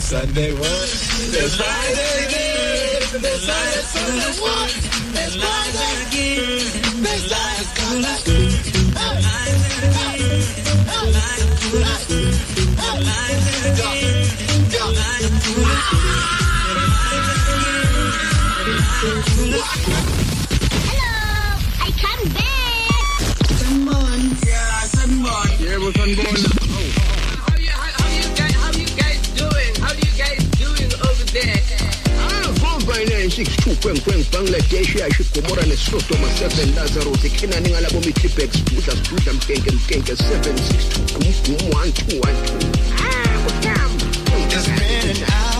Saturday, Sunday, what? It's Friday again. It's Friday, Sunday, what? It's Friday again. It's Friday, Hello, I come back. Sanibona. Yeah, sanibona. Yebo sanibona. How you 62.5 bangladesh iyayishigomora nesodwa ma-7 lazarus ikhenani ngalabo midlibek sidudla sidudla mkenke mkenke 762 gumgum 1212 Just been an hour.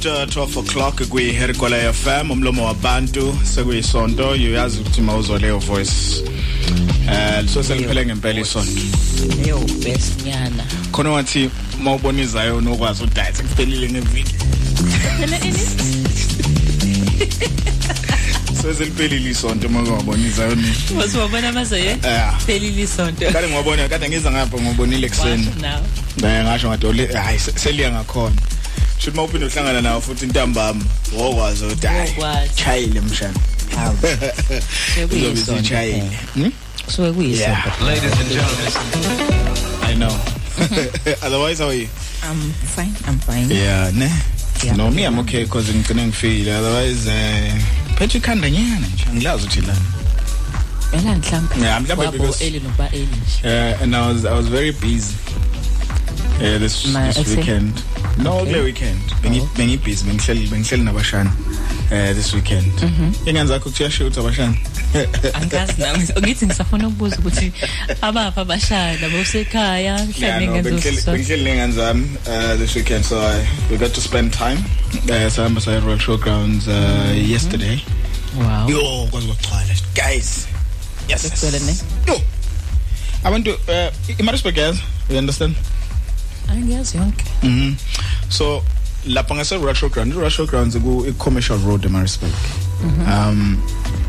After 12 o'clock kwi-herikola fm umlomo wabantu sekuyisonto. Uyazi ukuthi mawuzwa leyo voice eh so seliphele ngempela isonto. Yo best nyana. Khona wathi mawubona izayo nokwazi ukuthi sekuphelile ngeviki so seliphelile isonto mawubona izayo ni. Wasiwabona amazoye? Yeah. phelile isonto. Kade ngibona kade ngiza ngapha ngibonile ekseni now. Eh ngasho ngathi ole hayi se- seliya ngakhona. Should mawuphinde uhlangana nawo futhi intambama wokwazi ukuthi hayi chayile mshana hawu uzobe sichayile Hmm? kusuke kuyisonto I know. Otherwise, how are you? i'm fine i'm fine Yeah, ne. Yeah. No, me I'm okay because ngicine ngifile. Otherwise, eh phethe ikhanda nyana nje. Angilazi uthi lana. ela mhlawumbe Yeah, mhlawumbe wabo because- eli noba eli nje Uh, and I was I was very busy. Yeah, this Ma- this weekend. No, Okay. kule weekend. Bengi bengi busy, bengihleli bengihleli nabashana. Eh this weekend. Ingane zakho kuyashoot abashana. angazi nami ngithi ngisafuna ukubuza ukuthi abapha abashana bosekhaya mhlawumbe no, ngenza bengihleli nengane zami uh, this weekend so I we got to spend time. Uh, sahamba saya Royal Showgrounds uh, yesterday. wow Yo, kwazi kwagcwala guys. Yes. Bekugcwele ne? Yo. Abantu uh, iMaritzburg yazi, you understand? angiyazi yonke Mhm. So lapha ngase Royal Showgrounds, Royal Showgrounds ku i commercial road eMaritzburg. Um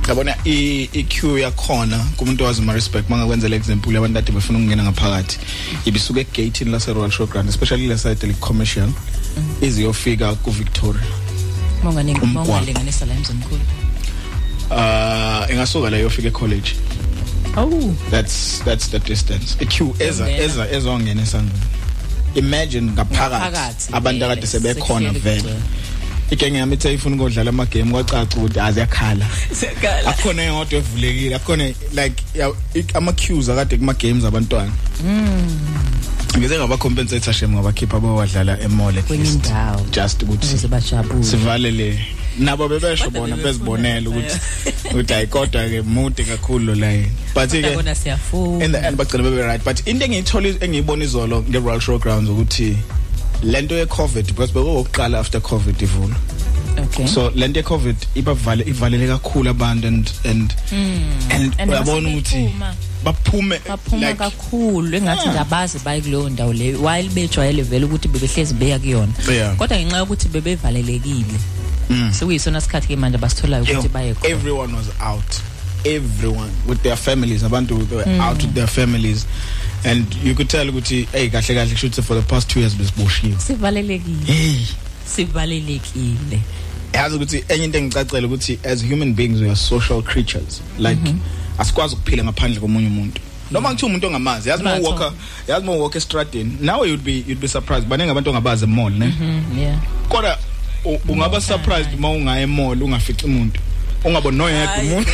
yabona i i queue yakhona kumuntu owazi eMaritzburg mangakwenzela example abantu kade befuna ukungena ngaphakathi ibisuka egate lase Royal Showgrounds especially la side le commercial iziyofika ku Victoria. monganingi Umgwaqo. mongalinganisa la emzimkhulu Uh ingasuka la yofika e college. oh that's that's the distance a queue eza Yongena. eza ezongena esangweni imagine ngaphakathi abantu akade sebekhona vele. igenge yami ithe ifuna ukudlala ama game kwacaca ukuthi aziyakhala sekala akhona eyodwa evulekile akhona like ama queues akade kuma games abantwana ngize ngaba compensate shem ngabakhipha abawadlala emall at least just ukuthi bajabule. sivalele nabo bebesho Kodwa bona bebefuna bezibonela ukuthi phela. ukuthi hayikodwa ke mude kakhulu la yini but ke bona siyafuna in the end bagcina bebe right but into engiyithola engiyibona izolo nge Royal Showgrounds ukuthi lento ye COVID because bekuwokuqala after COVID ivula okay so lento ye COVID ibavale ivalele kakhulu abantu and and and And uyabona mase ukuthi bephuma. baphume baphuma like kakhulu engathi Yeah. ngabazi baye kuleyo ndawo leyo while bejwayele vele ukuthi bebehlezi beya kuyona Yeah. kodwa ngenxa yokuthi bebevalelekile sekuyisona sikhathi ke manje basitholayo yo, ukuthi baye khona. everyone was out. Everyone with their families. Abantu were out with their families. And you could tell ukuthi hey kahle kahle should for the past 2 years besiboshiwe. Sivalelekile. Hey. Sivalelekile. Yazi ukuthi enye into engicacela ukuthi as human beings we are social creatures. Like asikwazi ukuphila ngaphandle komunye umuntu. Noma ngithiwa umuntu ongamazi yazi uma walker yazi uma walk estradini now you'd be you'd be surprised. Baningi abantu ongabazi emall ne? Mm, yeah. Kodwa ungaba surprised uma ungaya emall ungafici umuntu ungaboni noyedwa umuntu.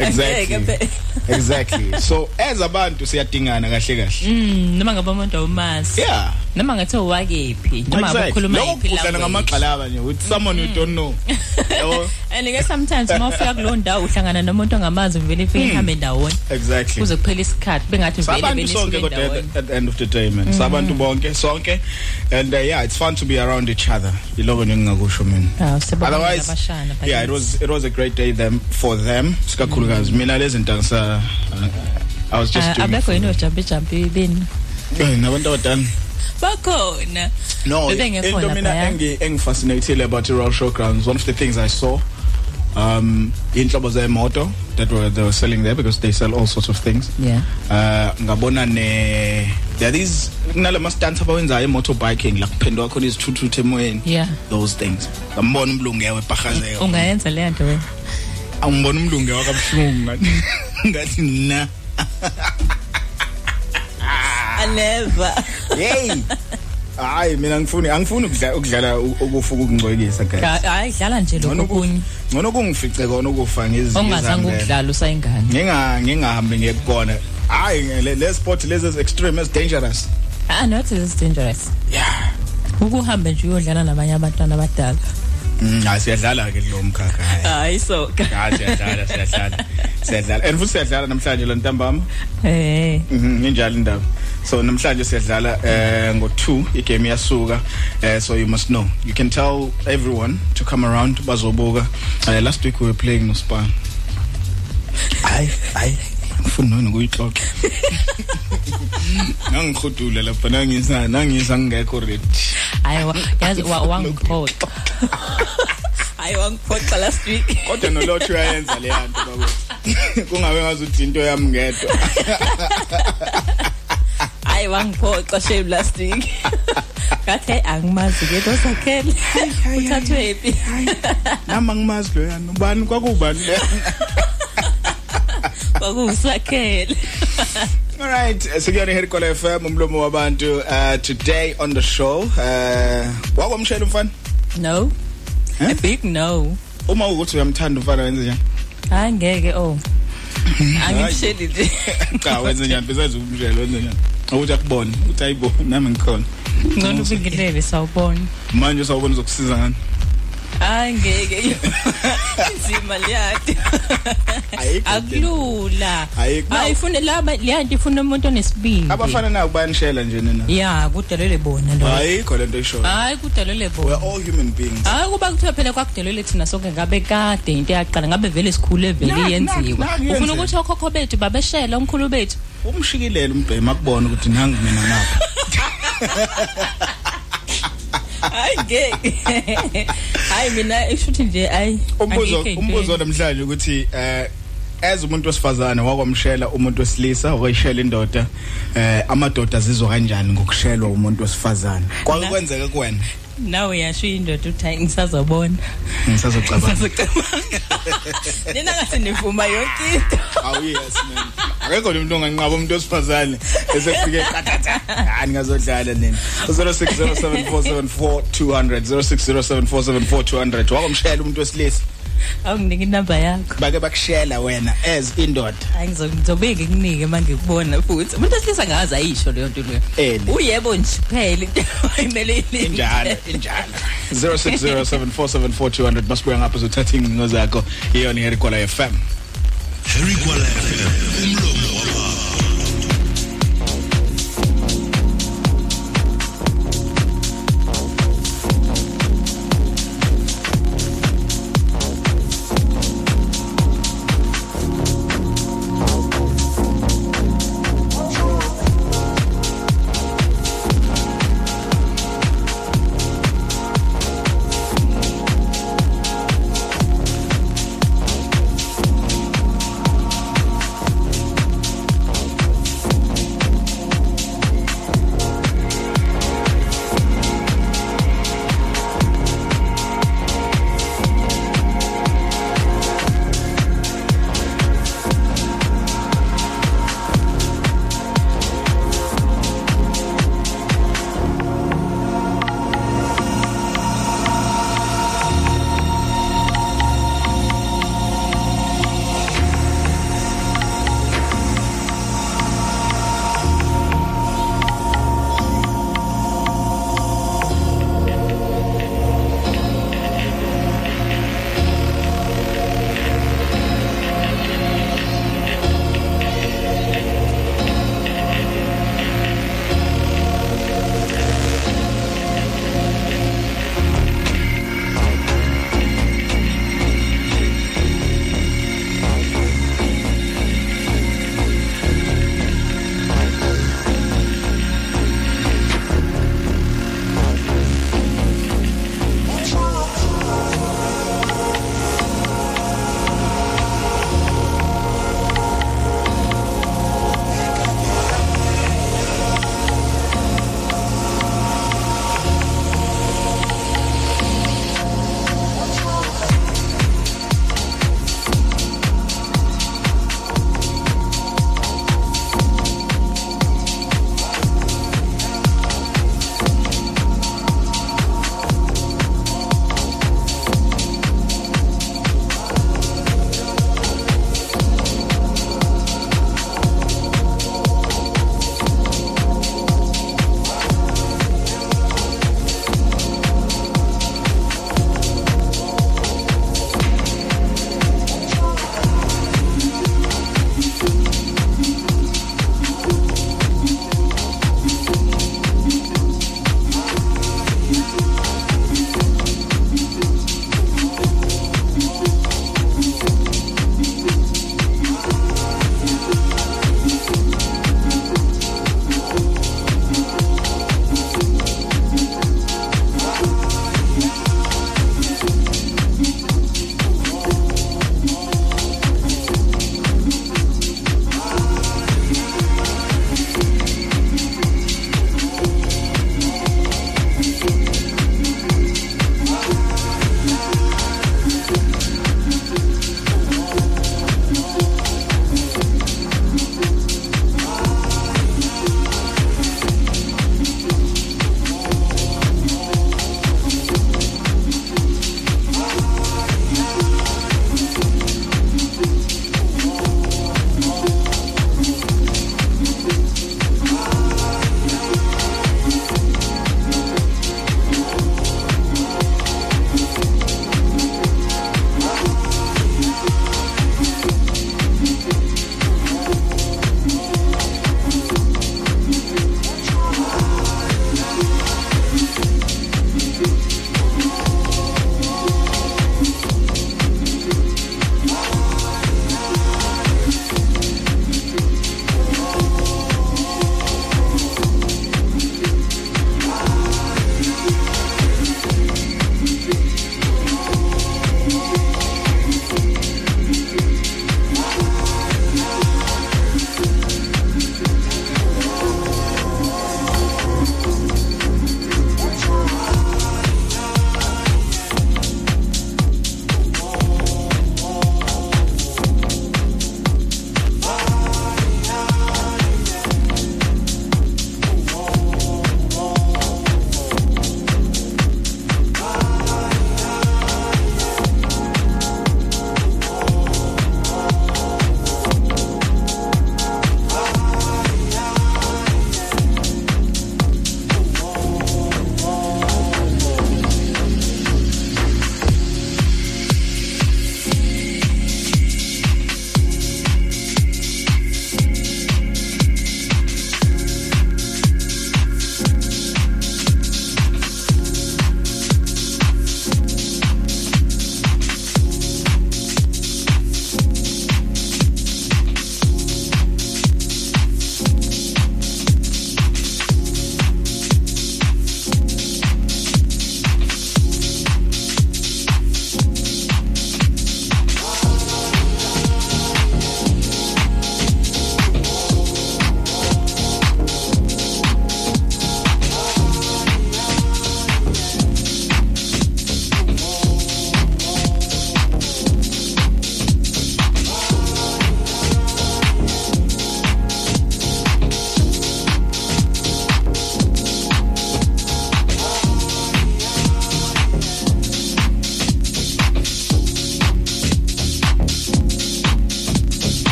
Exactly. Exactly. So as abantu siyadingana kahle kahle. Mm, noma ngaba umuntu awumazi. Yeah. Noma ngathi wakephi noma exactly. ngakhuluma lokho yiphi kudlala language. ngamagxalaba nje. with someone you don't know. Yabo? And ke sometimes uma ufika kulowo ndawo uhlangana nomuntu ongamazi vele ifike ihambe ndawonye exactly. Kuze kuphela isikhathi bengathi vele sabantu sonke benisuke kodwa at, ndawonye the- end of the day man. Sabantu bonke sonke. And uh, yeah it's fun to be around each other. Yiloko nje engingakusho mina Ah, otherwise yeah it was it was a great day them for them. Sikakhulukazi mina lezi zinto ngisa uh, I was just Ah, doing abekho yini them. ojampe jampe beni Eh, nabantu abadala. Bakhona. No into mina engi engifascinated about the Royal Showgrounds one of the things I saw um inhlobo zemoto that were they were selling there because they sell all sorts of things. Yeah. Uh ngabona ne there these kunalama stunts abawenzayo motorbiking la kuphendwa khona izithuthuthu emoyeni. Yeah. Those things. Ngambona umlungu yawe ephahazeka ungayenza le nto wena. Angibona umlungu yawe kabuhlungu ngathi ngathi na. Never. Hey! Hayi mina ngifuni angifuni ukudla- ukudlala u- ukufa ukungcwekisa guys. Hayi dlala nje ngcono lokho ku- kunye ngcono kungifice kona ukufa ngizi ongazange ngizihambele. ukudlala usayingane. Nginga ngingahambi ngekubona hayi le le sport lezi as extreme as dangerous. Ah not is dangerous. Yeah. Ukuhambe nje uyodlala nabanye abantwana abadala. Mm, hayi siyadlala ke kulo mkhakha hayi. Hayi so hayi siyadlala siyadlala. Siyadlala. And futhi siyadlala namhlanje la ntambama? Eh. Mhm injalo indaba. So namhlanje siyadlala eh ngo2 igame yasuka eh so you must know. You can tell everyone to come around bazobuka. Uh, last week we were playing no spa ay ay ngifuna wena ukuyixoxa nangihudula lapha nangisa nangisa ngekho ready. Hayi wa- yazi wa- wangiphoxa. Hayi wangiphoxa last week. Kodwa nolotho uyayenza le yanto babo kungabe ngazuthi into yami ngedwa. Hayi wangiphoxa shame last week. Ngathi hey angimazi ke lo sakhele. Uthathwe phi? nama ngimazi lo yana ubani? Kwakubani le? kwakusakhele All right, sikuyona Herikola FM umlomo wabantu uh today on the show. Uh wakwamshela umfana? No. Eh? a big no. Uma ukuthi uyamthanda umfana wenze njani? Hayi ngeke oh. Angimsheli nje. Cha wenze njani? Besides umshela wenze njani? Ukuthi akubone uthi ayibo nami ngikhona. Ngcono ubingelele sawubona. Manje sawubona uzokusiza ngani? Hayi ngeke. Inzima liyadi Ayikho akulula. Ayikho. ayifune laba liyadi ifuna umuntu onesibindi. Abafana nayo bayanishela nje nina. Ya kudalele bona lo. Ayikho lento eshoyo hayi kudalele we're bona. All human beings. Hayi kuba kuthiwa phela kwakudelele thina sonke ngabe kade into yaqala ngabe vele sikhule vele Naku, yenziwa. naku, naku, ufuna yenzeka. ukuthi okhokho bethu babeshela omkhulu bethu? Umshikilela umbhema akubona ukuthi nangi mina ngapha hayi ngeke. Hayi mina ishuthi nje ayi umbuzo angikho into umbuzo enye. namhlanje ukuthi eh as umuntu wesifazana wakwamshela umuntu wesilisa wakayishela indoda eh amadoda azizwa kanjani ngokushelwa umuntu wesifazana kwake Na- kwenzeke kuwena? Nawe yasho indoda uthi hayi ngisazobona ngisazocabanga ngisazocabanga nina ngathi nivuma yonke into. Awu yes man. Akekho umuntu onganqaba umuntu wesifazane esefike qathatha hani ngazodlala nina. 0607474200 0607474200 wakwamshela umuntu wesilisa. Awunginike inamba yakho. Bake bakushela wena as indoda. Hayi ngizo- ngizobeke kunike manje kubona futhi. Umuntu esilisa ngazi ayisho leyo nto leyo. Eli. uyebo nje phela into ayimele injalo injalo. 0607474200 masibuya ngapha uzothatha ingcingo zakho. Iyona iherikola FM Harry Kwala FM umlomo wabantu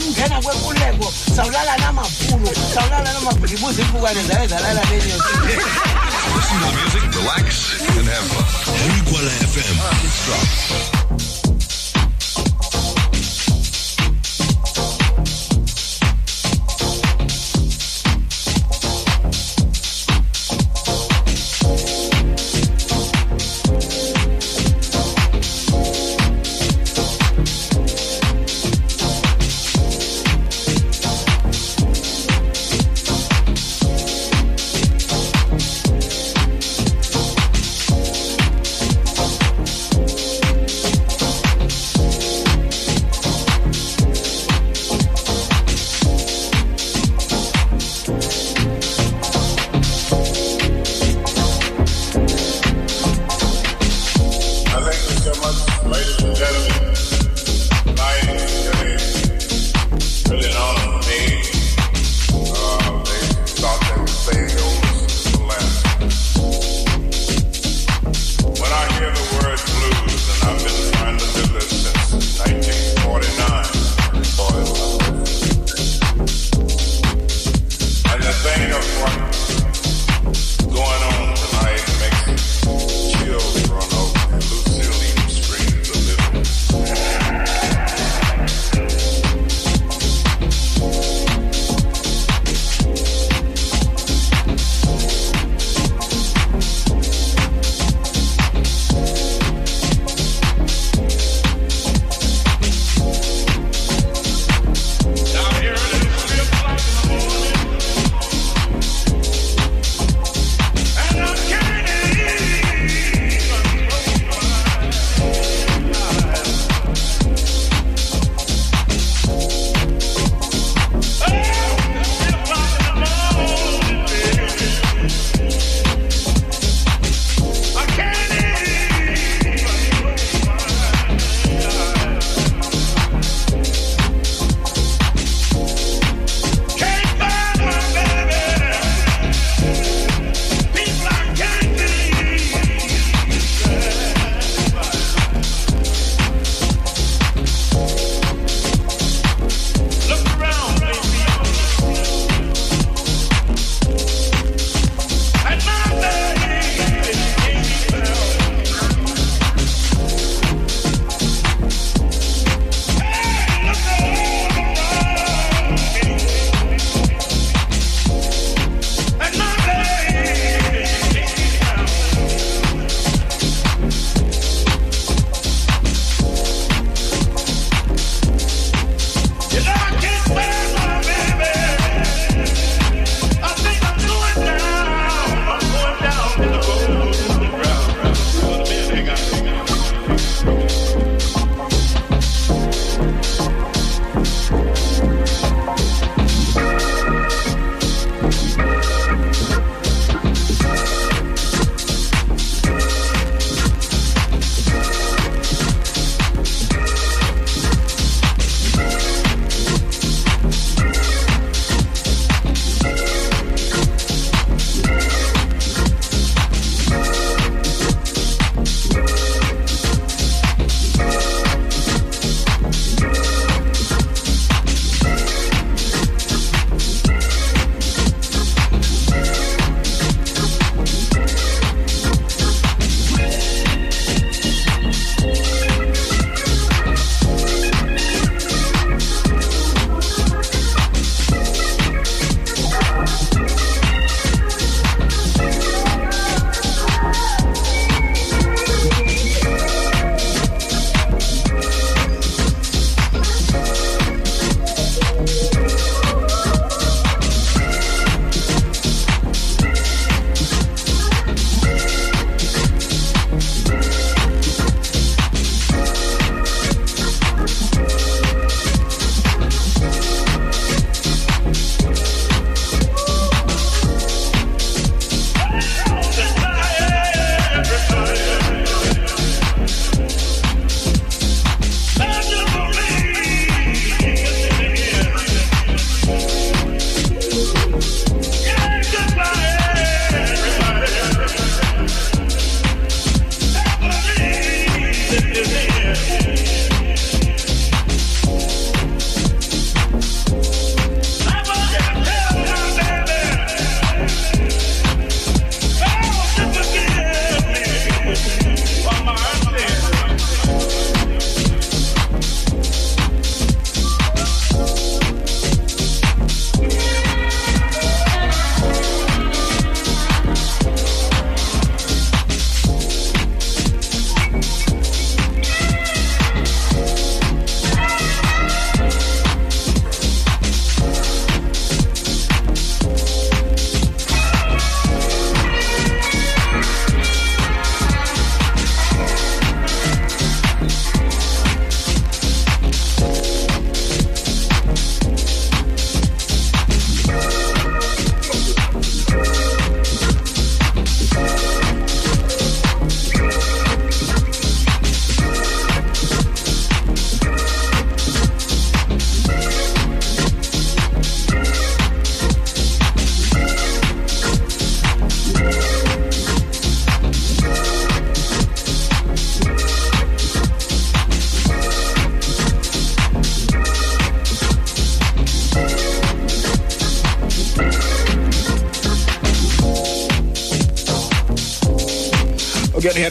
betatalazo bethi ungena kwenkuleko sawulala namabhulu sawulala namabhulu ibuza impukane zayo zalala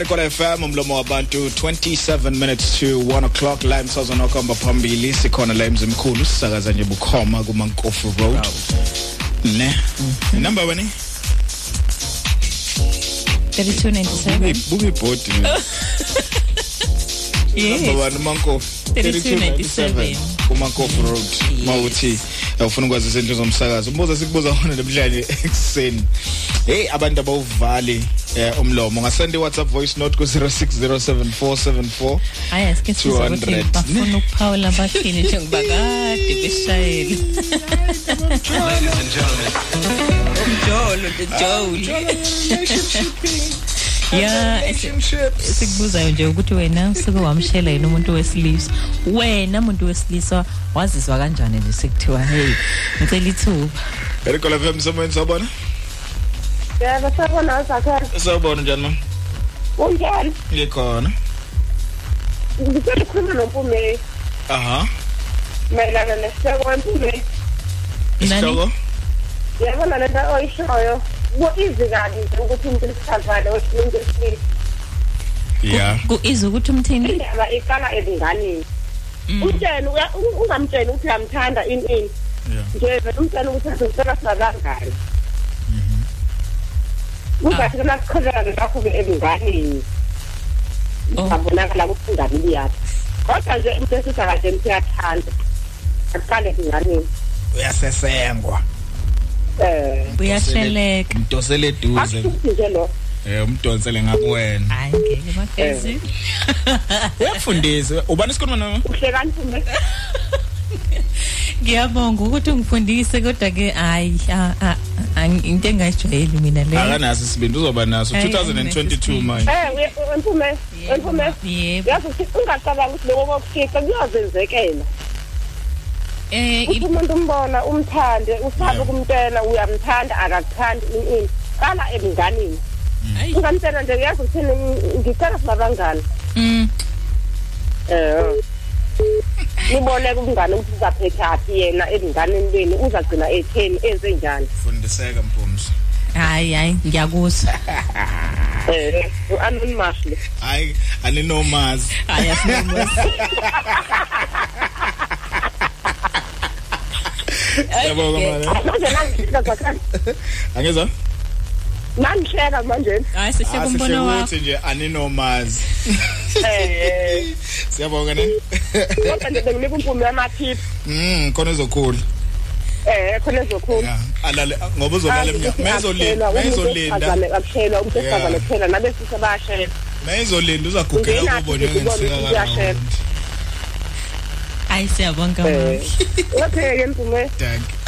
ukuyona here kola FM umlomo wabantu 27 minutes to 1 o'clock. La emsazwana okhamba phambili sikhona la emzimkhulu sisakaza nje bukhoma kuma Nkofu Road. Ne? Number wena? 3297 bubi body number 1 Mankofu 3297 kumankofu road. Mawuthi ufuna ukwazi izinto zomsakazo umbuzo sikubuza wona namhlanje ekseni hey abantu abawuvali. Eh, umlomo ngasenda iWhatsApp voice note ku 06074744 hayi asike sizwe ukuthi 200. bafuna ukuphawula bathini njengoba kade besishayela Ladies and gentlemen, umjolo the jole ya sikubuzayo nje ukuthi wena usuke wamshela yini umuntu wesilisa. Wena umuntu wesilisa wazizwa kanjani nje sekuthiwa hey ngicela ithuba. Erikola FM someone sabona? Yebo sabona zakhe sawubona njani mama unjani ngikhona. Ngicela ukukhuluma nompume aha. Mayelana nesihloko wempume isihloko? Yabona lento oyishoyo ku-easy kabi nje ukuthi umuntu wesifazane wesilungu wesilisa yeah kuiza ukuthi umthini? Indaba iqala ebunganeni umtshele uya- u- ungamtsheli ukuthi uyamthanda ini ini nje vele umtshele ukuthi azosela singakangani kungathi ke masiqhelelane ngakho-ke ebunganeni ngabonakala ukuthi ingane liyaphi. Kodwa nje umuntu esisa kade mthi uyathanda akuqale ebunganeni uyasesengwa. Um uyahleleka mdosele eduze. Nje lo. Eh umdonsele ngakuwena hayi ngeke magezi uyafundisa. Ubani isikhuluma nami uhlekani pume ngiyabonga ukuthi ungifundise kodwa ke hayi a- a- ang- into engayijwayeli mina leyo akanaso isibindi uzoba naso. Hey, 2022 manje. Eh wempume yebo yazi ukuthi ungacabanga ukuthi lokho kokufica kuyazenzekela eh uthi umuntu umbona umthande usabe ukumtshela uyamthanda akakuthandi ini qala ebunganeni Ayi. ungamtshela nje yazi ukuthini ngicela singabangani mm. Um nibone kubungane ukuthi uzaphethaphi yena ebunganeni beni uzagcina etheni enze njani? Fundiseka mpumzi hayi hayi ngiyakuzwa um u-anonymous lo hayi aninomazi hayi asinomuzi yabonga manje manje nangihleka zakhani angizwa nangihleka manje. Hayi sihle kumbono wakho. ukuthi nje aninomazi. Um siyabonga ne? Kodwa nje benginika umphumi yamaphiphi mm khona ezokhula. Um khona ezokhulu yeah alale ngoba uzolala eminyaka mezolinda mezolinda akushela umuntu Yeah. esifazane kuphela nabesisa bayashela. Mezolinda uzagugela Ungenaphi kubona ukuthi ubone ngisika ukuthi uyashela. hayi siyabonga mama. Uyapheke mpume thank sure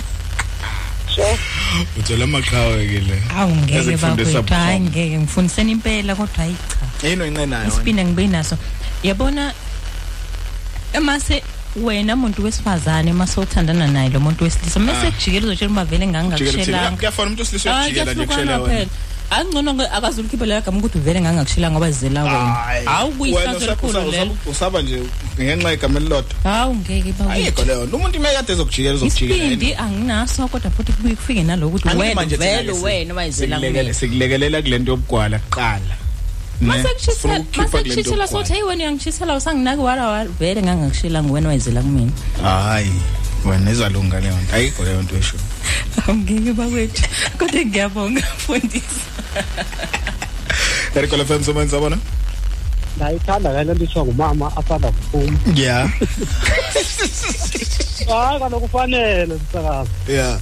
uthola amaqhawe ke le. Awu ngeke Ezifundisa bakwethu. hayi bukhoma. ngeke ngifundiseni impela kodwa hayi cha. Yini oyincenayo isipina ngibe naso. Yabona emase wena umuntu wesifazane mase uthandana naye lo muntu wesilisa mase kujikela uzotshela uba vele ngangakushelanga kuyafana umuntu osilisa Ah, ukujikela nje kuyahlukana kushela phela. Angcono ke akazulikhiphe gama ukuthi vele ngangakushelanga ngoba zizela wena. Hawu kuyihlazo elikhulu lelo. usaba nje ngenxa yegama elilodwa. Hawu ngeke ayikho bakwethu leyo nto umuntu imekade ezokujikela uzokujikela isibindi anginaso kodwa futhi kubuye kufike nalokuthi Angithi wena manje thina vele ke wena wayizela sikulekelela- kumina. sikulekelela kule nto yobugwala kuqala Ne? Sifuna ukukhipha kule nto masekushisela yobugwala. sothi hey wena uyangishisela usanginaki wala wala vele ngangakushelanga wena wayizela kumina. Hayi wena izalunga leyo nto. Ayikho leyo nto esho. Awungeke bakwethu kodwa ngiyabonga mfundisi. erikola fm somanzi abona ndayithanda le nto nditsho ngumama asanda kuphuma yeah hayi kaloku kufanele msakazi. Yeah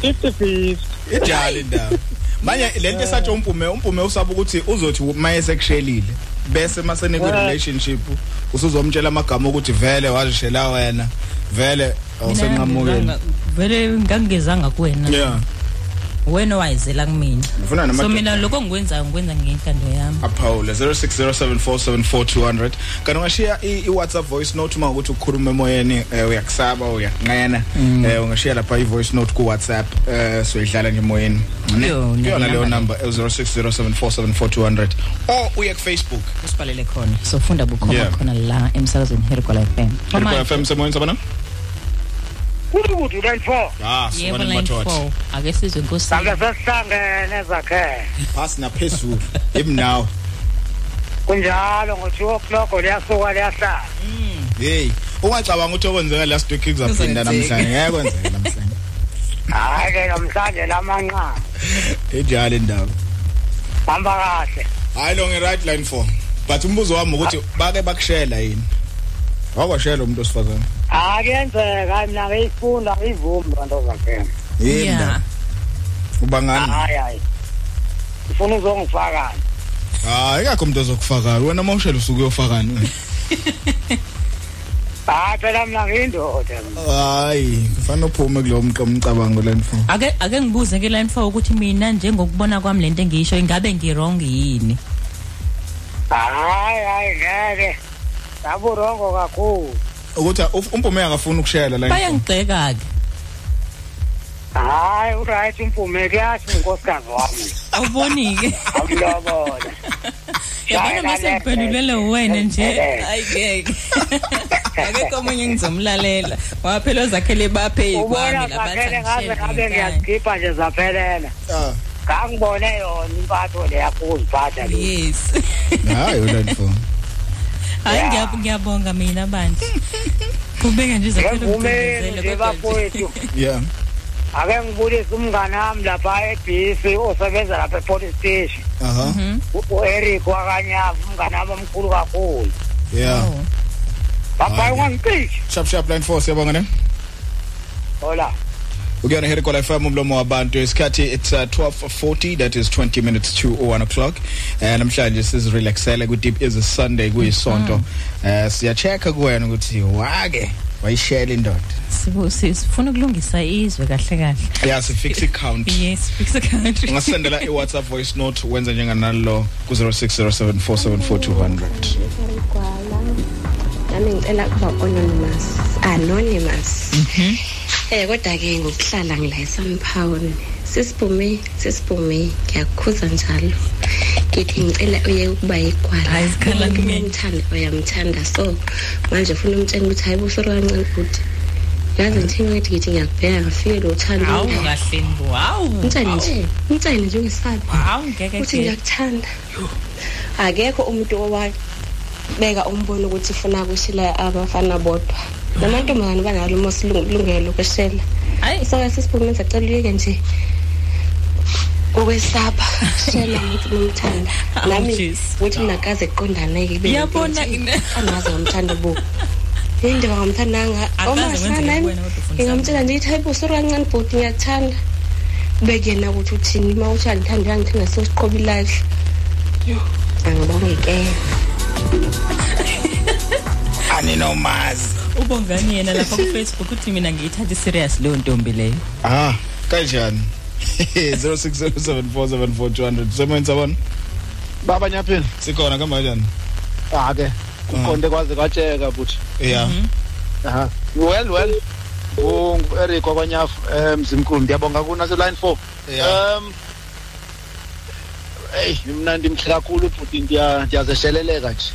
fifty fifty ijali indaba. Manje lento esatsho umpume umpume usaba ukuthi uzothi maye sekushelile bese masene ku relationship usuzomtshela amagama ukuthi vele wazishela wena vele awusenqamukeli vele ngangezanga kuwena. Yeah wena wayizela kumina? Ngifuna nama- so mina lokho ngikwenzayo ngikwenza ngentando yami. Aphawule 0607474200 kanti ungashiya i- i-whatsapp voice note uma ukuthi ukukhuluma emoyeni eh, uyakusaba uyakunqena eh, ungashiya lapha i-voice note ku-whatsapp eh, soyidlala nje emoyeni. Yo, kuyona leyo namba number 0607474200 or uye ku-facebook usibhalele khona. Sofunda bukhoma Yeah. khona la emsakazweni herikola FM Herikola FM semoyeni sabona? Kuthi line-four ah yebo sibona line madoda 4 ake sizwe inkosi sake sesihlangene zakhe. Phasi naphezulu emnawo kunjalo ngo-two o'clock liyasuka liyahlala. Hey ungacabanga ukuthi okwenzeka last week kuzaphinda namhlanje? Ngeke kwenzeke namhlanje. Hhayi-ke namhlanje lamanqama enjalo indaba. Hamba kahle. Hayi lo nge-right line four. But umbuzo wami ukuthi bake bakushela yini? Wakwashela umuntu osifazane Ah kuyenzeka mina ngiyifunda ngiyivumi bantu zakhona. yini ndaba ubangani Hayi hayi. Ufuna uzongifakani? hayi akho umuntu ozokufaka wena mawushela usuku uyofakani wena Ah phela mina ngiyindoda. hayi kufanele uphume kulowo mcabango line four ake ake ngibuze ke line 4 ukuthi mina njengokubona kwami lento engiyisho ingabe ngirong yini Hayi hayi ngeke. Saburongo kakhulu. Ukuthi uf- umpume akafuni ukushela line four bayangigxeka ke Hayi uright umpume kuyathi unkosikazi wami. awuboni ke Awulobola. yabona mase ngiphendulele wena nje. Ayigeke akekho omunye engizomlalela ngoba phela ozakhele baphe Ubona kwami zakhele ngaze ngabe labathi ngiyazikhipha nje zaphelela. Ah. Ngangibone yona impatho le yakho uziphatha le. yes. Hayi line four hayi ngiyab- ngiyabonga mina bandla kubeka nje zakhele Ngivumeni nje bafowethu. yeah Ake ngibulise umngane wami lapha eBisi osebenza lapha epolice station. aha U-Eric wakanyavu umngane wami omkhulu kakhulu. yeah Bapha ungangiqishi. sharp sharp line four siyabonga ne Hola. Ukuyona here kola FM umlomo wabantu isikhathi it's uh, 12:40 that is 20 minutes to 1 o'clock. Eh namhlanje sizirelaxele ku deep is a sunday kuyisonto eh siyachecka kuwena ukuthi wake wayishela indoda. Sifuna ukulungisa izwe kahle kahle. Yeah si fix account yes fix account ungasendela i WhatsApp voice note wenza njenganalo ku 0607474200 Gwala. Nami ngicela kuba anonymous. Anonymous. Eh kodwa ke ngokuhlala ngila eSunpower. Sisiphume, sisiphume ngiyakukhuza njalo. Ngithi ngicela uye ukuba igwala. Hayi, zikhala Umuntu kumina. umthanda uyamthanda so manje ufuna umtshela ukuthi hayi busoro kancane futhi. Yazi ngithi ngithi ngithi ngiyakubheka ngafike lo thando. hawu kahle mbo hawu Umtshele nje, umtshele nje ungesabi. hawu ngeke uthi ke ngiyakuthanda akekho umuntu owabeka umbono ukuthi ufuna kushila abafana bodwa. Namantombazane banalo mosilungelo lokweshela hayi so sisiphume sacela uyeke nje ukwesapha shela ukuthi nomthanda. Awu, nami jeez. ukuthi nakaze kuqondaneke Uyabona ine- anaze ngamthanda bo. Yini ngamthandanga Akaze kwenzeke kuwena kodwa ufuna ngingamtshela nje ithi hayi busoro kancane bhuti ngiyakuthanda beke yena ukuthi uthini? Uma uthi angithanda uyangithanda sesiqoba ilahle angibongeke aninomazi ubongani yena lapha ku Facebook uthi mina ngiyithatha serious leyo ntombi leyo ah kanjani 0607474200 semenza bona Baba nyaphini. sikhona kamba kanjani Ah ke. Uqonde kwaze kwatsheka buthi. yeah Aha. Well well. Ungu Eric wakwanyafu emzimkhulu ngiyabonga kuna se line 4. Yeah. Um Hey, mina ndimhle kakhulu futhi ndiya ndiyazesheleleka nje.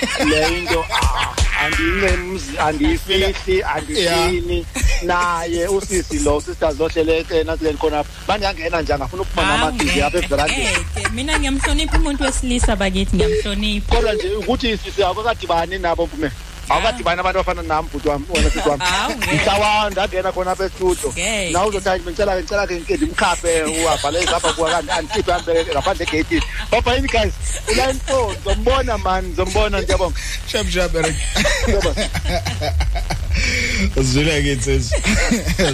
Le into ah, andingemzi andiyifihli andithini naye usisi lo sisters lohleleke nasileni khona bandiyangena nje angafuna ukuphuma Hawu, namagidi apha ngeke, everandeni ngeke. mina ngiyamhlonipha umuntu wesilisa bakithi ngiyamhlonipha. Kodwa nje ukuthi sisi akukadibani nabo mpume awukadibani abantu abafana nami bhuti wami wena sisi wami. Hawu, ngeke. mhlawa ndangena khona apha estudio Ngeke. na uzothi hayi ngicela ke ngicela ke ngike ndimkhaphe uhabhale zapha kuwa kanti andikhiphe ambeke ngaphandle egeyitini bapha yini guys? Uline four ngizombona mani ngizombona ndiyabonga sharp sharp Eric uzwile ke insizwe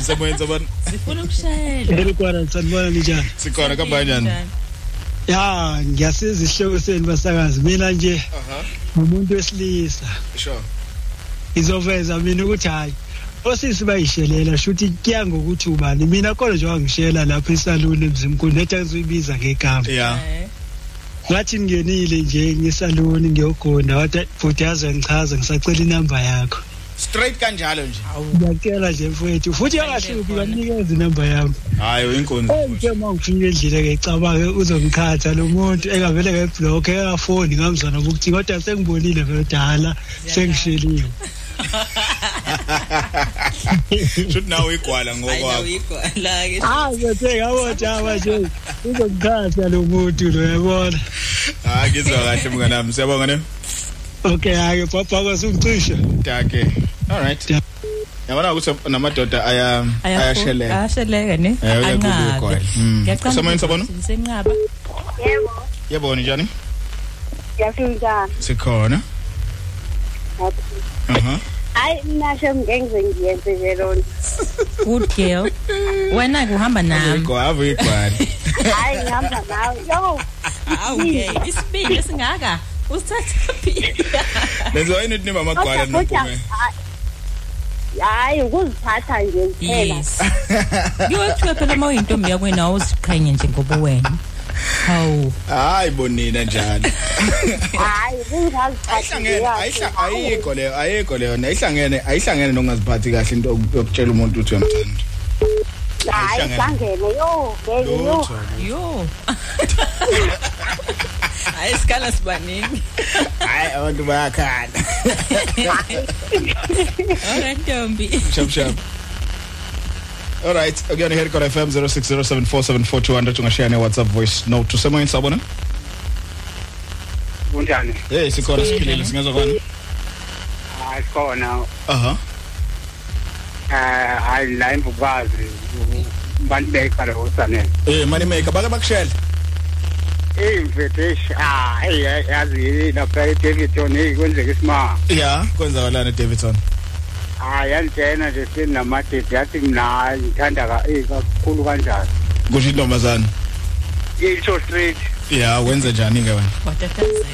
semenza bona sifuna ukushayela. Elikwana sanibona njani? Sikhona kamba kanjani ya ngiyasiza isihloko senu basakazi. Mina nje aha. ngumuntu wesilisa. Sure. Izoveza mina ukuthi hayi osisi bayishelela shuthi kuya ngokuthi ubani. Mina kodwa nje wangishela lapha esaluni emzimkhulu nethi angizoyibiza ngegama. Yeah ngathi ngingenile nje ngesaluni ngiyogonda wathi futhi yaze ngichaza ngisacela inamba yakho. Straight kanjalo nje. Ngiyacela nje mfowethu futhi yangahluphi kanikeza inamba yami hayi inkonzo Ngithe uma ngifika endlini ngecabanga uzongikhatha lo muntu engavele ngeblock engafoni ngamzana ukuthi kodwa sengibonile vedala sengisheliwe. Should nawe igwala ngokwakho uyigwala ke ah bethe ngabona nje uzongikhatha lo muntu lo yabona Ah ngizwa kahle mngana nami. Siyabonga ne. okay hayi papa kwasungicisha Take. All right. Yabona ukuthi namadoda aya ayasheleka. ayasheleka ne Eh uyakubuka kwani. ngiyacela Usemoyeni sabona? senqaba yebo Yabona njani? ngiyafika Sikhona. Aha. Hayi mina shem ngeke ngize ngiyenze nje lona. Good girl. Wena ke uhamba nami Igwava igwani. hayi ngihamba nawe. Yo okay. isibili singaka usithatha phi? Lenziwa yini ukuthi nima kodwa amagwala kodwa nophume? hayi. Ukuziphatha nje kuphela. Yes. Kiwe kuthiwe phela uma uyintombi yakwena uziqhenye nje ngoba wena. Hawu Hayi bonina njalo. hayi Ayihlangene ayihla ayikho leyo ayikho leyo ayihlangene ayihlangene nokungaziphathi kahle into yokutshela umuntu ukuthi uyamthanda. hayi hlangene yo baby yo yo hayi isikala sibaningi Hayi abantu bayakhala. alright ntombi Shap shap. All right, again here on FM 0607474200 ungashare ne WhatsApp voice note to someone sabona. kunjani Hey sikhona siphilile singezwa kwani? hayi sikhona Aha. eh hayi la imvukazi bantu beyiqala usanele Eh money maker bake bakushela. imvedesh ah hey yazi lapha eDavidton hey kwenzeka isimanga Yeah, kwenzakalana Davidson. Hayi yantshena nje sinamadede yathi mina ngithanda ka eh kakhulu kanjani Kusho intombazana. isho street Yeah, wenza njani ke wena? watatazela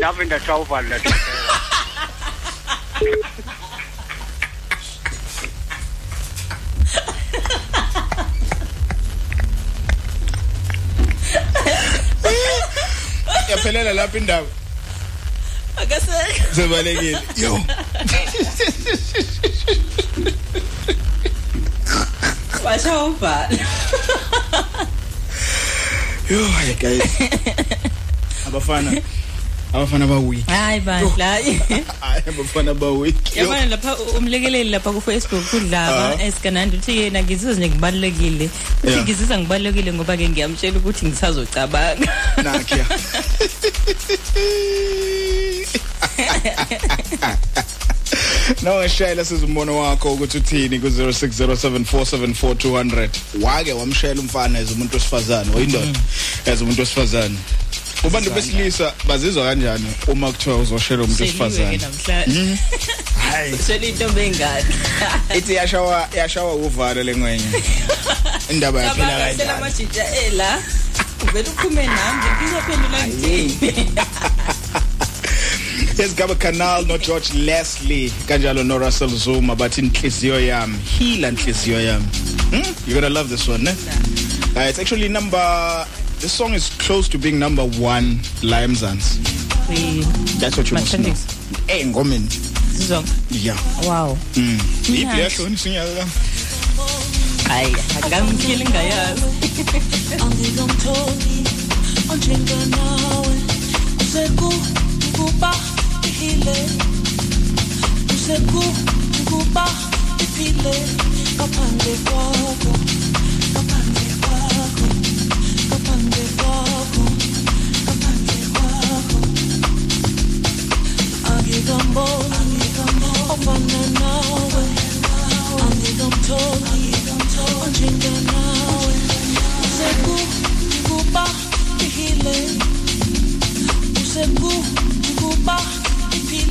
lavenda travel la Yaphelela lapha indaba. Akaseke Sebalekile. Yo. washa uvala Yo, hey guys. Abafana abafana ba weak. hayi bandla Hayi abafana ba weak. Yo. yabona lapha umlekeleli lapha ku Facebook kudlaba Ah. esikanandi uthi yena ngizizwa nje ngibalulekile uthi Yeah. ngizizwa ngibalulekile ngoba ke ngiyamtshela ukuthi ngisazocabanga Nakya. No ngashayela sizumbono wakho ukuthi uthini ku 0607474200 wake wamshayela umfana as umuntu wesifazane oyindoda as umuntu wesifazane. Ubantu besilisa bazizwa kanjani uma kuthiwa uzoshela umuntu wesifazane? namhlanje. Hayi. Shela intombi engadi ithi yashawa yashawa uvalo lengwenye indaba yaphela Cabanga kanjani? amajija ela uvela uphume nami ngizophendula ngithini Yesigaba Canal no George Leslie kanjalo no Russell Zuma bathi inhliziyo yami hila inhliziyo yami. Hmm? you're going to love this one ne? Uh, it's actually number this song is close to being number 1 la eMzansi that's what you must know. Eh ngomeni zonke yeah. Wow. Mm ipi yahloni sinyaka hayi akamkhile ngayazi. Angikamtholi onjenganawe usekukuba iphile usekukuba iphile ngaphandle kwakho ngaphandle kwakho ngaphandle kwakho ngaphandle kwakho angikamboni ofana nawe. Angikamtholi onjenganawe iphile usekukuba iphile ngaphandle kwakho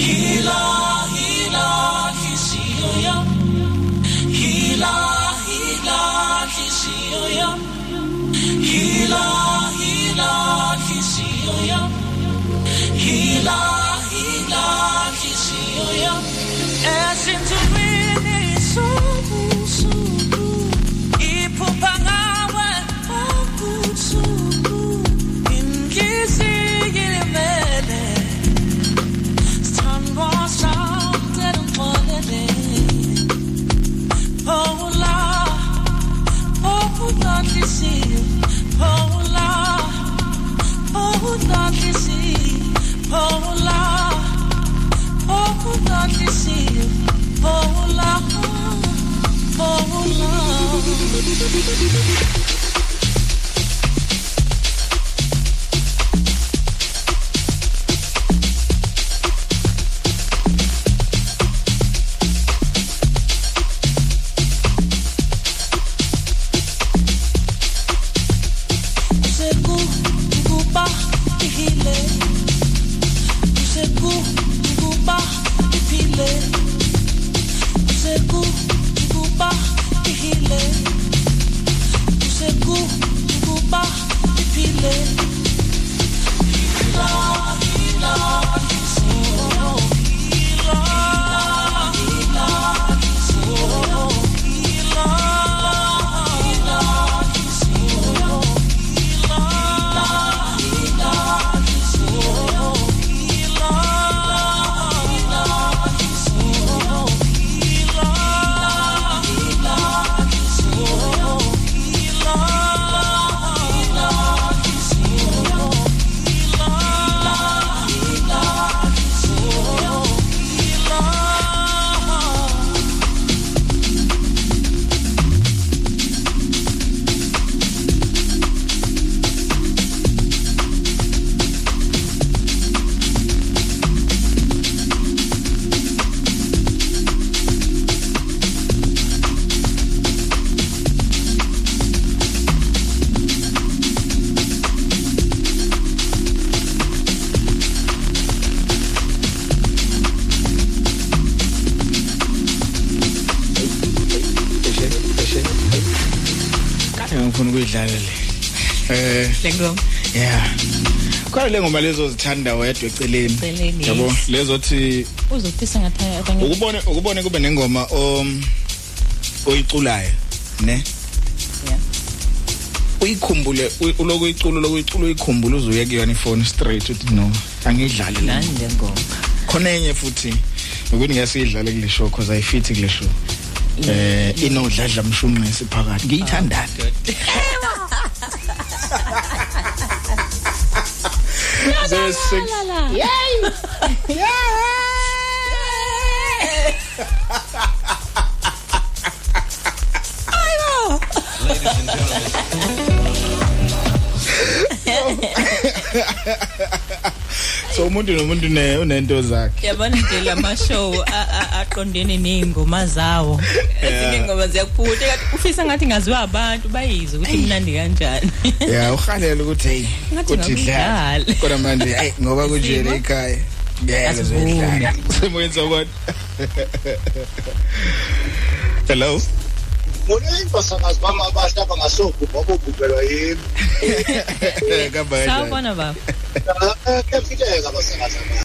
一浪。Le ngoma lezo zithanda wedwa eceleni. Yabo lezo thi uzokuthisa ngathi abanye ukubone ukubone kube nengoma um oyiculayo ne? Uyikhumbule uy- uloku uyicula lokuyicula uyikhumbule uzuye kuyona ifone straight uthi no nani le ngoma. Khona enye futhi ukuthi ngiyasidlala kule show cause ayifithi kule show. Eh inodladla mshunqisi phakathi. Ngiyithandana. Zero six. Yay! Ladies and gentlemen. so umuntu nomuntu ne unento zakhe yabona nje lama show a- a- aqondene nezingoma zawo ezinye ingoma ziyakuphutha kanti ufisa ngathi ngaziwa abantu bayizwe ukuthi mnandi kanjani ya uhalela ukuthi hey ngathi ngidlala kodwa manje hey ngoba kunjena ekhaya ngeke zidlala semoyenza kwani hello Ngolifasanazi bama abasha bangasoku ngoba ububelwa yini. Eh, Kambaye. Sawubona baba. Ah, Kafileka basakazana.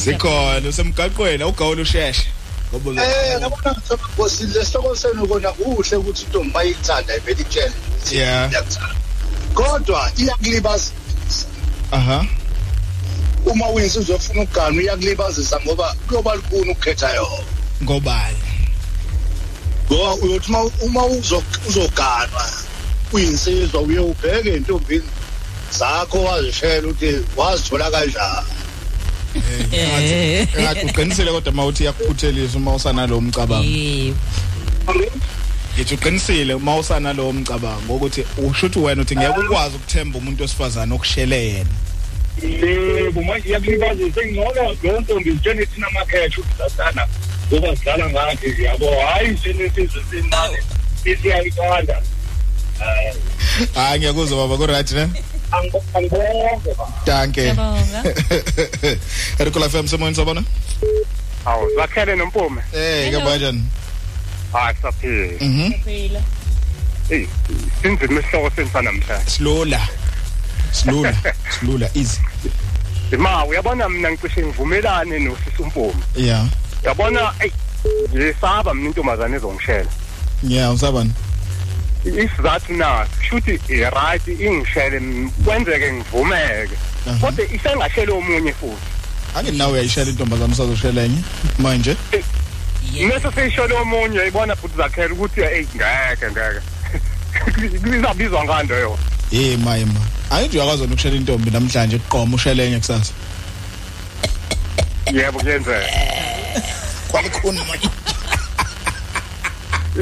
Sikhona usemgaqweni ugawula usheshe. Ngoba Eh ngabona ngisho bosile sokho senu kona kuhle ukuthi intombi bayithanda ivele itshele. Yeah. Iyakuthanda. Kodwa iyakulibazisa. aha Uma uyinsizwa ufuna ukugana iyakulibazisa ngoba kuyoba lukuni ukukhetha yona. ngobani Ngoba uyothi uma uma uzo- uzoganwa uyinsizwa uye ubheke intombini zakho wazishela ukuthi wazithola kanjani. eh ngathi uqinisile kodwa mawuthi iyakuphuthelisa uma usanalo umcabango yebo ngithi uqinisile uma usanalo umcabango ukuthi usho ukuthi wena uthi ngeke ukwazi ukuthemba umuntu wesifazane okushele yena yebo manje iyakulibazisa ngcono leyo ntombi zitshene thina amakhetho ukuthi sasana ngoba sidlala ngakhe nje yabo hhayi sinesizwe sincane isiyayithanda hayi ngiyakuzwa baba ku-right ne? Angibonge ba danke. Siyabonga. erikola fm semoyeni sabona? Awu zakhele nompume. Eh kanjani hayi saphila mhm. Sinzima isihloko senisa namhlanje silula. Silula. Silula easy. Ma uyabona mina ngicishe ngivumelane nosisi umpume yeah uyabona eyi ngiyesaba mina intombazane ezongishela. Yeah usabani isizathu naso kushuthi i-right ingishele m- kwenzeke ngivumeke. Kodwa isengashele omunye futhi. Ake nawe uyayishela intombazana usazoshela enye? Manje? Mese seyishele omunye ibona futhi zakhela ukuthi eyi ngeke ngeke. Izabizwa ngani leyo hey maye ma. Angithi uyakwazi wena ukushela intombi namhlanje eqoma ushele enye kusasa. Yebo kuyenzeka. Kwakukhona manje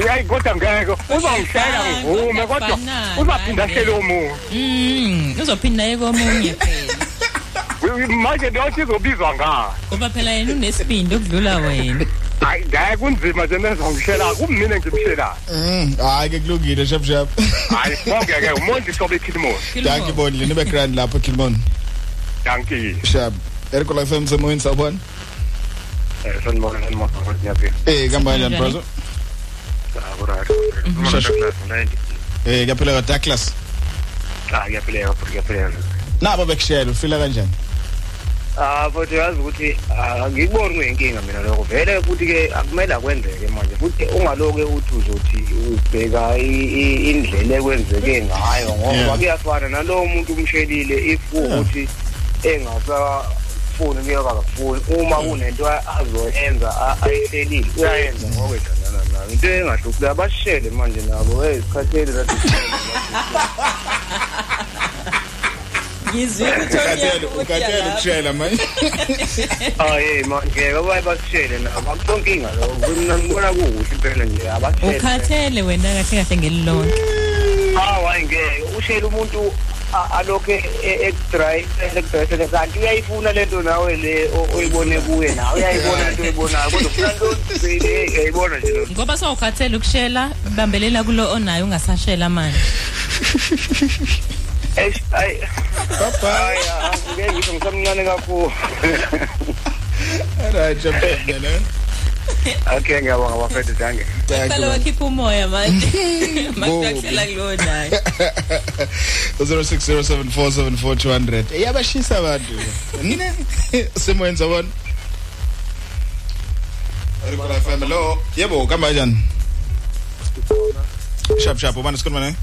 yayi kodwa ngeke uzongishela ngivume kodwa uzaphinda ashele omunye. Mm, uzophinda naye komunye phela. manje leyothi izobizwa ngani? Ngoba phela yena unesibindi okudlula wena. Hayi ngeke kunzima nje nezongishela kumina engimshelayo Mm, hayi ke kulungile shap shap. hayi bonke-ke umonti hlobo ekhilimosi Dankie Bondle nibe grand lapho Kilmon. dankie Shap. Eriko la FM semoyeni sabona. eh sanibona sanibona ngiyaphi Eh kambanjani brother? akurari Shasha. Eh kuyaphila ka Douglas. ah kuyaphileka futhi kuyaphileka Nabo bekushela ufila kanjani? Ah futhi yazi ukuthi ah, ngikuboni kuyinkinga mina lokho. Vele futhi ke akumele akwenzeke manje. Futhi ungaloke uthi uzothi ubheka i- i- indlela ekwenzeke ngayo ngoba Yeah. kuyafana nalowo muntu umshelile if ukuthi engasafuni kuyoba akafuni uma kunento azoyenza a- ayihlelile uyayenza ngokwedlana nayo into engahluphi abashele manje nabo eyisikhatheli Ngizwe ukuthi Ukhathele ukushela manje. Ah hey manje ngoba basishele nabo akusonkinga lokho mina ngibona kukuhle impela nje abashele ukhathele wena kahle kahle ngelilonke. hawu ayingeke ushele umuntu alokhe ekudry ekudrysele kanti uyayifuna lento nawe le oyibone kuye nawe uyayibona lento oyibonayo kodwa ufuna nto hey uyayibona nje lo Ngoba sawukhathele ukushela bambelela kulo onayo ungasashela manje. Eish, ayi hayi ngeke ngisho ngisamncane kakhulu Right shap shap ngene. okay ngiyabonga bafethu danke Qala wakhipha umoya manje. Manje akushela kulo onayo. 0607474200 iyabashisa abantu nine semoyeni sabona Eriko la FM lo yebo kambanjani Shap shap ubani sikhuluma naye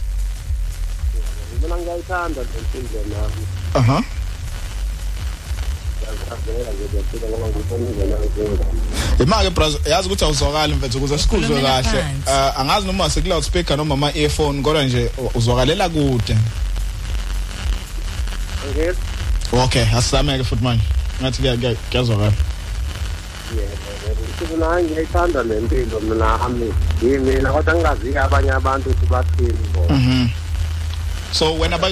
mina ngiyayithanda le mpilo nami Aha. Imake bros yazi ukuthi awuzwakali mfethu ukuze sikuzwe kahle. Ah, angazi noma se cloud speaker noma ama earphone kodwa nje uzwakalela kude. Okay asameke futhi manje. Ngathi kuya- kuya- kuyazwakala. Yebo mina ngiyayithanda le mpilo mina ami yimina kodwa ngingazi abanye abantu ukuthi bathini bona. Mhm. So wena ba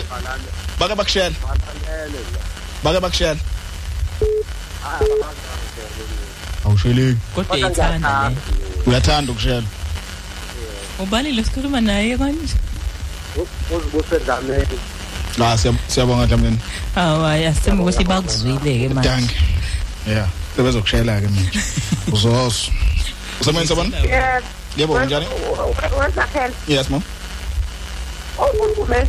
bake bakushela balalele bake bakushela hayi awusheleki Kodwa iyithanda le. uyathanda ukushela Ubani lo sikhuluma naye manje? uzibusendlameni la siyab- siyabonga dlamini Hawa yasema ukuthi bakuzwile ke manje. danke yeah. Sebezokushela ke manje uzozo usemoyeni sabona Yes. yebo njani Wenzakhela. yes mom Ukhulume.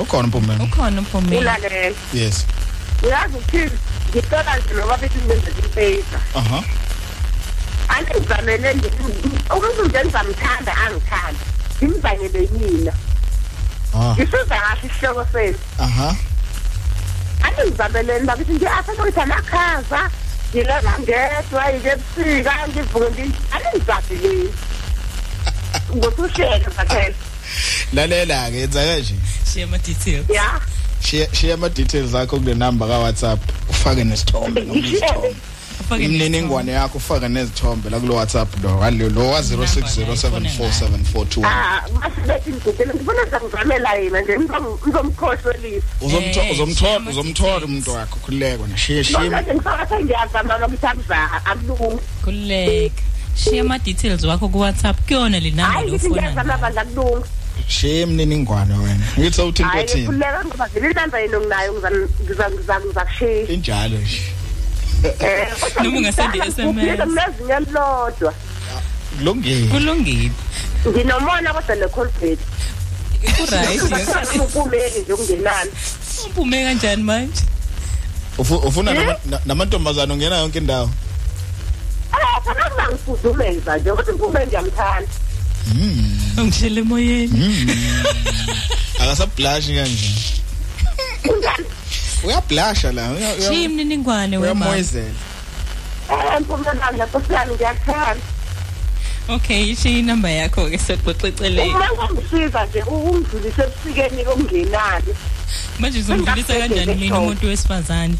ukhona mpumela Ukhona uphumile. Ulalela. yes Uyazi ukuthi ngicela nje noba bethi ngenze impeyisa. aha Angizamele nje ukuthi nje ngizamthanda angithanda. Ngimzanyele yina. ah Ngisuza kahle isihloko sethu. aha Angizamele bakithi nje asakuthi amakhaza. Ngilana ngedwa yike ebusika ngivuke ngithi angizabile. Ngosushela zakhela. Lalela ke yenza kanje Share ama details. Yeah. share share ama details akho kule number ka WhatsApp ufake nesithombe noma Ngishele. isithombe Ufake imininingwane yakho ufake nezithombe la kulo WhatsApp lo walo lo wa 06074742 Ah, masibethi ngidedele ngifuna ngizamzamela yena nje ngizomkhohlelisa. uzomthola uzomthola uzomthola umuntu wakho khuleko na shiye shiye Nje ngifaka ngiyazama ukuthi akuza akulungi. Kuleka. Share ama details wakho ku WhatsApp kuyona le number Hayi ngithi lofona. ngiyazama bandla kulungi. shiye imininingwane wena ngithi awuthi into Hayi ethini kuleka ngoba vele inamba yenu nginayo ngiza ngiza ngizakushiya. injalo nje Eh, Noma ungasende SMS. Kunezinye elilodwa. kulungile Kulungile. Nginomona kodwa le Colgate. Ku-right, yes. Uphumeli nje ungenani. Uphume kanjani manje? Ufu- ufuna nama- na- namantombazana ungena yonke indawo Ah, kana ngangifudumeza nje ukuthi ngikume ngiyamthanda. Ungishele emoyeni. akasabhlashi kanje uyablasha la uya- uya- Shiya imininingwane wema. uyamoyizela Eh, mpumelanga Nkosi yami ngiyakuthanda. Okay, shiya inamba yakho ke soxoxeceleni. Uma ngangisiza nje ungidlulise ebusikeni kongenani. Manje uzomdlulisa kanjani mina umuntu wesifazane?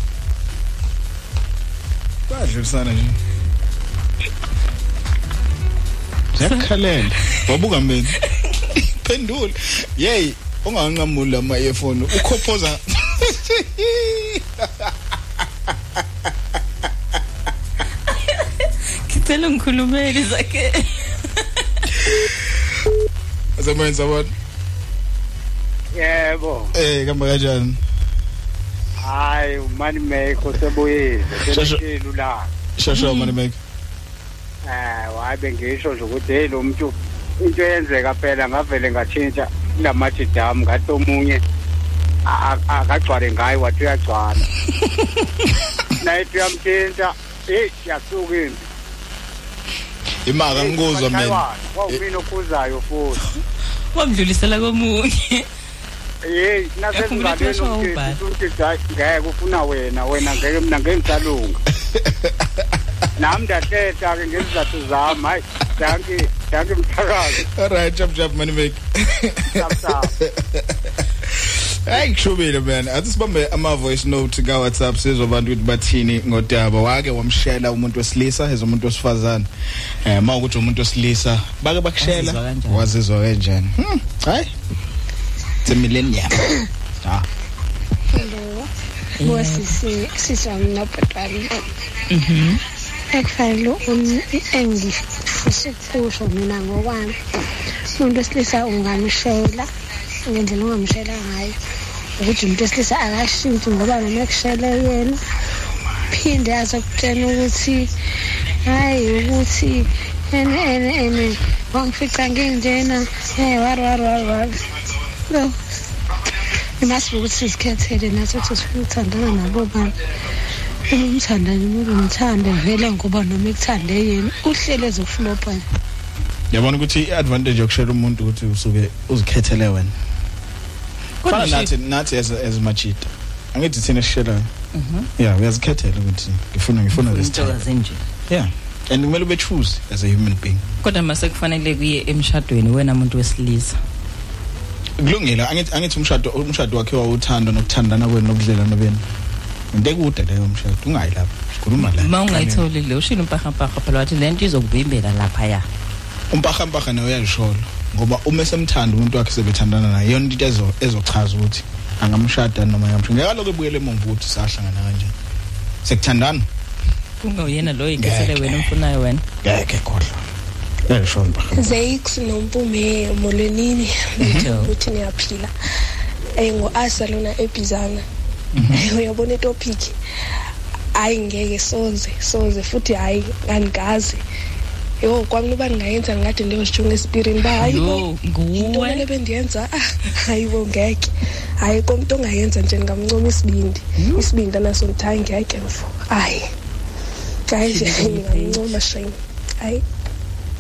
badlulisana nje Ziyakhalela wabuka mina phendula yey unganqamuli ama earphone ukhophoza. Ngicela ngikhulumele zakhe. asebenza wona yebo. Eh kamba kanjani? Hayi umani meko sebuyile sebuyile la shasho mani make eh wayi bengisho nje ukuthi hey lo muntu into yenzeka phela ngavele ngatshintsha kulamajidam ngathi omunye a- a- akagcwale ngayo wathi uyagcwala. Nayithi uyamtshintsha eh siyasuka impi imaka ngikuzwa mina. Wawumina okhuzayo futhi. Wamdlulisela komunye. hey Yakho vele nasezingalweni kushwa ukuthi ubhali. ukuthi hayi ngeke ufuna wena wena ngeke mina ngeke ngisalunga. nami ndahlehla ke ngezizathu zami hayi danki danki mthakazi alright jump jump mani make Hayi kushobile man athi sibambe ama voice note ka WhatsApp sizobantu ukuthi bathini ngodaba wake wamshela umuntu wesilisa ezomuntu wesifazane. Eh ma ukuthi umuntu wesilisa bake bakushela? Wazizwa kanjani? Hmm, hayi. It's a millennium. Ah. Hello. Ngosisi siswa mina bhotwami. Mhm. Ekufanele um engifisa ukusho mina ngokwami. Umuntu wesilisa ungamshela ngendlela ongamshela ngayo. Ukuthi umuntu wesilisa akashintshi ngoba noma ekushele yena. Phinde azokutshela ukuthi hayi ukuthi ene ene ene wangifica nginjena eh war war war war. No. Imasibe ukuthi sizikhethele nathi ukuthi sifuna ukuthandana nabo bantu. Uma umthandani umuntu umthande vele ngoba noma ekuthande yena uhlele ezoflopa nje. yabona ukuthi iadvantage yokushela umuntu ukuthi usuke uzikhethele wena Kodwa fana nje- nathi nathi as as machita angithi thina sishelayo Mhm. yeah uyazikhethela ukuthi ngifuna ngifuna this Into type kazinje. yeah and kumele ube choose as a human being Kodwa mase kufanele kuye emshadweni wena umuntu wesilisa. kulungile angithi angithi umshado umshado wakhe wawuthanda nokuthandana kwenu nokudlelana benu into ekude leyo mshado ungayi lapho sikhuluma la. Uma ungayitholi le ushilo mpaha mpaha phela wathi lento izokuvimbela lapha ya. umpaha mpaha nawe uyalisholo ngoba uma esemthanda umuntu wakhe sebethandana naye yona into ezo ezochaza ukuthi angamshada noma ngamshada ngeke lokho ebuyele emumva ukuthi sahlangana kanjani sekuthandana. Kungawuyena lo ikhethele wena umfunayo wena. ngeke kodwa. Yalisholo mpaha Zeix nompume molwenini ukuthi niyaphila. Eh ngo-Asa lona ebizana. Uyabona itopic. Hayi ngeke soze soze futhi hayi angazi. Yo kwami uba ningayenza ngade ndiyosijunga esipirini ba hayi Yo, nguwe. le bendiyenza ah, hayi bo ngeke. Hayi komuntu ongayenza nje ningamncoma isibindi. Isibindi anaso ngithi hayi ngeke mfo. Hayi. Hayi nje ningamncoma shame. Hayi.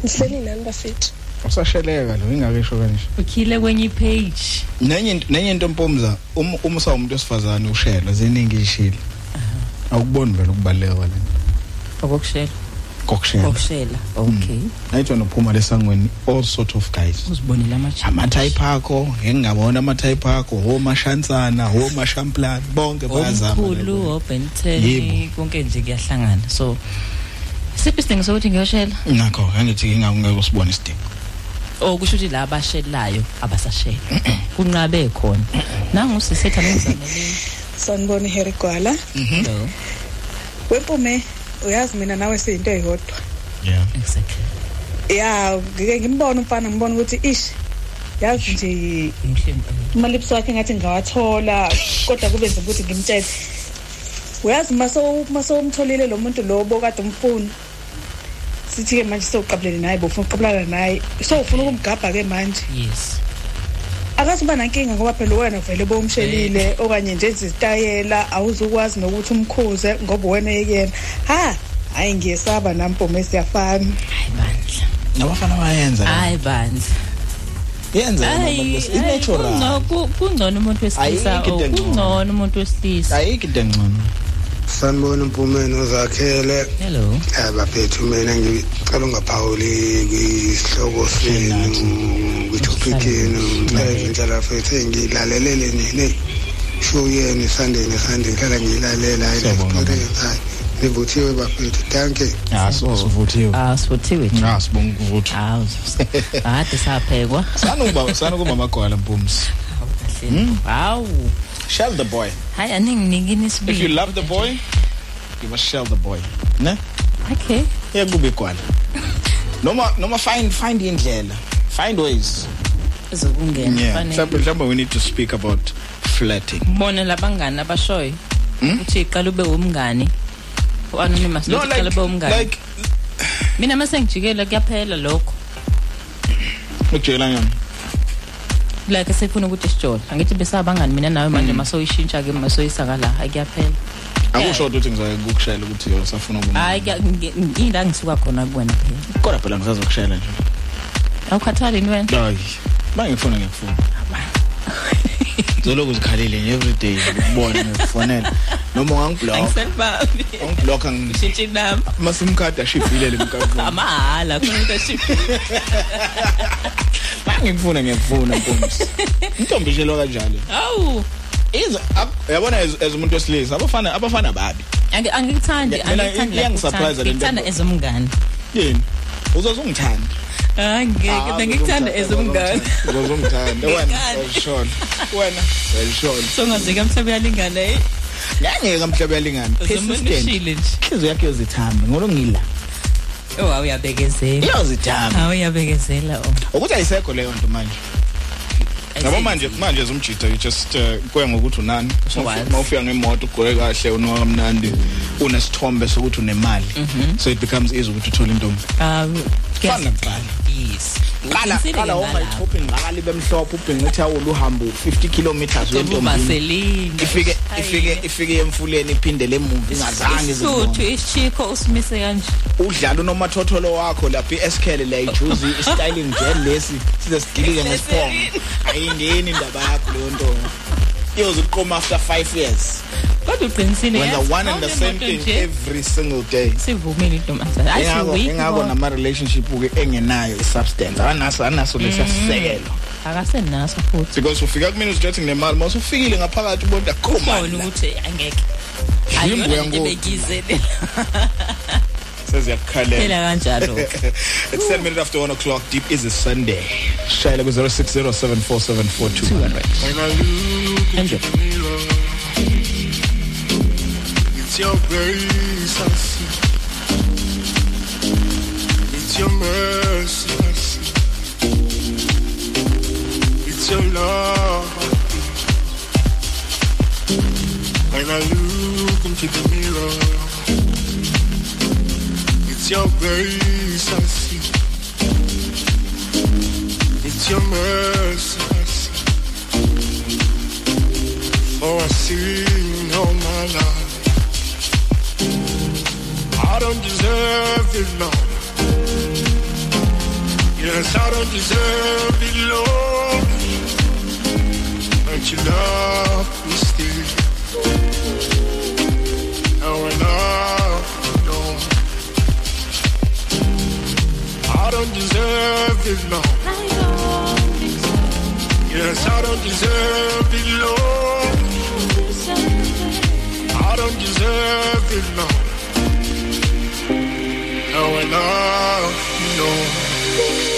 Nihleli nani bafethu usasheleka lo ingakesho kanje. Ukhile kwenye page. nenye nenye into mpomza uma uma usawumuntu wesifazane ushela ziningi ishile awukuboni vele ukubaleka kwalento Okokushela. kokushela. Kokushela okay. Ayitho nophuma lesangweni all sort of guys. Uzibonile ama ama-type akho ngengingabona ama-type akho omashansana omashamplani bonke bayazama omkhulu obenton Yebo. konke nje kuyahlangana. So siphi isidingo sokuthi ngiyoshela? Ngakho angithi ngingakungeke usibone isidingo. O kusho ukuthi la abashelayo abasashela kunqabe khona. Nangu sisetha nengizamele sanibona Harry Gwala. Hello wempume uyazi mina nawe siyinto eyodwa. Yeah. Exactly. Ya ngike ngimbona umfana ngibona ukuthi ish yazi nje amalips wakhe ngathi ngawathola kodwa kube nzima ukuthi ngimtshele. Uyazi maso maso umtholile lo muntu lo bokade umfuna. Sithi ke manje soqabulene naye bofuna uqabulana naye. So ufuna ukumgabha ke manje. Yes. Akathi uba nankinga ngoba phela wena vele bomshelile okanye nje izitayela awuzukwazi nokuthi umkhuze ngoba wena yekuyena ha hayi ngiyesaba nampomo siyafana. Nabafana bayenza? Hayi bandla. Yenza Hayi, i natural hayi, kungcono- umuntu wesilisa kungcono umuntu wesilisa. Ayikho into engcono. Sanibona impumeni uzakhele hello. Eh baphethu mina ngicela ungaphawuli kwisihloko senu kwitopic yenu ngicela indlela fethu engilalelele nini show yenu Sunday ne Sunday ngihlala ngiyilalela hayi experience hayi nivuthiwe baphethu thank you. Ah so sivuthiwe ah sivuthiwe nje. Ah sibonga ukuvutha. Hawu kade saphekwa. Sanukuba sanukuba amagwala mpumsi hawu. Shell the boy. Hayi aninginikini if you isibili love the boy you must shell the boy ne? Okay. Yekube igwala noma noma find find indlela. Find ways. Zokungena yeah. mhlawumbe mhlawumbe we need to speak about flirting. Bona labangani abashoyo? Uthi iqala ube umngani. U-anonymous No, like- ube umngani. like- mina mase ngijikela kuyaphela lokho. Ukujela ngani? Like sefuna ukuthi sijole. Angithi besabangani mina nawe manje masoyishintsha ke masoyisaka la hayi kuyaphela akusho ukuthi ngizoye kukushayela ukuthi usafuna ukuba hayi kuya- nge- ila ngisuka khona kuwena phela. Kodwa phela ngisazokushayela nje. Awukhathali ni wena? Hayi mangifuna ngiyakufuna zoloku zikhalile nje every day ukubona ngikufonela noma ungangiblock angiselibambi ungiblock ushintshe inamba amasim card ashibhile lemkakho amahala khona into ashibhile ngikufuna ngiyakufuna nkosi. Intombi ishelwa kanjalo. Awu. Iza ak- yabona as as umuntu wesilisa abafana abafana babi. Angi- angikuthandi Mina angikuthandi iyangisurprise like le nto. ngikuthanda as umngani. Yini? Uzozungithanda. Hayi ngeke bengikuthanda as umngani. uzozungithanda. Wena Ngekani? welishona wena welishona so ngazeka mhlobo yalingana eh? Ngangeke mhlawumbe yalingana persistent uzomonishile nje. Inhliziyo yakhe yozithamba ngolo ngila. Oh awuyabekezela iyozithamba awuyabekezela oh. Ukuthi ayisekho leyo nto manje. Yabo manje manje zumjita you just uh, kuya ngokuthi unani. Wazi. mawufika ngemoto ugqoke kahle unoka kamnandi unesithombe sokuthi unemali. So it becomes easy ukuthi uthole intombi. Um fana kuqala yes qala qala uma ichophe ngqakali bemhlophe ubhinga ithawula uhambo 50 kilometers wentombi ifike ifike ifike emfuleni iphindele emuva ingazange isuthu isichiko usimise kanje. Udlala unomathotholo wakho lapha i-eskel layijuzi istyling nje lesi size sigilike ngesiphongo ayingeni indaba yakho leyo nto iyoze uqoma after 5 years. Kodwa uqinisile wenza yazi, one and the same awunemoto thing nje. every single day. Sivumile intombazana hayi engako siwikho engako nama relationship ke engenayo isubstance. Anaso anaso lesisekelo akasenaso futhi. Because ufika kumina uzijethi nginemali mase ufikile ngaphakathi ubona ubona khoma ukuthi angeke. Yimbo ayona yangoku. nje bekizele seziyakukhalela phela kanjalo It's 10 minutes after 1 o'clock. Deep is a Sunday. Shayla ku 0607474200. Enjoy. It's your grace I see. It's your mercy I see. It's your love I feel. When I look into the mirror, it's your grace I see. It's your mercy I see. For I seen all my life. I don't deserve it, Lord. Yes, I don't deserve it, Lord. But you love me still. When I don't, it, Lord. Yes, I don't deserve it, Lord. I don't deserve it, Lord. No, I, no.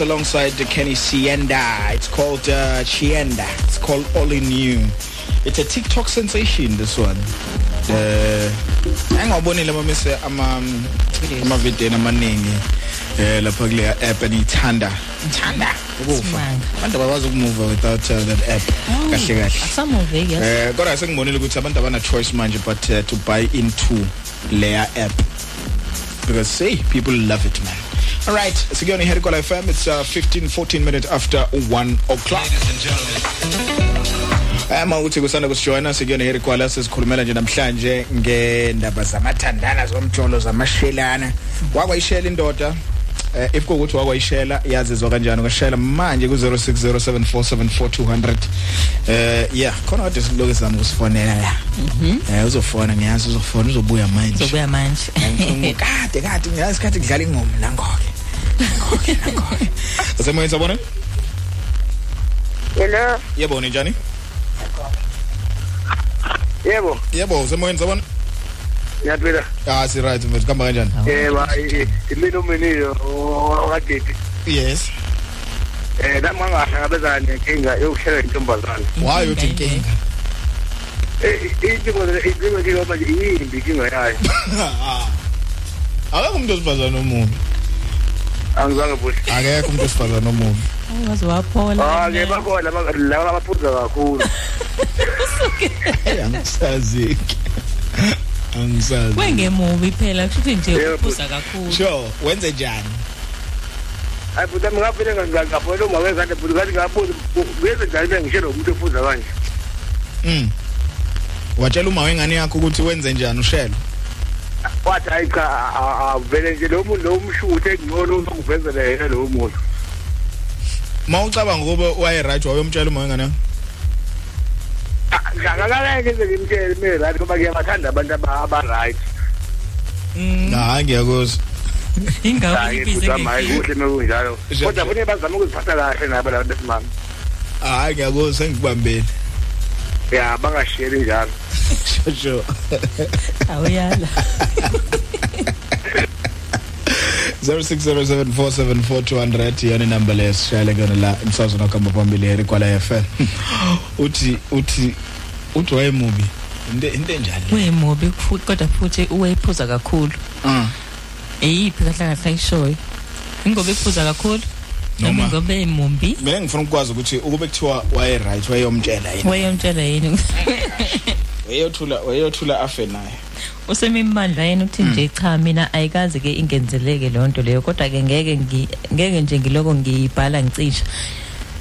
Out alongside the Kenny Sienda. It's called uh, Chienda. It's called All in You. It's a TikTok sensation. This one. Uh, angawabonile mamise ama ama video amaningi eh lapha kule app eniyithanda ithanda ukufa abantu abakwazi ukumuva without uh, that app kahle kahle akusamuveki yes Eh kodwa sengibonile ukuthi abantu abana choice manje but uh, to buy into layer app because say people love it man. All right, sikuyona Call FM it's uh, 15 14 minutes after 1 o'clock. Ama uthi kusanda kusijoyina sikuyona Call sesikhulumela nje namhlanje ngendaba zamathandana zomjolo zamashelana. Wakwayishela indoda eh, if kuwukuthi wakwayishela yazizwa kanjani? Ukashela manje ku 0607474200 eh yeah khona kade siloke sizama ukusifonela la. Eh uzofona ngiyazi uzofona uzobuya manje. Uzobuya manje. Ngifuna kade ngiyazi kade kudlala ingoma nangoke nangoke Asemoyeni sabona Hello. Yebo ninjani Yebo. Yebo usemoyeni sabona Ngiyaphila. Ah si right mfethu kamba kanjani Yebo, imino miniyo wakadidi. Yes. Eh nami ngangahlangabezana nenkinga yokushela intombazana. Why uthi inkinga Eh inkinga inkinga inkinga manje yimbi inkinga yayo. Akekho umuntu osifazana omubi Angizange futhi. Akekho umuntu osifazana omubi Wazi waphola. Ah ke bakhona laba abaphuza kakhulu. Angisazi Angisazi Wengemubi phela kusho nje uphuza kakhulu. Sure wenze njani Hayi futhi ngaphinda ngingaphola uma wezande futhi ngathi ngabuza ngeze njani bengishela umuntu ophuza kanje. Mm Watshela uma wengane yakho ukuthi wenze njani ushelo Wathi hayi cha avele nje lo muntu lo mshuthe engcono uzokuvezela yena lo muntu. Mawucabanga ukuba waye right wayomtshela uma wengane yakho Ngakake nje ngimtshele mina right ngoba ngiyabathanda abantu aba aba right. Hayi ngiyakuzwa Ingakho Hayi futhi amayi kuhle mekunjalo. Kodwa kufanele bazame ukuziphatha kahle nabo labantu besimame. Hayi ngiyakuzwa sengikubambile Ya bangasheri njalo. Sure Awuyala. 0607474200 yona number lesishayele kuyona la emsazweni wakhamba phambili here kwala FM uthi uthi uthi wayemubi into into enjani Wemubi futhi kodwa futhi uwephuza kakhulu. Ah Eyiphi kahle kahle ayishoyo. Ingoba ephuza kakhulu. Noma Noma- ngoba emumbi. mina ngifuna ukwazi ukuthi ukube kuthiwa waye right wayomtshela yini Wayomtshela yini? wayothula wayothula afe naye usemimandla yena uthi nje cha mina ayikazi ke ingenzeleke lonto leyo kodwa ke ngeke ngi- ngeke nje ngiloko ngiyibhala ngicisha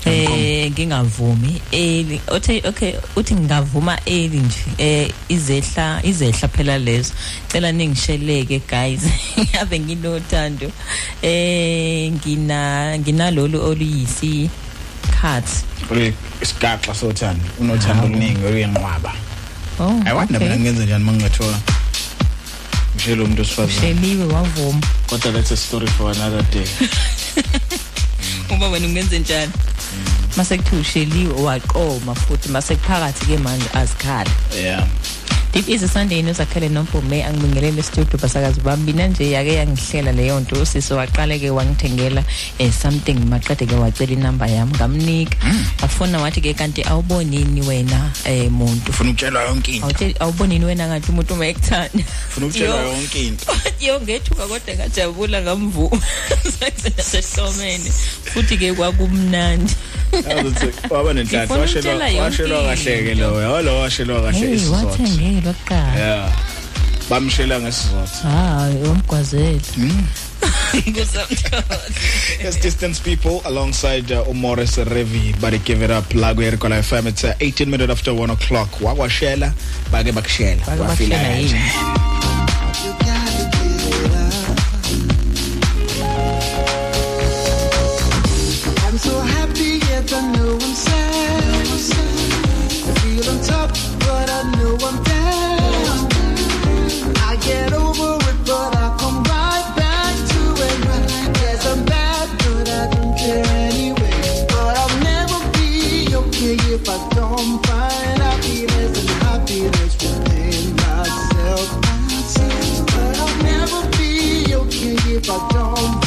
eh ngingavumi eli uthi okay uthi ngingavuma eli nje eh izehla izehla phela lezo. Cela ningisheleke guys ngabe nginothando. Eh ngina nginalolu oluyisi cut uri isigaxa sothando unothando oluningi oluyenqwaba oh i wonder mina ngenze njani mangingathola ngishelo umuntu osifazana sheliwe wavuma. Kodwa that's a story for another day. Uma wena ungenze njani? Mase kuthi usheliwe waqoma futhi mase kuphakathi ke manje azikhala. Yeah. Deep is Sunday nozakhele nompome angibingelele studio basakazi bami. Nje yake yangihlela leyo nto usisi waqale ke wangithengela eh something maqede ke wacela inamba yami ngamnika. Afuna wathi ke kanti awubonini wena eh muntu. Ufuna ukutshelwa yonke into. Awubonini wena ngathi umuntu uma ekuthanda. Ufuna ukutshelwa yonke into. Yo ngethuka kodwa ngajabula ngamvuma. Sehlomene futhi ke kwakumnandi. Yazi waba nenhlanhla Ngifuna washelwa ukutshela yonke washelwa kahle ke into. lo yalo washelwa kahle hey isizotho wathengelwa kuqala yeah bamshela ngesizotho hayi wamgwazela Yes, distance people alongside uh, Umores Revi, but give it up. Lago Erikola FM. It's uh, 18 minutes after 1 o'clock. Wakwashela, bage bakshela. Bake Wafila bakshela kanje. yini? Don't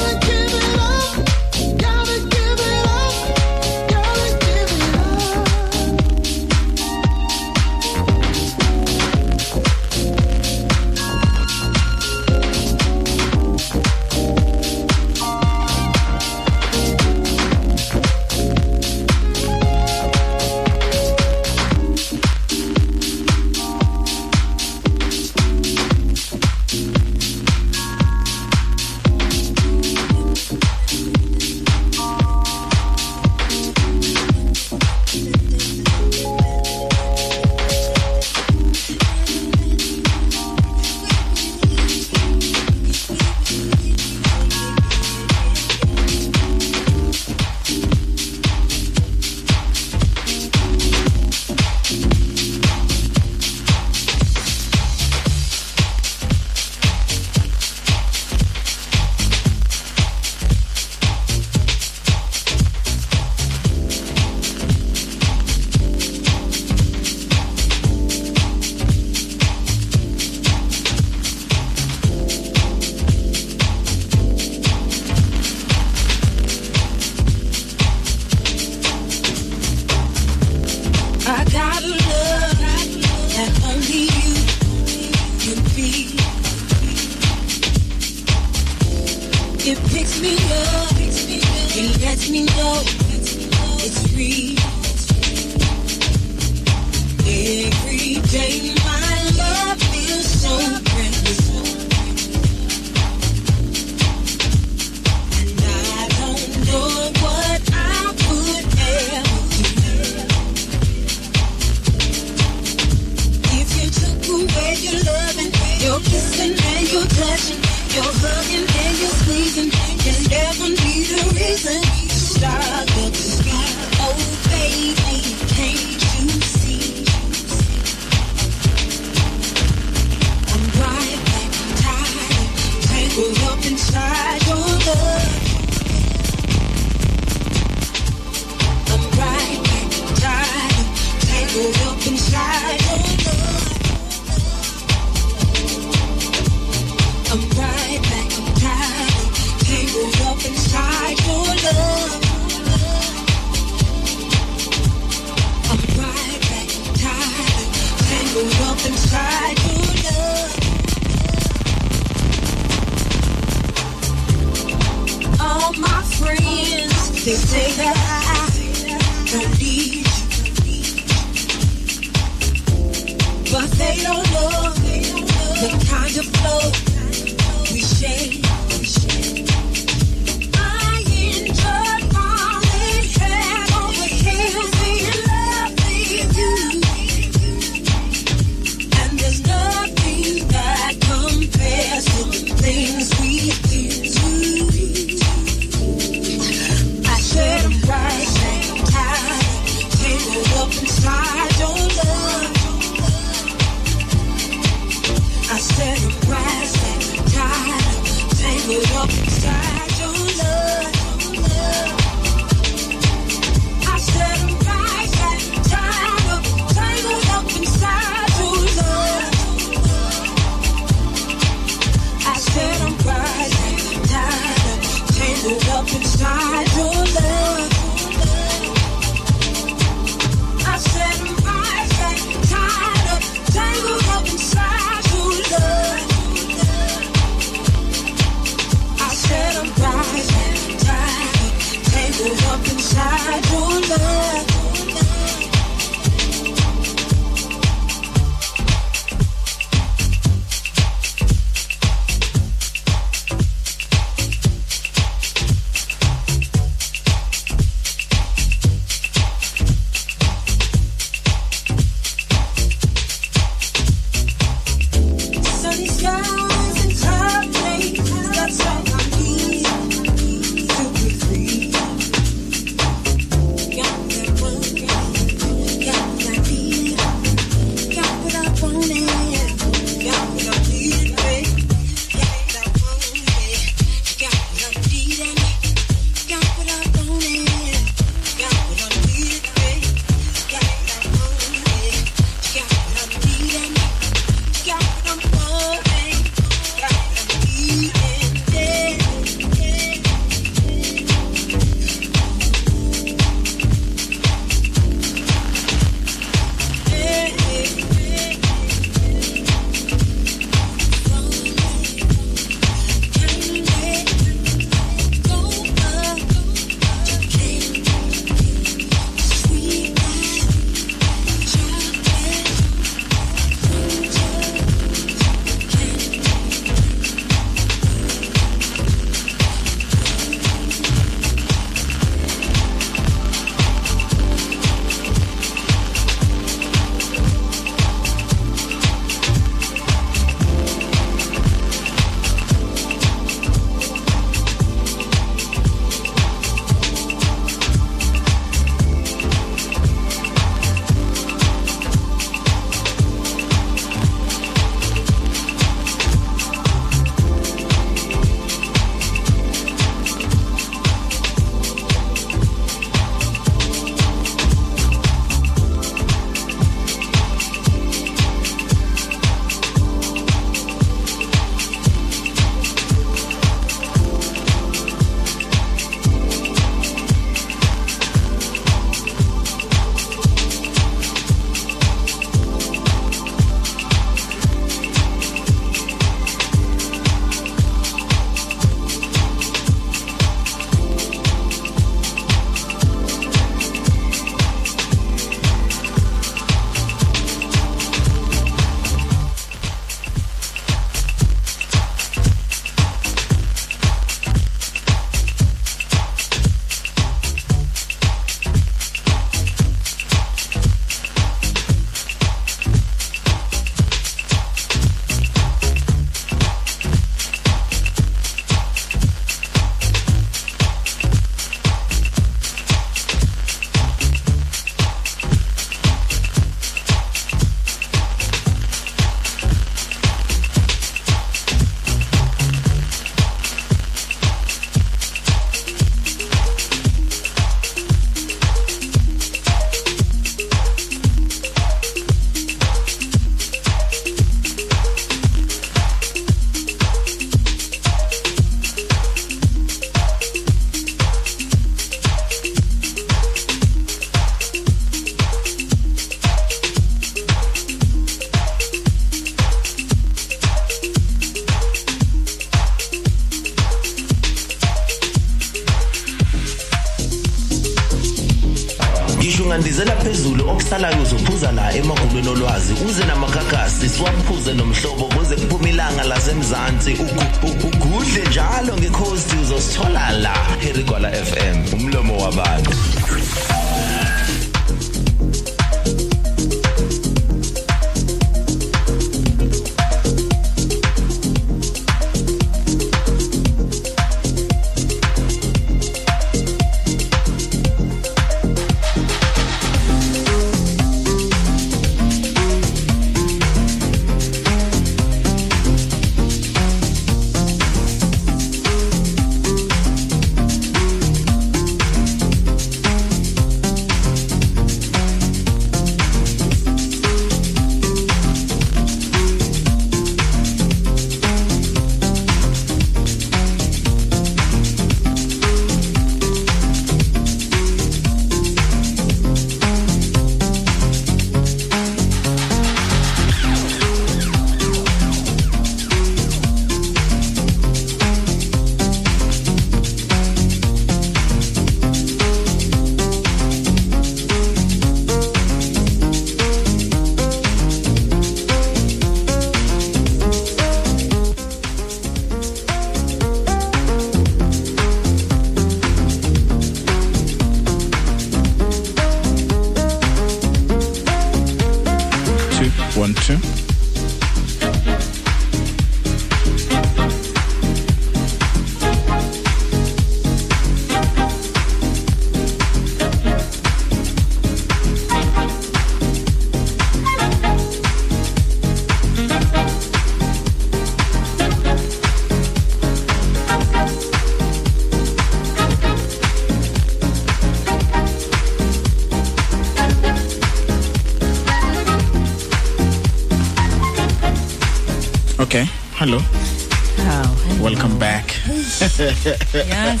Yes.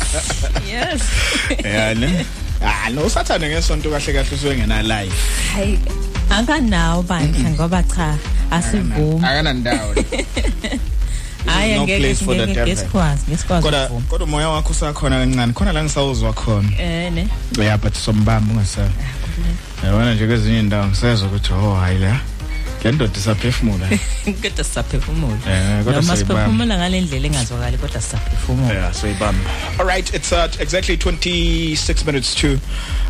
Yes. yeah ne ah no sathane ngesonto kahle kahle usuke ngena live Hayi akanawo bandla ngoba cha asivumi. akanandawo Hayi no angeke place for the ngeke devil. ngesikwazi ngesikwazi kodwa ukuvuma. kodwa umoya wakho usakhona kancane khona la ngisawuzwa khona Eh ne. yeah but sombamba ungasabi yabona nje kwezinye indawo ngisezwe ukuthi oh hayi la le ndoda isaphefumula Kodwa sisaphefumula. Eh, kodwa Noma siyibamba. siphefumula ngalendlela engazwakali kodwa sisaphefumula. Yeah, so ibamba. All right, it's at exactly 26 minutes to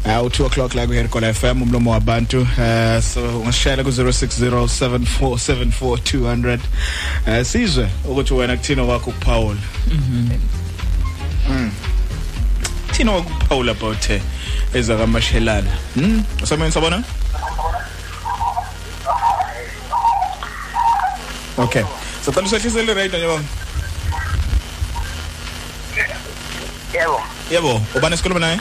uh, 2 o'clock la kuhere kola FM umlomo wabantu. Uh, so ungashayela ku 0607474200. Uh, sizwe ukuthi wena kuthina wakho kuPaul. Mhm. Mm. Thina wakho kuPaul about eh, ezakamashelana. Mm. Usameni sabona? Okay. So qala usehlise le yebo Yebo, ubani esikhuluma naye?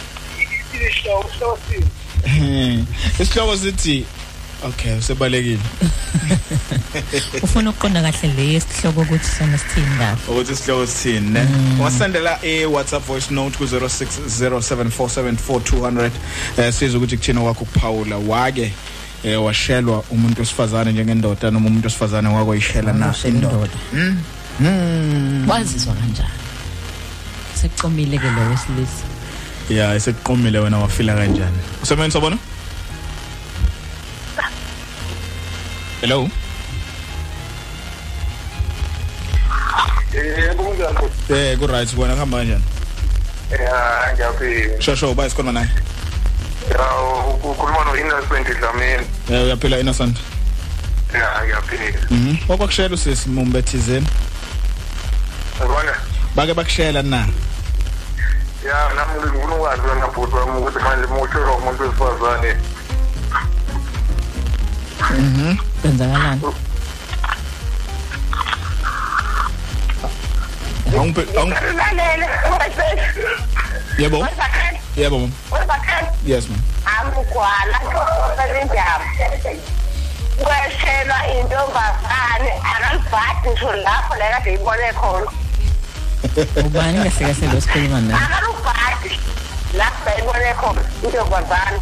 Isihloko sithi Okay, usebalekile. Ufuna ukuqonda kahle le yesihloko ukuthi sona sithini kahle. Ukuthi isihloko sithini ne? Wasendela e WhatsApp voice note ku 0607474200 eh sizwe ukuthi kuthina wakho kuPaula wake eh washelwa umuntu osifazane njengendoda noma umuntu osifazane wako yishela na indoda. Mm. Mm. Wazizwa kanjani? Sekucomile ke lo wesilisa. Yeah, esekuqomile wena wafila kanjani? Usebenza sabona? Hello. yebo kunjani Eh, ku right bona kuhamba kanjani? ya ngiyaphila Shosho baya sikhona naye. ya ukhuluma no-innocent dlamini Eh uyaphila innocent. ya ngiyaphila Mhm. Wakwakushela usisi mumbe thizeni. yabona Bake bakushela na. Ya nami ngifuna ukwazi wena bhuti wami ukuthi manje mutshelwa umuntu wesifazane Mhm. Kwenzakalani? Awungiphe awung Lalele, ungayibesi. Yebo. Wesakhe, Yebo mama. wesakhe. Yes ma'am. Amugwala selindaba. Kweshelwa intombazane akalibhadi ngisho lapho la kade ibone khona. Ubani kahle kahle lo sikhuluma naye? Akalibhadi lapho la ibone khona intombazane.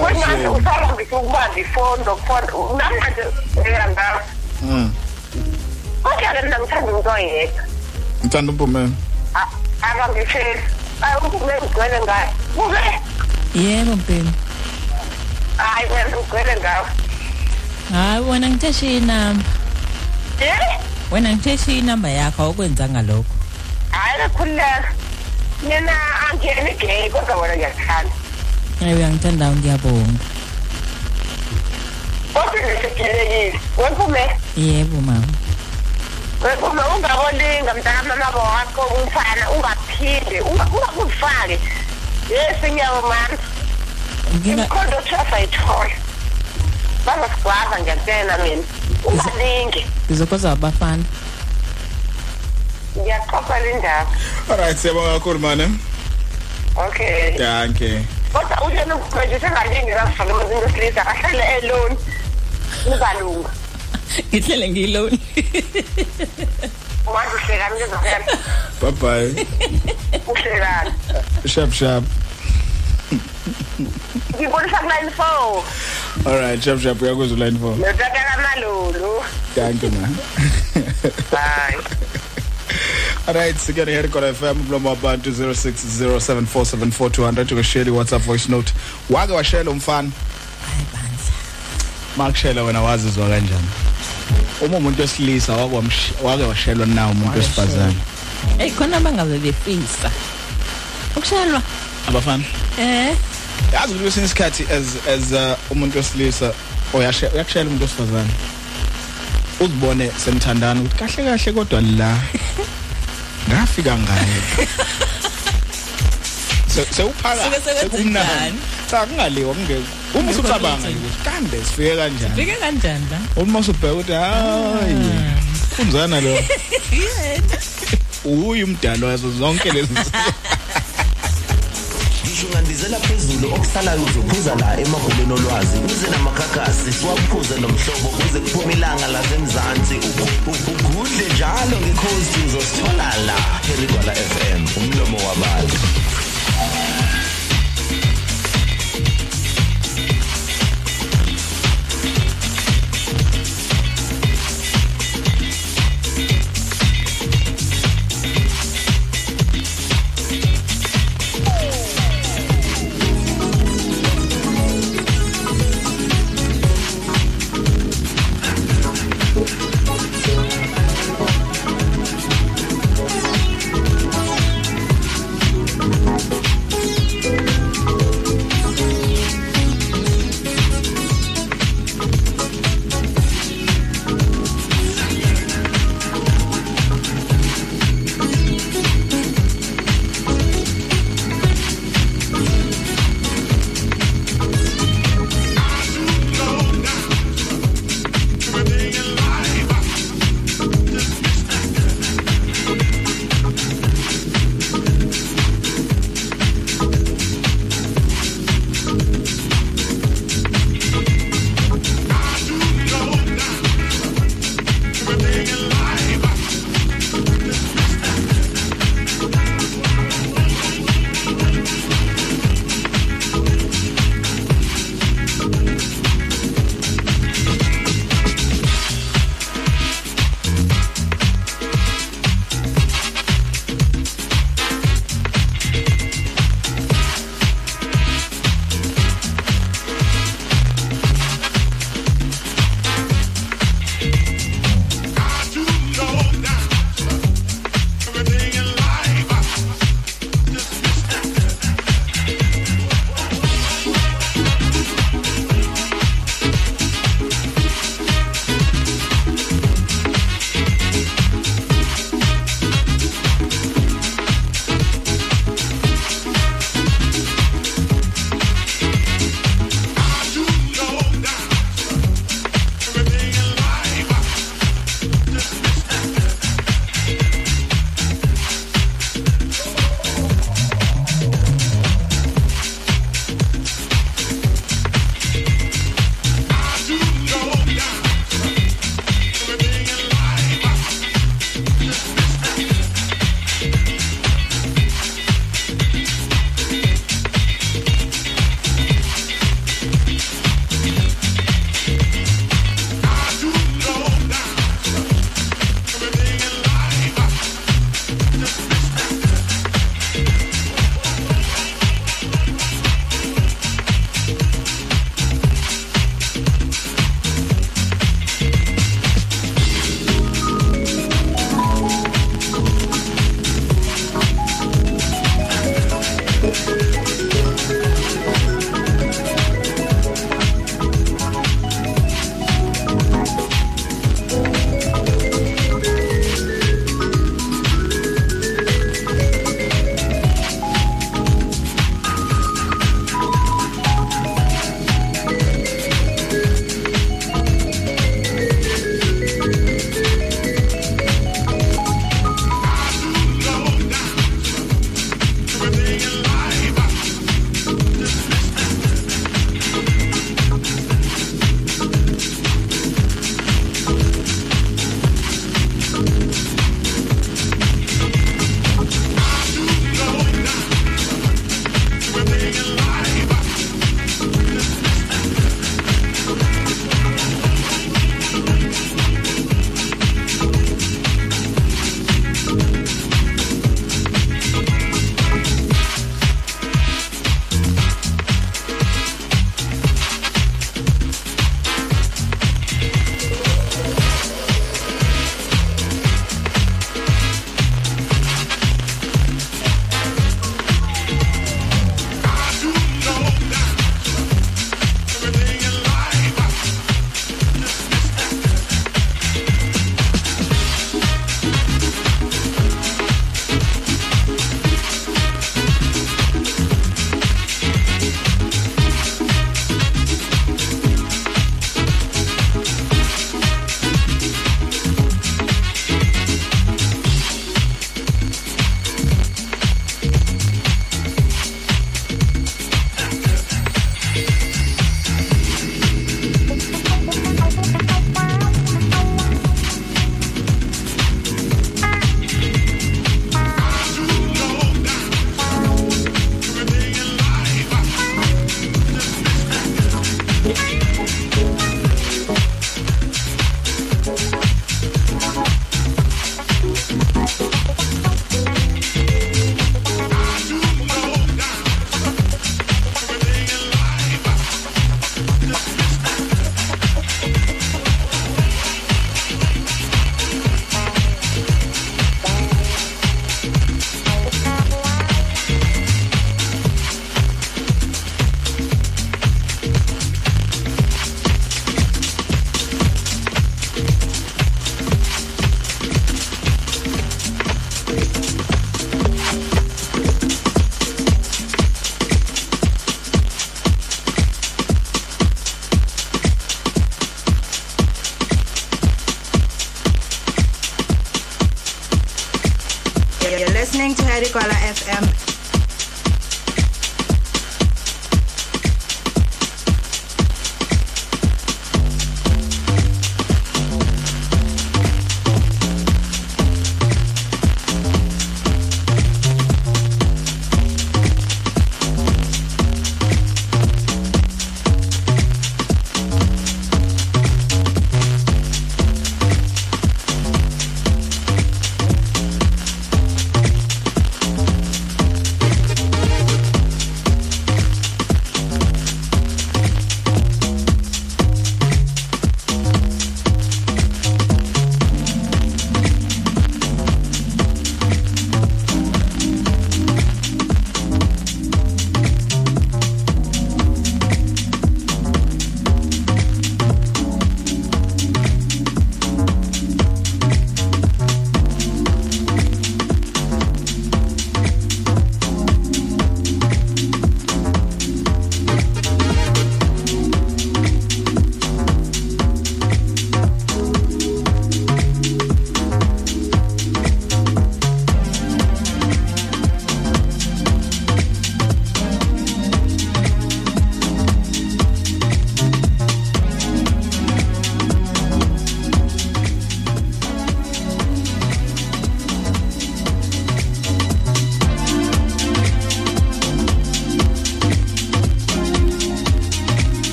Kuthi manje usala ngisho ukubamba ifoni lokufona namanje ngiyanda. Mhm. Kodwa ke mina ngithanda umuntu oyedwa. Ngithanda umpumela. akangisheli ayi umphumela ugcwele ngayo buke yebo mpimo hayi wena ugcwele ngawe hayi wena ngitheshe inamba eh wena ngitheshe inamba yakho awukwenzanga lokho hayi kakhululeka mina angiyeni gay kodwa wena ngiyakuthanda. Hayi uyangithanda ngiyabonga. Kodwa ngisejilekile wephume yebo mama. Wephume ungabolinga mntakamama wakho umfana ungaphinde unga- ungakufake yesi ngiyabomama imkhondo trust ayithola bazosigwaza ngiyakutshela mina. Ungalingi ngizokhoza abafana. Ngiyaxoxa le ndaba. Alright siyabonga kakhulu mane. Okay. Danke kodwa uyena manje sengalingi kafaka amazinto esilisa ahlale alone ubalunga ngihlele ngiyiloni manje uhlekani ngizofela bye bye uhlekani sharp sharp ngibonisa kuline four. Alright sharp sharp uyakuzwa line 4 notatala malulu danke man bye. Alright, sigara here kona FM mlomo wabantu 0607474200 ukashare WhatsApp voice note. Wake washela umfana. Makushela wena wazizwa kanjani? Uma umuntu wesilisa wake washelwa na umuntu wesifazane. hey khona bangabe befisa. Ukushelwa Abafana. eh? Yazi ukuthi kwesinye isikhathi as as uh, umuntu wesilisa oyashe uyakushela umuntu wesifazane. Uzibone semthandana ukuthi kahle kahle kodwa la ngafika ngaye. Se sewuphaka Suke sekwenze sekumnandi. njani? Cha kungaliwa kungeke. Uma usucabanga nje ukuthi kande sifike kanjani? fike kanjani la Uma usubheka ukuthi hayi kunzana lo. Uyi umdalo wazo zonke lezi ngisho ungandizela phezulu okusalayo uzophuza la emagumeni olwazi uze namakakasi siwaphuze nomhlobo kuze kuphume ilanga lasemzansi Ugu- ugu- ugudle njalo ngekhosti uzosithola la erigwala fm umlomo wabantu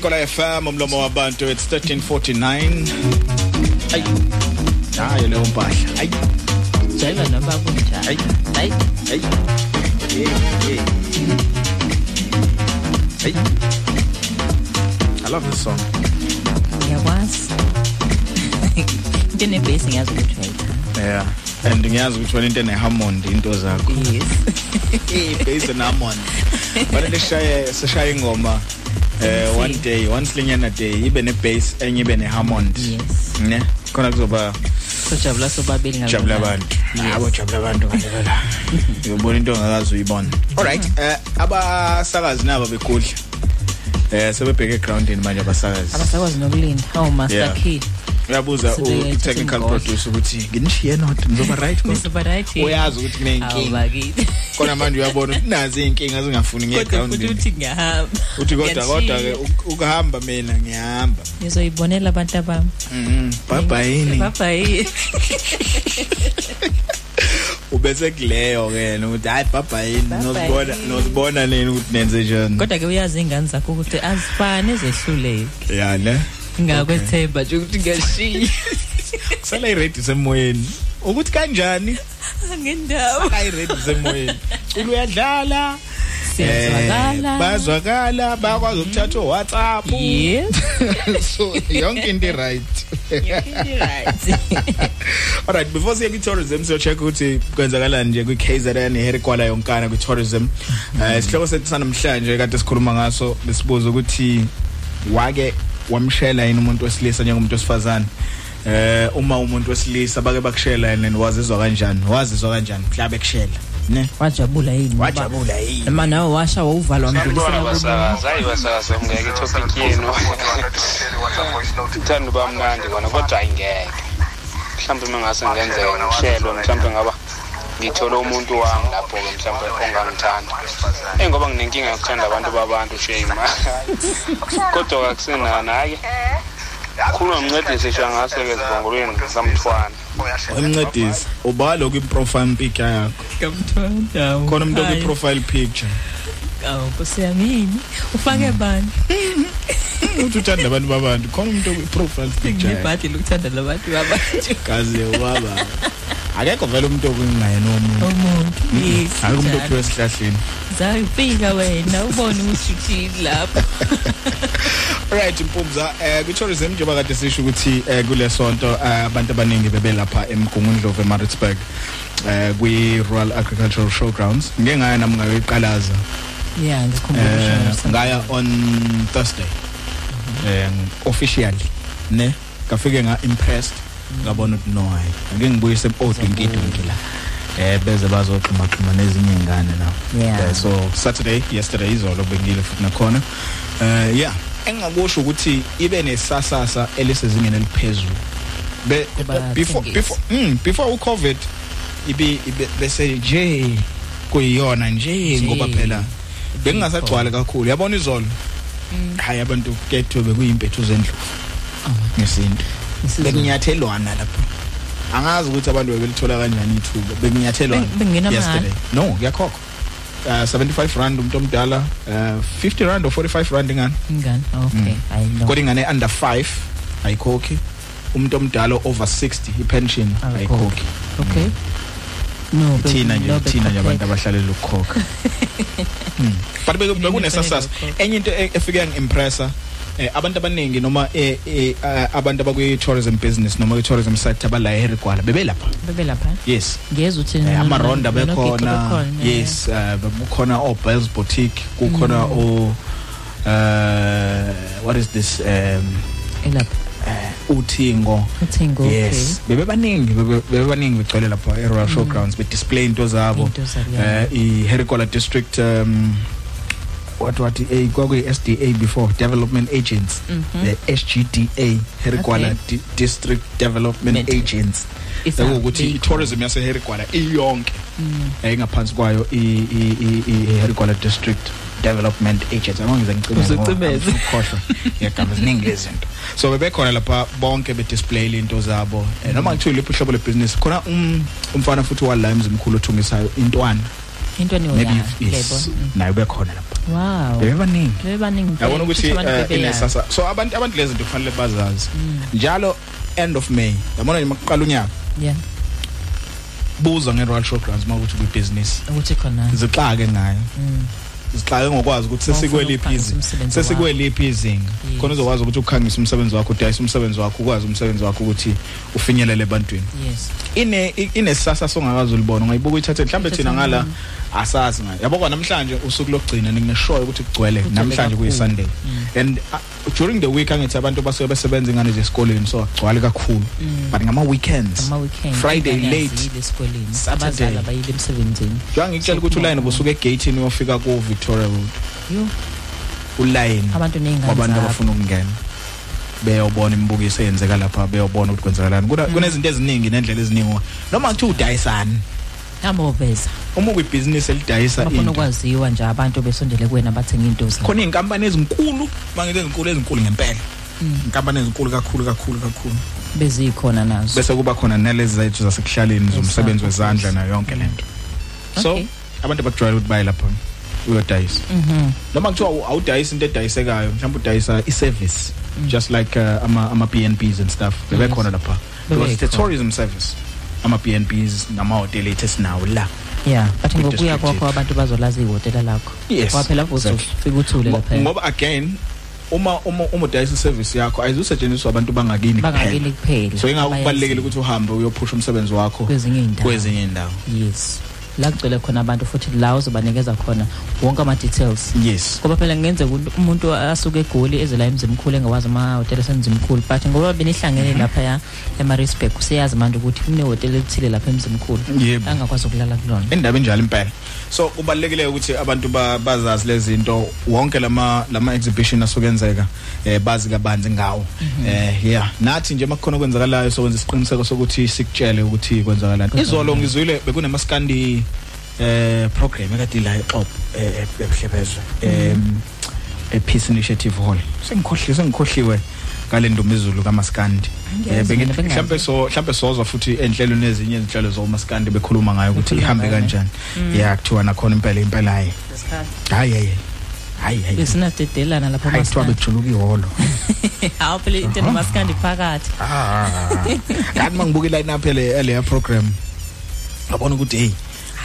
Kola FM umlomo wabantu it's 1349 ay. Hayi leyo mpahla ay. Jayiva noma kunjani ay. Hayi ay. Hey hey I love this song. Ngiyakwazi. Into nebase ngiyazi ukuthi yeah. And ngiyazi ukuthi wena into ene Hammond into zakho. Yes. Bass and Hammond bana leshaye seshaya ingoma. Eh one day one slinyana day ibe ne bass enye ibe ne Hammond. Yes. Ne? Khona kuzoba sojabula sobabili ngalokho jabula abantu. Yabo jabula abantu kanjalo uyobona into ongakazi uyibona alright eh abasakazi nabo bekudla. Eh sebebheke groundini manje abasakazi. Abasakwazi nokulinda. Hawu master Yeah. key. Uyabuza Sibeke u technical izingodla. producer ukuthi nginishiye not? Nizoba right kodwa Nizoba right yini? uyazi ukuthi Hawu kuneyinkinga bakithi khona manje uyabona ukuthi nazi inkinga zingafuni ngiye kodwa futhi groundini uthi ngiyahamba. Uthi kodwa kodwa ke Ngiyashiya. uk- ukuhamba mina ngiyahamba. Ngizoyibonela abantu abami. Mhm bye bye bye bye ubese kuleyo ke ukuthi hayi bye bye Bye nozibona bye. nozibona nini ukuthi nenze njani? Kodwa ke uyazi ingane zakho ukuthi azifani ezehluleke. Ya ne ngakwethemba nje ukuthi ngiyashiya. Kusala iready semoyeni ukuthi kanjani? Ngendawo. Sala iready semoyeni ulo uyadlala Siyazwakala. Eh, bayazwakala bayakwazi ukuthatha o WhatsApp yes. So yonke into right Alright before siye ku tourism so check ukuthi kwenzakalani nje kwi KZN Herikwala yonkana ku tourism eh isihloko sethu sanamhlanje kade sikhuluma ngaso besibuza ukuthi wake wamshela yini umuntu wesilisa njengomuntu wesifazane? Eh uma umuntu wesilisa bake bakushela yena wazizwa kanjani? Wazizwa kanjani? Mhlabe kushela ne? Wajabula yini wajabula yini? Noma nawe washa wawuvala Sanibona wamdlulisela basakazi hayi basakazi mngeke itopic yenu. Ithanda uba mnandi kona kodwa ayingeke. Mhlawumbe uma ngase ngenzeka ngishelwe mhlawumbe ngaba ngithole umuntu wami lapho-ke mhlawumbe ongangithanda. Eyi ngoba nginenkinga yokuthanda abantu babantu shame. Kodwa kakusenani hhayi khuluma mncedisi sha ngaso-ke ezibongolweni kamthwana emncedisi. Ubalo kwi profile picture yakho. Kamthanda khona umuntu okwi profile picture awu kusiyamini ufake bani uthi uthanda abantu babantu khona umuntu okwi profile picture yakho ngebhadi lokuthanda labantu babantu. Kaze ubaba akekho vele umuntu okungayena omuntu umuntu yes akekho umuntu njalo. ophiwe esihlahleni zawufika wena ubone ukuthi uthini lapho. Right mpumza eh ku tourism njengoba kade sisho ukuthi eh kule sonto eh, abantu abaningi bebe lapha emgungundlovu eMaritzburg eh kwi Rural Agricultural Showgrounds. Ngeke ngaya nami ngayoyiqalaza yeah eh ngikhumbula ngaya on Thursday. Eh officially. Ne kafike nga impressed ngabona ukuthi no hayi ake ngibuyise odinkitinki la eh beze bazoxhuma xhuma nezinye ingane na. Eh, so Saturday yesterday izolo bengile futhi nakhona. Eh yeah. Engakusho ukuthi ibe nesasasa elisezingeni eliphezulu. Be- before before mm, before u covid ibe ibe- bese nje kuyiyona nje ngoba phela bengingasagcwala kakhulu. Yabona izolo? Hayi abantu kethu bekuyimpethu zendlovu ngesinto bekunyathelwana lapho. Angazi ukuthi abantu bebelithola kanjani ithuba. Bekunyathelwana Be- bekungena mahhala? yesterday. No kuyakhokha uh, 75 rand umuntu omdala. Uh, 50 rand or 45 rand ingane? Ingane okay. I know kodwa ingane under 5 ayikhokhi. Umuntu omdala over 60 ipension ayikhokhi. okay. No be- thina nje no, thina nje be- abantu abahlalela ukukhokha Hmm. but beku- bekunesasasa enye into e- efike yangiimpressa eh abantu abaningi noma eh eh, ah, abantu abakwi tourism business noma kwi tourism sector abala eRigwala bebe lapha bebe lapha yes. Ngeza uthi Eh, amaronda no- no- no- bekhona bekhona, yes eh, kukhona o Bells boutique kukhona o uh what is this um elapha. Uthingo. Uthingo yes. Bebe baningi bebe bebe baningi begcwele lapha e Royal Showgrounds be display into zabo. Into zabo, yeah. eh i Herikola district um what what eh kwakuyi SDA before development agents. Mhm. the SGDA Herikola Okay. Di- district development Met- agents. It's a ukuthi big i tourism yase Herikola iyonke. Mm. engaphansi kwayo i i i- i Herikola district. Development agents angize ngicimeze Uzocimeza. ukhohlwa ngiyagama ziningi lezinto so bebekhona lapha bonke be display into zabo. Eh, noma ngithiwe liphi uhlobo le business khona um umfana futhi wala emzimkhulu othungisayo intwana. Into maybe eniyoyazi yes nayo bekhona lapha. Wow. Bebaningi bebaningi yabona ukuthi Kusho abantu eh, bebeyazi. inesasa. So abantu abantu lezi zinto kufanele bazazi. Mm. njalo end of May yabona nje makuqala unyaka? Yeah. Buza nge-royal showgrounds makuthi kwi-business ukuthi khona. Zixake ngayo. Mm. zixake ngokwazi ukuthi Mawufuna sesikweliphi ukukhangisa izinga umsebenzi wakho. sesikweliphi izinga Yes. khona uzokwazi ukuthi ukhangise umsebenzi wakho udayise umsebenzi wakho ukwazi umsebenzi wakho ukuthi ufinyelele ebantwini yes ine i- inesasa songakazi ulibona ungayibuka uyithathe mhlambe Ithathe thina ngala mm. Asazi ngayo yabo kwa namhlanje usuku lokugcina ningineshoyo ukuthi kugcwele Kugcwele namhlanje kuyi kakhulu. Sunday. Mm. and uh, during the week angithi abantu basuke besebenza ingane zesikoleni so agcwale kakhulu. Mm. but ngama weekends ama weekend Friday ingane late. aziyile esikoleni. Saturday. abazali abayile emsebenzini. Njengoba ngikutshela ukuthi uline busuke egateini uyofika ku Victoria Road? Yo. Uline abantu ney'ngane wabantu zabo. abafuna ukungena. Beyobona imibukiso eyenzeka lapha beyobona ukuthi kwenzakalani. Kuna- kunezinto eziningi nendlela eziningi noma kuthiwa udayisani amoveza uma kuyibhizinisi elidayisa bafuna into. ukwaziwa nje abantu besondele kuwena bathenga into zabo. Khona iy'nkampani ezinkulu mangithi ezinkulu ezinkulu ngempela. Mm. inkampani ezinkulu kakhulu kakhulu kakhulu. Bezikhona nazo. Bese kuba khona nalezi zethu zasekuhlaleni zomsebenzi wezandla nayo yonke lento so Okay. abantu abakujwayele ukuthi baye lapha uyodayisa. Mhm. noma kuthiwa awu- awudayisi into edayisekayo mhlawumbe udayisa i-service just like uh, ama, ama B&Bs and stuff. Bebekhona lapha. Because it's a Bebekhona. tourism service. Ama B&Bs namahotela ethu esinawo la yeah but Kwi- ngokuya district kwakho yethu. abantu bazolazi ihhotela lakho Yes, waphela lapho exactly. uzofika uthule Ngo- lapha ngoba again uma uma uma udayisa service yakho ayizusetshenziswa abantu bangakini bangakini kuphela so ingakho abayaziyo. kubalekile ukuthi uhambe uyophusha umsebenzi wakho Kwezinye iy'ndawo. kwezinye indawo yes la kugcwele khona abantu futhi la uzobanikeza khona wonke ama-details. Yes. Ngoba phela ngenzeka ukuthi umuntu asuke egoli eze la emzimkhulu engawazi amahhotela asemzimkhulu but ngoba benihlangene laphaya emarisburg useyazi manje ukuthi kunehhotela elithile lapha emzimkhulu Yebo. angakwazi ukulala kulona. Indaba enjalo impela. So kubalekile ukuthi abantu ba- bazazi lezi zinto wonke lama lama exhibition asokenzeka eh bazi kabanzi ngawo. Eh yeah. Nathi nje makukhona kwenzakalayo sokwenza isiqiniseko sokuthi sikutshele ukuthi kwenzakalani izolo ngizwile bekunemaskandi eh program ekade la eXhobo eh ebuhlebezwe. Em e Peace Initiative Hall. Sengikhohliwe sengikhohliwe ngale ndomizulu kaMaskandi Angiyazi eh bengithi mina, bengazi. mhlambe so mhlambe sozwa futhi enhlelweni ezinye izinhlelo zoMaskandi bekhuluma ngayo ukuthi Bekhuluma ihambe ngayo. kanjani. Mm. yeah kuthiwa nakhona impela impela hayi. Hayi hayi hayi. Hayi besinadedelana lapha hayi kuthiwa emaskandi bejuluka ihholo hawu phela into namaskandi phakathi. Kanti mangibuka iline up ele ele program ngabona ukuthi hey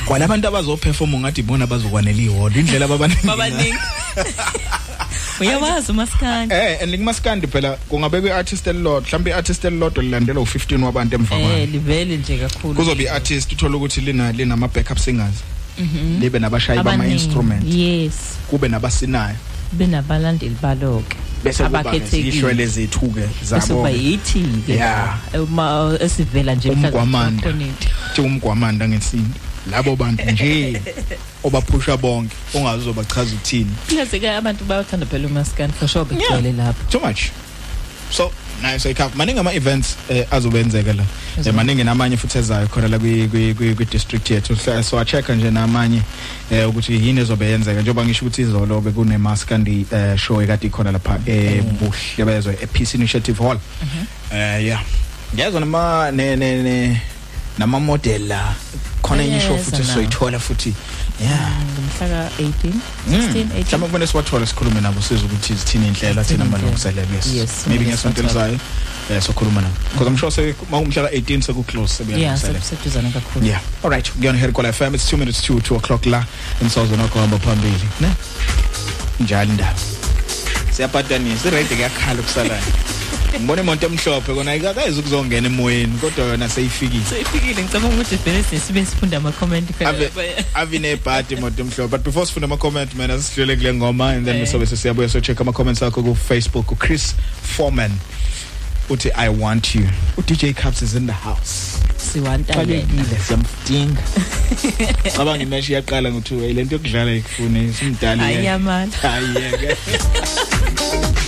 kwalabantu abazoperform ngathi bona bazokwanela ihholo indlela ababaningi babaningi. Uyawazi umaskandi Eh and ngikumaskandi phela kungabe kwi-artist elilodwa mhlawumbe i-artist elilodwa lilandelwa u15 wabantu emva eh kwayo livele nje kakhulu. Kuzobe i-artist uthola ukuthi lina linama backup singers. Mhm. libe nabashayi bama Abaningi, instruments yes. Kube nabasinayo. Benabalandeli baloke. Bese kuba ihlwele zethu ke bese zabo kuba yithi ke Yeah. uma esivela nje umgwamanda. Khoneti. thi umgwamanda ngesinto labo bantu nje obaphusha bonke ongazi uzobachaza uthini Plus ke abantu bayathanda phela umaskandi for sure begcwele lapho. Too much. So nayo seyikhapha maningi ama events eh, azobenzeka la. Eh, maningi namanye futhi ezayo khona la kwi kwi kwi, kwi district yethu. Hla- so a check nje namanye eh ukuthi yini ezobe yenzeka. Njengoba ngisho ukuthi izolo bekune maskandi eh, show ekade ikhona lapha ebuhle bezwe e Peace Initiative Hall. Eh yeah. Ngiyazwa nama ne ne ne nama model la khona enye show Bayeza futhi nabo. soyithola futhi. Yeah. Ngomhla ka 18 16 18 mhlawumbe kumele siwathola sikhulume nabo sizwe ukuthi zithini inhlelo athina amalungiselelo yes Yes, maybe kumele ngesonto siwathole. elizayo eh sokhuluma nabo. Because i'm sure se makumhla ka 18 seku close yeah sebuya seduzana kakhulu. Yeah. All right ngiyona here kola fm it's 2 minutes to 2 o'clock la emsazweni wakho hamba phambili. Ne? Njalo indaba. Siyaphatanisa iredi kuyakhala kusalayo ngibona imoto emhlophe kona ayikakayizi ukuzongena emoyeni kodwa yona seyifikile. Seyifikile ngicabanga ukuthi vele sibe sifunda ama comment ave ave nebhadi imoto emhlophe. But before sifuna ama comment man asihlele kule ngoma and then Eh. sobe siyabuya so check ama comments akho ku Facebook u Chris Foreman. Uthi i want you. U DJ Caps is in the house. Siwanta yena. Siyamdinga. Cabanga imesh iyaqala ngokuthi hey lento yokudlala ikufune simdala ayamala hayi yeke.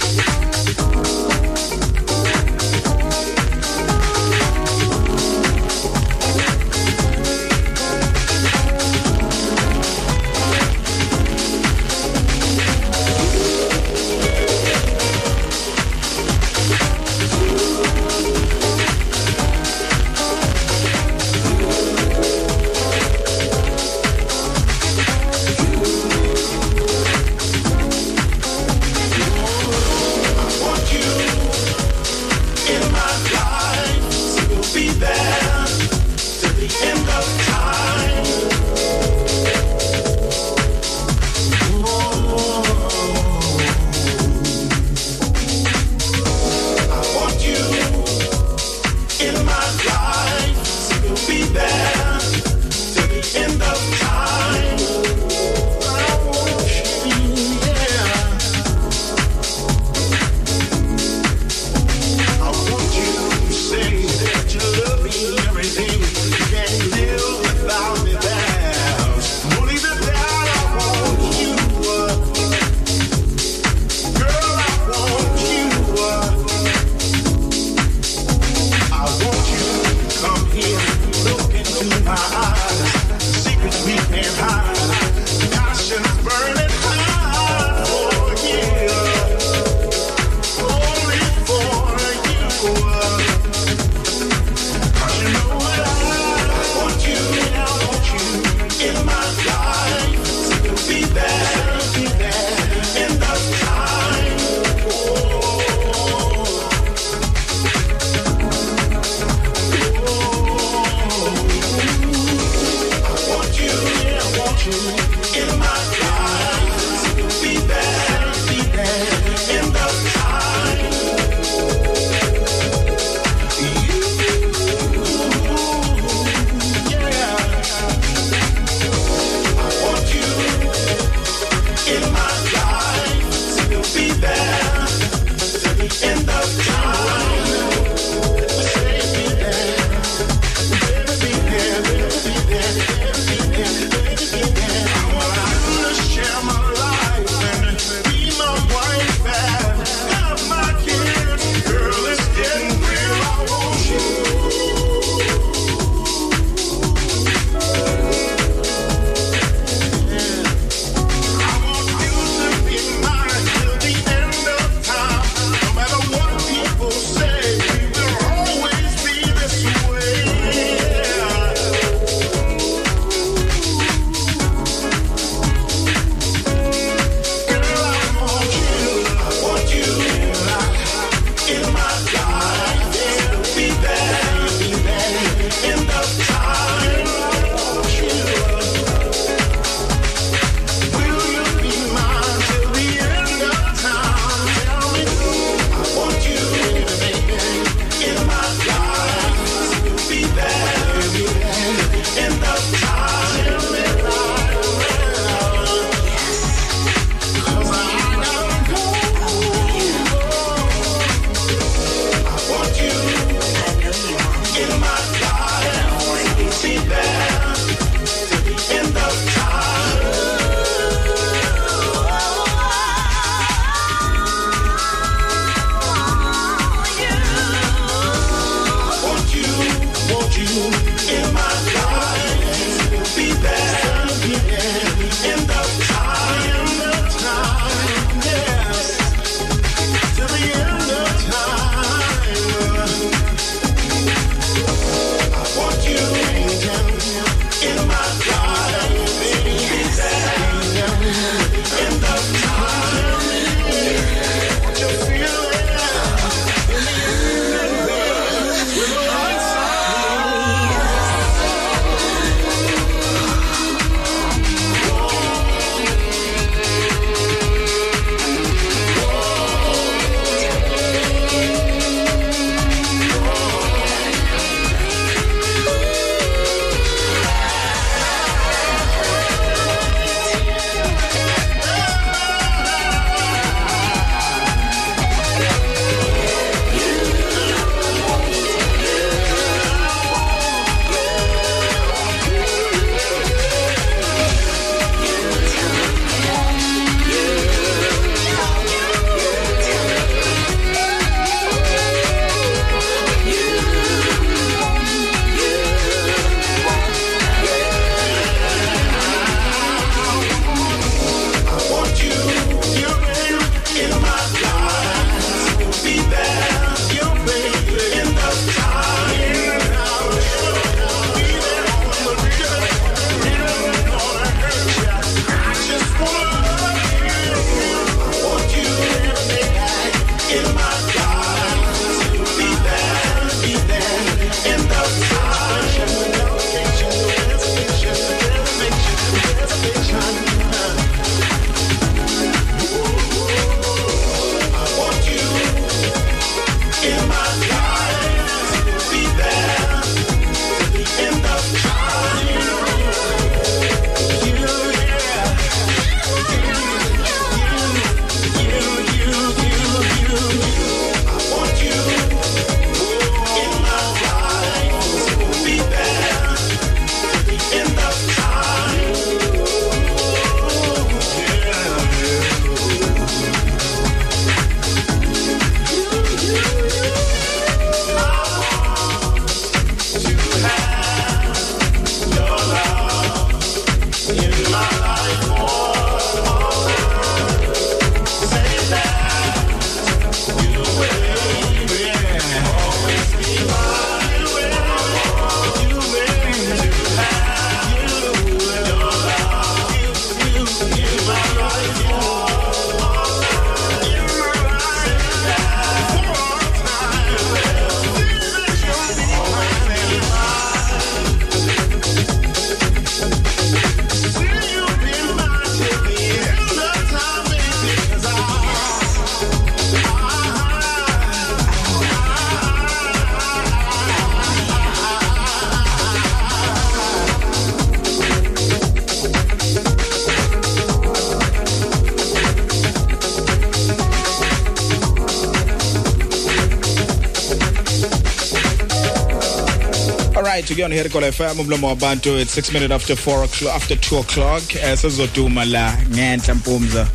kuyona here kola FM umlomo wabantu it's 6 minutes after 4 o'clock after 2 o'clock. Eh sizoduma la ngenhla mpumza.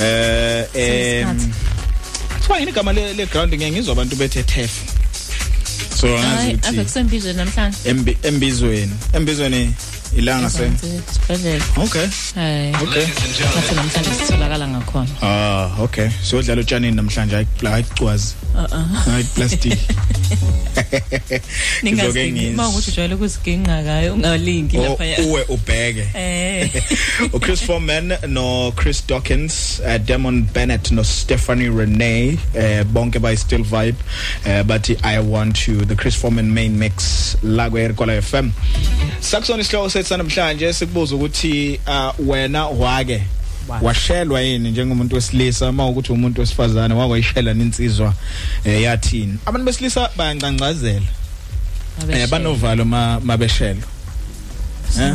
Eh em Kuthiwa yini igama le le ground ngeke ngizwa abantu bethe TEF. So hayi ngazi ave ukuthi kusembizweni namhlanje. Embi- embizweni. Embizweni ilanga se? Sibhedlela Okay. Hayi. Okay. ngathi namhlanje sitholakala ngakhona. Ah okay. Siyodlala utshanini namhlanje hayi hayi cwazi. Uh-uh. Hayi plastic. ningazi mawukuthi ujwayele ukuziginqa kayo ungalingi O- lapha uwe ubheke. Eh. uChris Foreman no Chris Dawkins uh, Demon Bennett no Stephanie Renee uh, bonke by Still Vibe uh, but I want you the Chris Foreman main mix la kwe Kola FM Sakusona isihloko sethu namhlanje sikubuza ukuthi uh, wena wake? Washelwa yini njengomuntu wesilisa? Mawukuthi umuntu wesifazane wakwayishela ninsizwa eh, yathini? Abantu besilisa bayancangcazela eh banovalo ma mabeshelwa. Eh?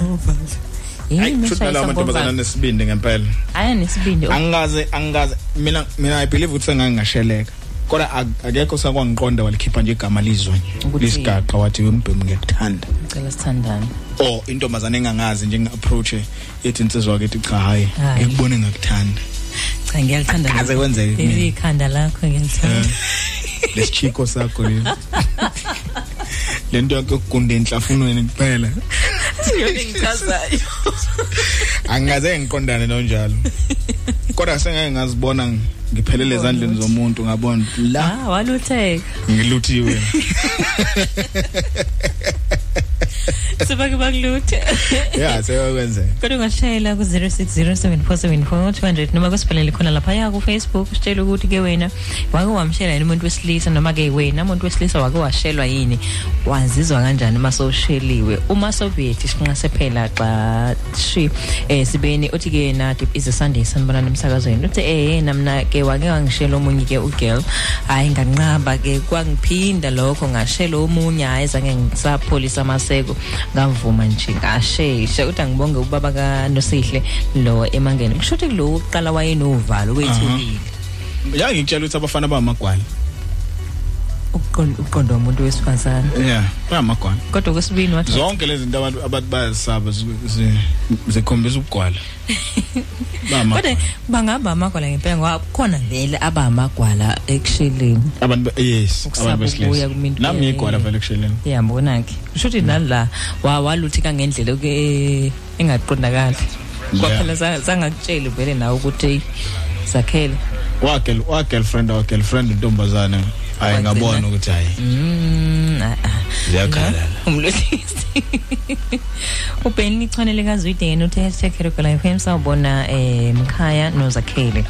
Yini futhi nalawo mantombazana nesibindi ngempela. Hayi nesibindi. Angaze angaze mina mina i believe ukuthi sengangasheleka kodwa ak- akekho sakwangiqonda walikhipha nje igama lizwe Ukuthi- lisigaqa wathi wembhemu ngekuthanda ngicela sithandane. Or intombazane engangazi nje ngi-approach yethi insizwa kethi cha hayi Hayi. ngikubone ngakuthanda. Cha ngiyalithanda Akaze kwenzeke kumina. leli ikhanda lakho ngiyalithanda. Lesichiko sakho lesi lento yokugunda enhlafunweni kuphela. Siyona engichazayo angaze ngiqondane nonjalo. Kodwa sengeke ngazibona ngiphelele ezandleni zomuntu ngabona la ah walutheka. ngiluthiwe. sibake bakuluthe. Yeah seyakwenzeka kodwa ungashayela ku-0607474200 noma kusibhalele khona laphaya ku-facebook usitshele ukuthi ke wena wake wamshela yini umuntu wesilisa noma ke wena umuntu wesilisa wake washelwa yini? Wazizwa kanjani uma sowusheliwe uma soviet sinqase phela xa shi eh sibeni uthi ke na deep is a sunday sanibona nemsakazweni uthi eh namna ke wake wangishela omunye ke ugirl. Hayi nganqaba ke kwangiphinda lokho ngashela omunye hayi zange ngisapholisa amaseko. Ngavuma nje. Ngashesha uthi angibonge ubaba kaNosihle lo emangeni. Kusho ukuthi lo uqala wayenovalo wethukile ya ngikutshela ukuthi abafana bamagwala. Uqondo uqondo womuntu wesifazane yeah bamagwala kodwa kwesibini wathi zonke lezi zinto abantu abantu bayazisaba zi- zi- zikhombisa ubugwala bama kodwa bangaba amagwala ngempela ngoba khona vele abamagwala ekusheleni abantu be- yes Ukusaba abantu ukuya besilisa kumuntu- nami ngigwala vele kusheleni yambona ke kusho ukuthi nala wa waluthika ngendlela ke engaqondakali kwaphela za- zangakutsheli vele nawe ukuthi hey, zakhele wa girl wa girlfriend wa girlfriend untombazane hayi ngabona ukuthi hayi. Mm, ah, ah. ziyakhala. Umlohlisi ubheni ichanele kazwideni uthi hashtag Herikola FM sawubona eh mkhaya nozakhele.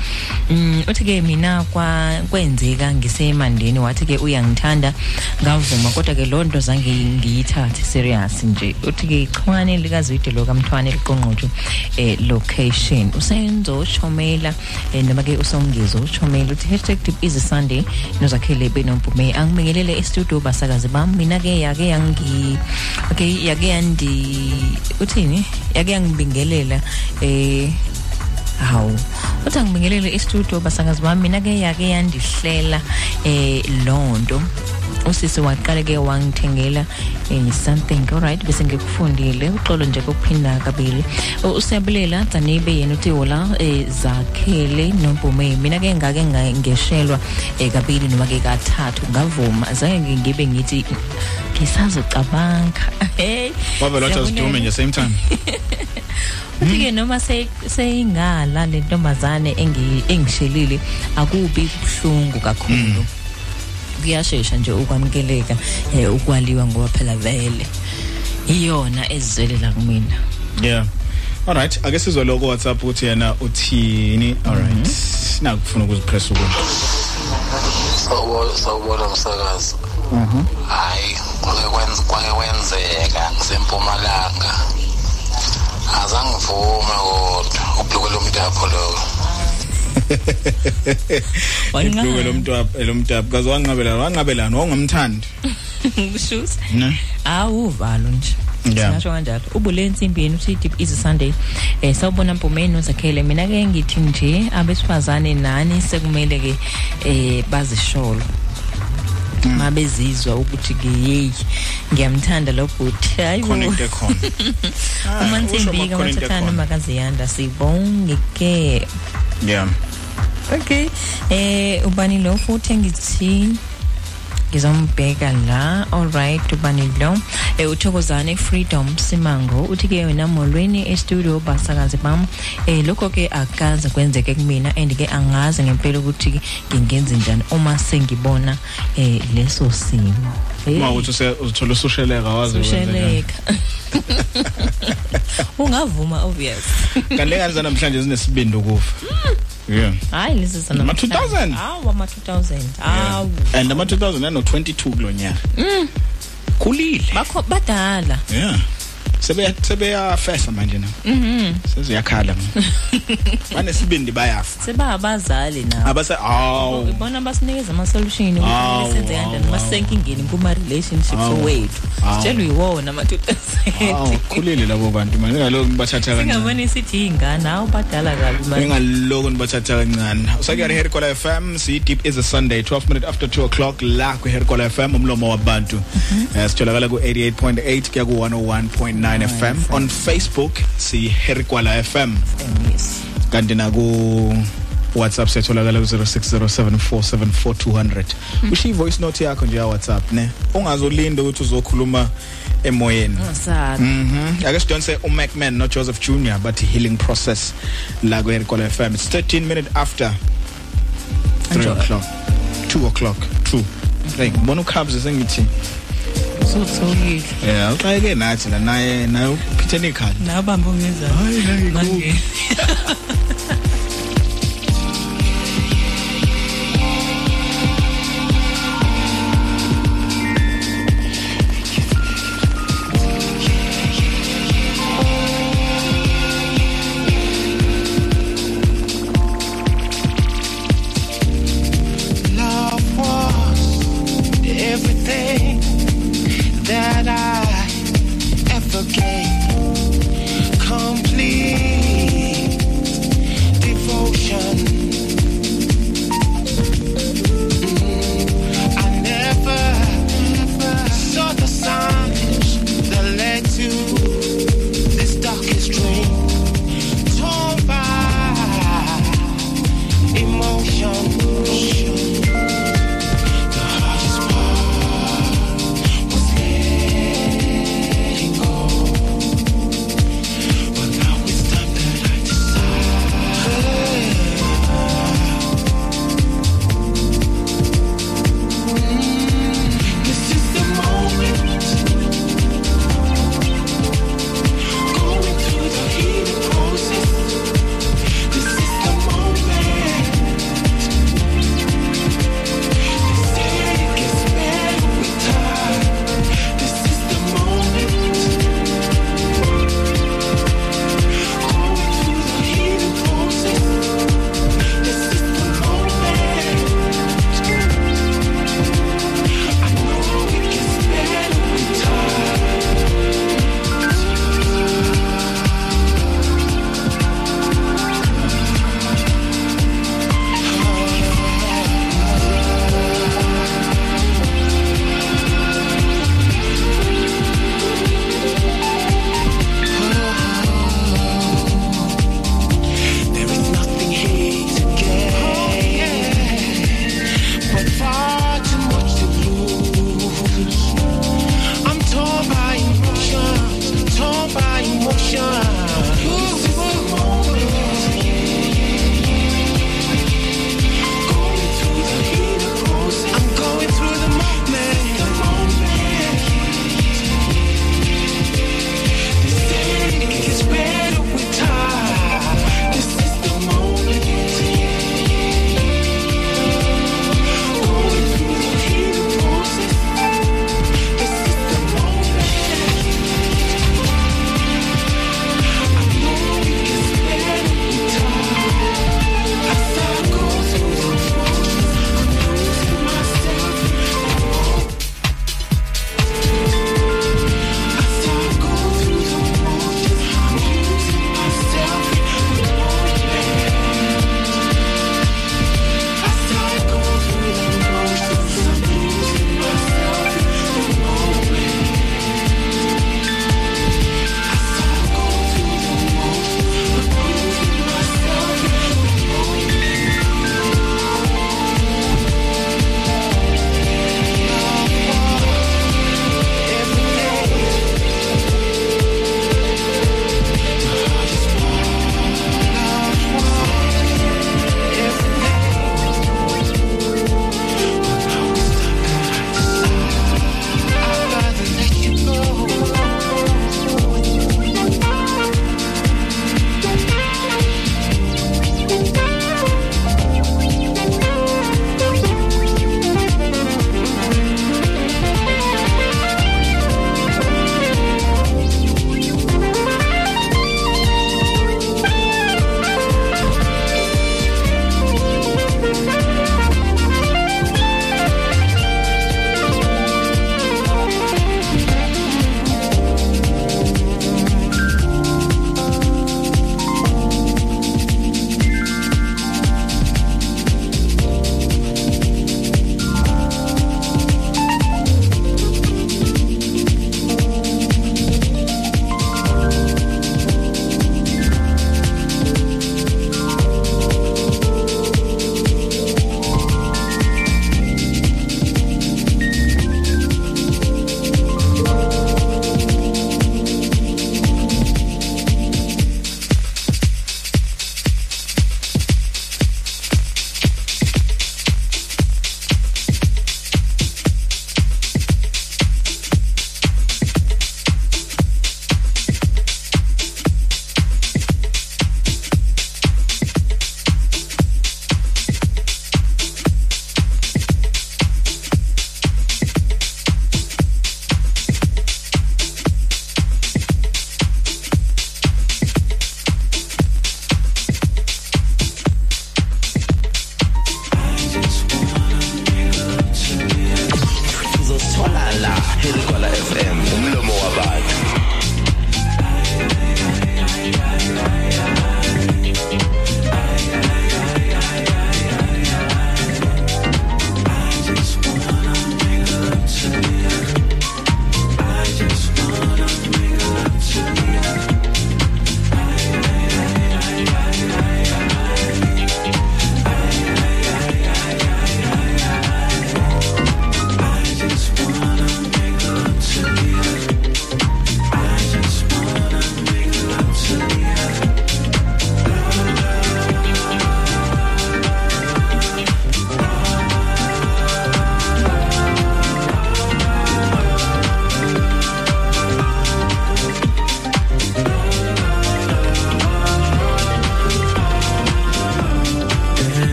Mm uthi ke mina kwa kwenzeka ngisemandeni wathi ke uyangithanda ngavuma kodwa ke lonto zange ngiyithathe serious nje. Uthi ke ichwane likazwide lo kamthwane liqonqotsho eh location. Usenzo chomela eh noma ke usongezo uchomela uthi hashtag deep is a sunday nozakhele benompume angibingelele e-studio basakazi bami mina ke yake yangi okay yake yandi uthini yake yangibingelela eh hawu uthi angibingelele e-studio basakazi bami mina ke yake yandihlela eh lonto usisi waqala ke wangithengela eh, something. Alright bese ngikufundile. Uxolo nje kokuphinda kabili. U- usiyabulela dzanibe yena uthi wola eh, zakhele nompume mina ke ngake nga- ngeshelwa eh, kabili noma ke kathathu ngavuma. Zange ngibe ngithi ngisazocabanga hey wavele wathi azidume nje same time. Uthi ke noma se- seyingala le ntombazane engi- engishelile akubi kubuhlungu kakhulu. Kuyashesha nje ukwamukeleka eh, ukwaliwa ngoba phela vele. Iyona ezizwelela kumina. Yeah. Alright ake sizwe lokho whatsapp ukuthi yena uthini? Alright nakufuna ukuzipress ukuthi sawubona sawubona msakazi. Hayi kwake kwenza kwake kwenzeka ngisempumalanga. Azangivume kodwa ubhluke lomtapho lo Wancane. ibhluke lomntwana lomntapa kaze wanqabelana wanqabelana wangamthandi kushuza ne? Awuvalo nje. Yeah. singasho kanjalo. Ubule ensimbini uthi deep is sunday. Eh sawubona mpumeni nozakhele mina ke ngithi nje abesifazane nani sekumele ke eh bazisholo. Mabezizwa ukuthi ke hey ngiyamthanda lo bhuti. Hayi bo. Khona. Into ekhona. Ah, uma usho nsimbika ma khona. into mathathana ekhona. makaziyanda sibonge ke. Yeah okay. Eh ubani lo futhi engithi ngizombheka la. Alright ubani lo eh uthokozane freedom simango uthi ke wena molweni e-studio basakazi bam. Eh lokho ke akaze kwenzeke kumina and ke angazi ngempela ukuthi ngingenze njani uma sengibona eh leso simo. Uma uthi uzithola ususheleka wazi usheleka ungavuma obvious. Kanti ngani zanamhlanje zinesibindi ukufa. Yeah. Hayi lezi sana Ama 2000? hawu ama 2000 hawu and ama 2000 ano 22 kulonyaka Mm. khulile. Bakho badala. Yeah. Sebeya sebeyafesa manje na. Mhm. Seziyakhala banesibindi bayafa. Sebabazali nabo abase aw ibona basinikeza ama solution Awu, ukuthi senze kanjani masenkingeni kuma relationships Awu, wethu. awu. sitshela uyiwona ama 2000 aw khulile labo bantu manje. Ngaloko ngibathatha kancane. Singabona sithi ingane awu badala kabi manje. Ngaloko nibathatha kancane. Usakuyari herikola fm si deep is a sunday 12 minutes after 2 o'clock la ku herikola fm umlomo wabantu. Eh, sitholakala ku 88.8 kuya ku 101.9 fm on facebook si herikola fm yes kanti na ku WhatsApp setholakala ku0607474200 ushiya voice note yakho nje ya WhatsApp ne ungazolinda ukuthi uzokhuluma emoyeni Ngisabi. Mhm. Ake sidonse uMacman no Joseph Jr but healing process la ku Erikole FM. It's 13 minutes after 3 Enjoy. o'clock. 2 o'clock. 2. Hey, bona ukhabze sengithi. Sothokile. Yeah, uxayeke nathi la naye naye uphithe nekhali. Nabamba ungeza. Hayi Manje.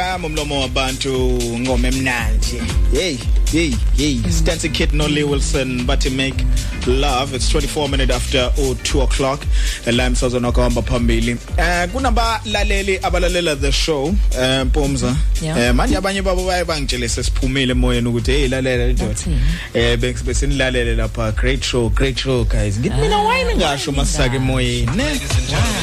Ukhokhela FM umlomo wabantu ngome emnandi. Hey hey hey. Stancy Kid no Lee Wilson but to make love. It's 24 minutes after oh, 2 o'clock. La emsazweni okuhamba phambili. Eh kunaba laleli abalalela the show eh Mpumza. Yeah. eh manje abanye babo baye bangitshele sesiphumile emoyeni ukuthi hey lalela indoda eh bese besinilalele lapha. Great show great show guys. Ngithi mina why ningasho masake emoyeni ne? Khona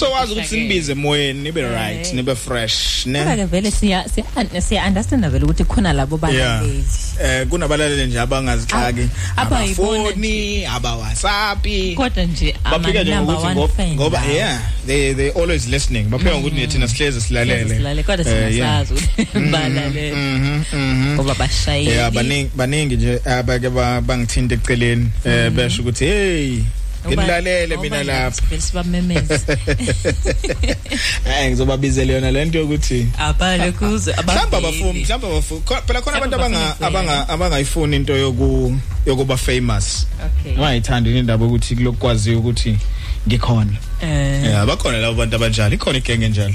sowazi ukuthi sinibize emoyeni nibe right nibe fresh ne Kodwa ke vele siya siya siya understand vele ukuthi khona labo Yeah. balaleli. Eh kunabalaleli nje abangazixaki abayibona abafoni aba WhatsApp Kodwa nje ama bafika nje number ngokuthi one ngoba- fan. ngoba lawo. yeah they they always listening bafika ngokuthi thina sihlezi silalele Silalele kodwa Eh, yeah. singasazi ukuthi balalele. Mhm, mhm. Ngoba bashayeli. yeah baningi baningi nje abake ba- bangithinta eceleni eh besho ukuthi hey nginilalele mina lapha. Vele sibamemeza. eh ngizobabizela yona lento yokuthi Abale kuze mhlamba abafuni mhlamba abafuni. Phela khona abantu abanga abanga abangayifuni into yoku yokuba famous. Okay. abangayithandi indaba ukuthi kulokwaziwa ukuthi ngikhona. Eh. yeah bakhona labo bantu abanjalo. Ikhona igenge njalo.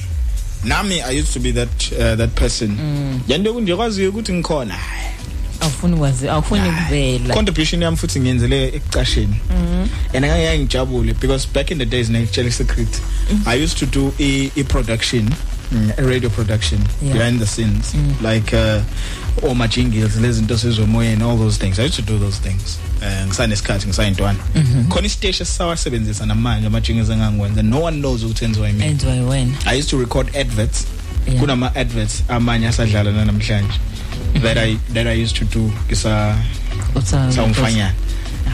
Nami i used to be that uh, that person. Mm. yanto kunje kwaziyo ukuthi ngikhona. Awufuni kwazi awufuni kuvela. contribution yami futhi ngiyenzele ekucasheni Mhm. and ngeke ngijabule because back in the days ngitshela secret i used to do i, i production mm, a radio production Yeah. behind the scenes Mm. like uh all my jingles lezi zinto sezomoyeni all those things i used to do those things eh ngisanesikhathi ngisayintwana Mhm. khona isiteshi esisawasebenzisa namanje ama jingles engangiwenza no one knows ukuthi enziwa yimi Enziwa yiwena. i used to record adverts kunama adverts amanye asadlala namhlanje that i that i used to do ngisa Utsa- sawumfanyana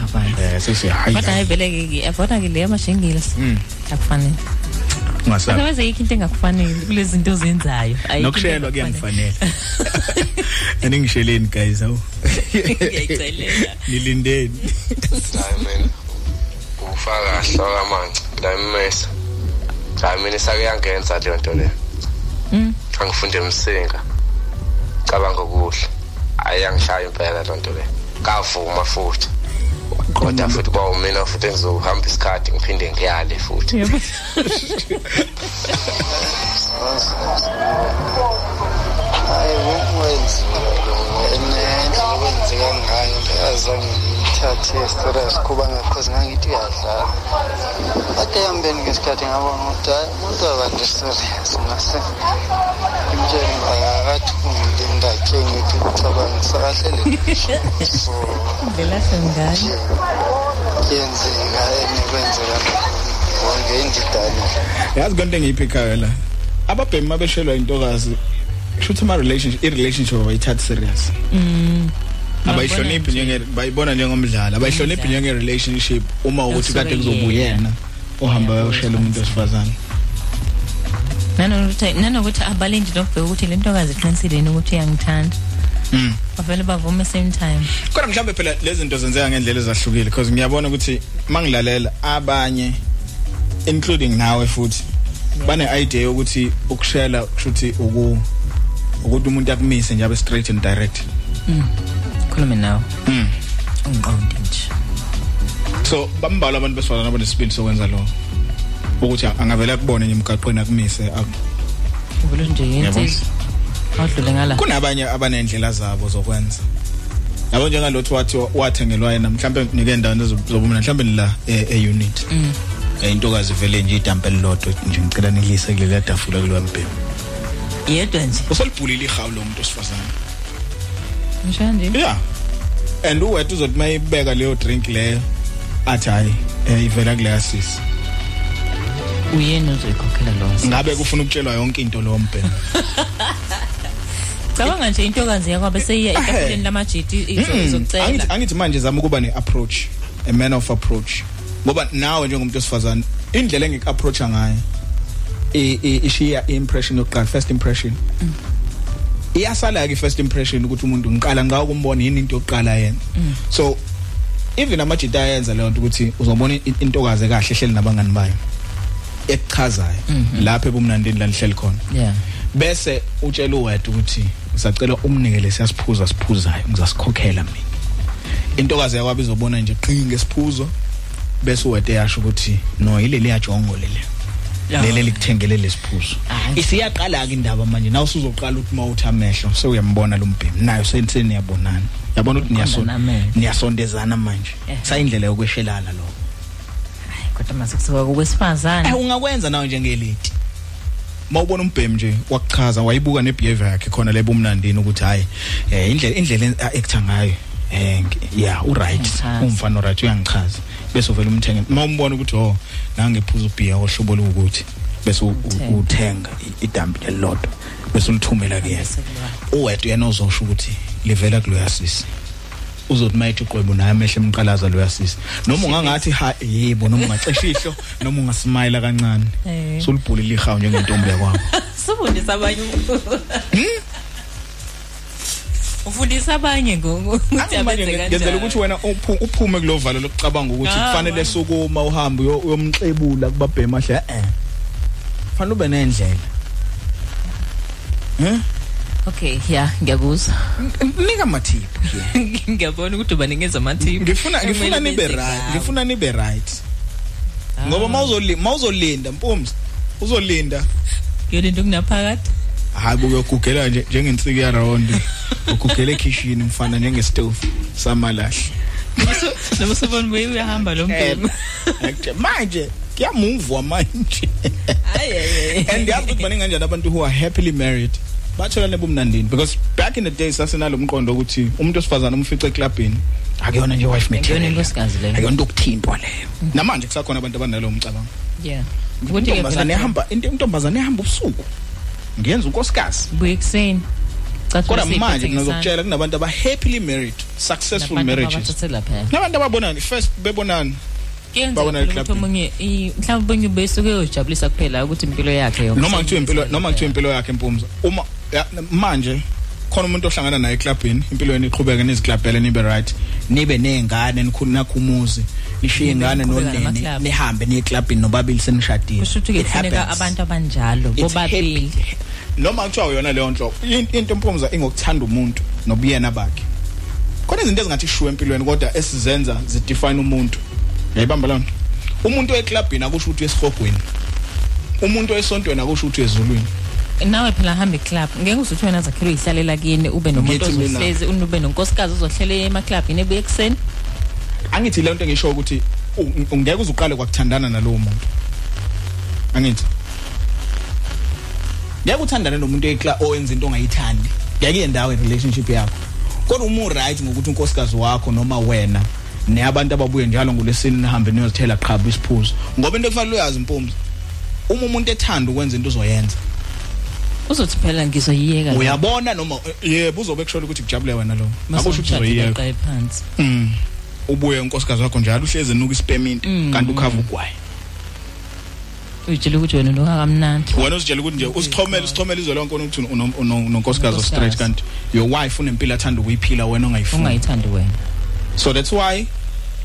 Abantu. eh sesi hayi Kodwa hayi vele ke yabona ke leya mashingile. Mm. Akufanele. ungasabi Kodwa yikho into engakufanele kulezi zinto ozenzayo. Ayikho into nokushayelwa engakufanele. kuyangifanele aningisheleni guys awu Ngiyayicelela. nilindeni hayi mina ufaka kahle kwamanzi la mmesa hayi mina isake yangenza leyo nto leyo Mm. angifunde emsinga cabanga kuhle. Ayangishaya impela loo nto leyo kavuma futhi. Kodwa futhi kwawumina futhi engizohamba isikhathi ngiphinde ngiyale futhi. Yebo. hayi kwenziwa nendlela okwenzeka ngayo ngiyazange ngiyithathe serious kuba ngakhozi ngangithi uyadlala kade ehambeni ngesikhathi ngabona ukuthi hayi umuntu akanje serious ngase imtshele akakathungile ndakhe ngithi kucabangisa kahle le so Vela sengane. kuyenzeka enikwenzeka wonke indidane yazi konke engiyiphikayo la ababhemi mabeshelwa intokazi shothi ama relationship i relationship abayithatha serious. Mm. abayihloniphi njenge bayibona njengomdlalo. Abayihloniphi njenge relationship uma ukuthi kade Asuke kuzobuyena ohamba uyoshela umuntu wesifazane. Nanokuthi nanokuthi abalindi lokubheka ukuthi le ntokazi iqiniseleni ukuthi iyangithanda. mm. Bavele bavume same time. kodwa mhlawumbe phela lezi zinto zenzeka ngendlela ezahlukile because ngiyabona ukuthi mangilalela abanye including nawe futhi bane idea ukuthi ukushela kushuthi uku ukuthi umuntu akumise nje abe straight and direct Mm. Khulume nawe. mm Ungiqonde nje. so bambalwa abantu besifazana abanesibili sokwenza lo ukuthi angavela kubone nje emgaqweni akumise aku- Uvule nje Yabona? yenze. Awudlule ngala. kunabanye abanendlela zabo zokwenza yabo njengalothu wathi wathengelwa yena mhlambe nike endaweni zobumna mhlambe la e-unit Mm. intokazi vele nje idampe elilodwa nje ngicela nilise kulela tafula kulewa mbhemu Yedwa nje. usolibhulile ihawu lo muntu osifazana Ngisho nje. yeah and uwethu uzothi mayibeka leyo drink leyo athi hayi eh, ivela kuleya sisi Uyena uzoyikhokhela lo. ngabe kufuna ukutshelwa yonke into lo mbhemu Cabanga nje intokazi yakwabe seyiya etafuleni lamajiti Mm, izocela. angithi angithi manje zama ukuba ne-approach a man of approach ngoba nawe njengomuntu osifazane indlela engik-approacha ngayo i- i- ishiya i-impression yokuqala first impression iyasala-ke i-first impression ukuthi umuntu ngiqala ngawo kumbona yini into yokuqala yena Mm. so even amajita ayenza leyo nto ukuthi uzobona in- intokazi kahle ehleli nabangani bayo ekuchazayo Mhm. lapho ebumnandini lanihleli khona Yeah. bese utshela uwedwa ukuthi usacela umnikele siyasiphuza siphuzayo ngizasikhokhela mina intokazi yakwabo izobona nje qingi ngesiphuzo bese uwede yasho ukuthi no yileli yajongo leli Ya. lele likuthengele lesiphuzo isiyaqala ke indaba manje nawe usuzoqala ukuthi mawuthi amehlo sewuyambona lo mbhemi. Nayo senseni yabonana yabona ukuthi niyaso Uqondana amehlo. niyasondezana manje. Eh. sayindlela yokweshelana lo kodwa mase kusuka kuwesifazane eh ungakwenza nawe njengelady mawubona umbhemi nje wakuchaza wayibuka nebehavior yakhe khona lebo umnandini ukuthi hayi eh indlela indlela acta ngayo. Eh ngi- yeah u right Ngichaza. umfana o right uyangichaza. Bese uvela umthenge. Mawumbona ukuthi oh nangephuza ubhiya ohlobo lokuthi bese u- u- Uthenga. uthenga i- idambi elilodwa. Bese ulithumela kuyena uwedwa yena uzosho ukuthi livela kuloyasisi uzothi mayithi uqwebu naye amehlo emqalaza loyasisi noma ungangathi ha yebo noma ungacisha ihlo noma ungasmayila kancane. Eh. sulibhulile ihawu njengentombi yakwabo sifundisa abanye ufundisa abanye ngokuthi Manje abenze nge- ngenzela kanjani? ukuthi wena uphu- uphume kulovalo lokucabanga ukuthi Ah, kufanele sukuma uhambe uyo- uyomxebula kubabhema hle eh fanele ube nendlela. Eh okay ya ngiyakuzwa nika mathiphu ngiyabona ukuthi ubanikeza amathiphu. Ngifuna ngifuna Kumele nibe benze right ngawo. ngifuna nibe right. Ngoba mawuzoli mawuzolinda mpumzi uzolinda. Yolinto okunaphakathi hayi buyogugela nje njengensiki ya round ugugela ekitchen mfana njengestove samalahle. Noma usubona buye uyahamba lo mbhemu Actually, manje kuyamuvwa manje. And yazi ukuthi baningi kanjani abantu who are happily married bathola nebumnandini because back in the days sasenalo umqondo ukuthi umuntu osifazana umfice eclubini akuyona nje wife Akuyona material inkosikazi leyo. akuyona into okuthintwa leyo. Namanje kusakhona abantu abanalo umcabango yeah. Intombazane ehamba into intombazane ehamba ubusuku. Ngiyenza unkosikazi. Buye ekuseni. Cathi kodwa usiphethe manje ngesandla. ngizokutshela kunabantu aba happily married successful Nabantu marriages. ababathathela phela nabantu ababonani first bebonani. Babona kuyenzeka ukuthi eclubini. omunye i- mhlawumbe omunye besuke yojabulisa kuphela ukuthi impilo yakhe yonke noma kuthiwa impilo noma kuthiwa impilo yakhe impumza uma ya- manje khona umuntu ohlangana naye eclubini impilo yenu iqhubeke niziklabhele nibe right nibe nezingane nikhulina khumuzi nishiye ingane nonene nihambe niye eclubini nobabili senishadile. Kusho ukuthi It kufuneka abantu abanjalo bobabili. noma kuthiwa uyona leyo nhlobo in- into empumza ingokuthanda umuntu nobuyena bakhe. Khona izinto ezingathi shuwe empilweni kodwa esizenza zidefine umuntu. Yayibamba lona. Umuntu eclubini akusho ukuthi esihogweni umuntu esontweni akusho ukuthi ezulwini. Nawe phela hamba eclub. Ngeke uzuthi wena zakhele uyihlalela kini ube nomuntu Ngithi mina- ozohlezi ube nonkosikazi ozohlele emaclubini ebuye ekuseni? Angithi le nto engisho ukuthi u- ungeke uzuqale kwakuthandana nalowo muntu. Angithi. Ngeke uthandane nomuntu ekla owenza into ongayithandi. Ngeke yendawo relationship yakho. Kodwa uma right ngokuthi unkosikazi wakho noma wena neabantu ababuye njalo ngolesini nihambe niyozithela qhaba isiphuzo ngoba into ekufanele uyazi impumzi uma umuntu ethanda ukwenza into uzoyenza uzothi phela ngizoyiyeka uyabona noma yebo uzobe kushola ukuthi kujabule wena lo. Akusho ukuthi uzoyiyeka? uzoyiyeka phansi. Mm. ubuye unkosikazi wakho njalo uhleze nuka ispeminti Mm. kanti ukhava ugwayi. Uyitshela ukuthi wena nokakamnandi wena uzitshela ukuthi nje usithomele usithomele izwe lonke ukuthi uno- uno- unonkosikazi ostraight kanti your wife unempilo athanda ukuyiphila wena ongayifuni. Ungayithandi wena. So that's why l-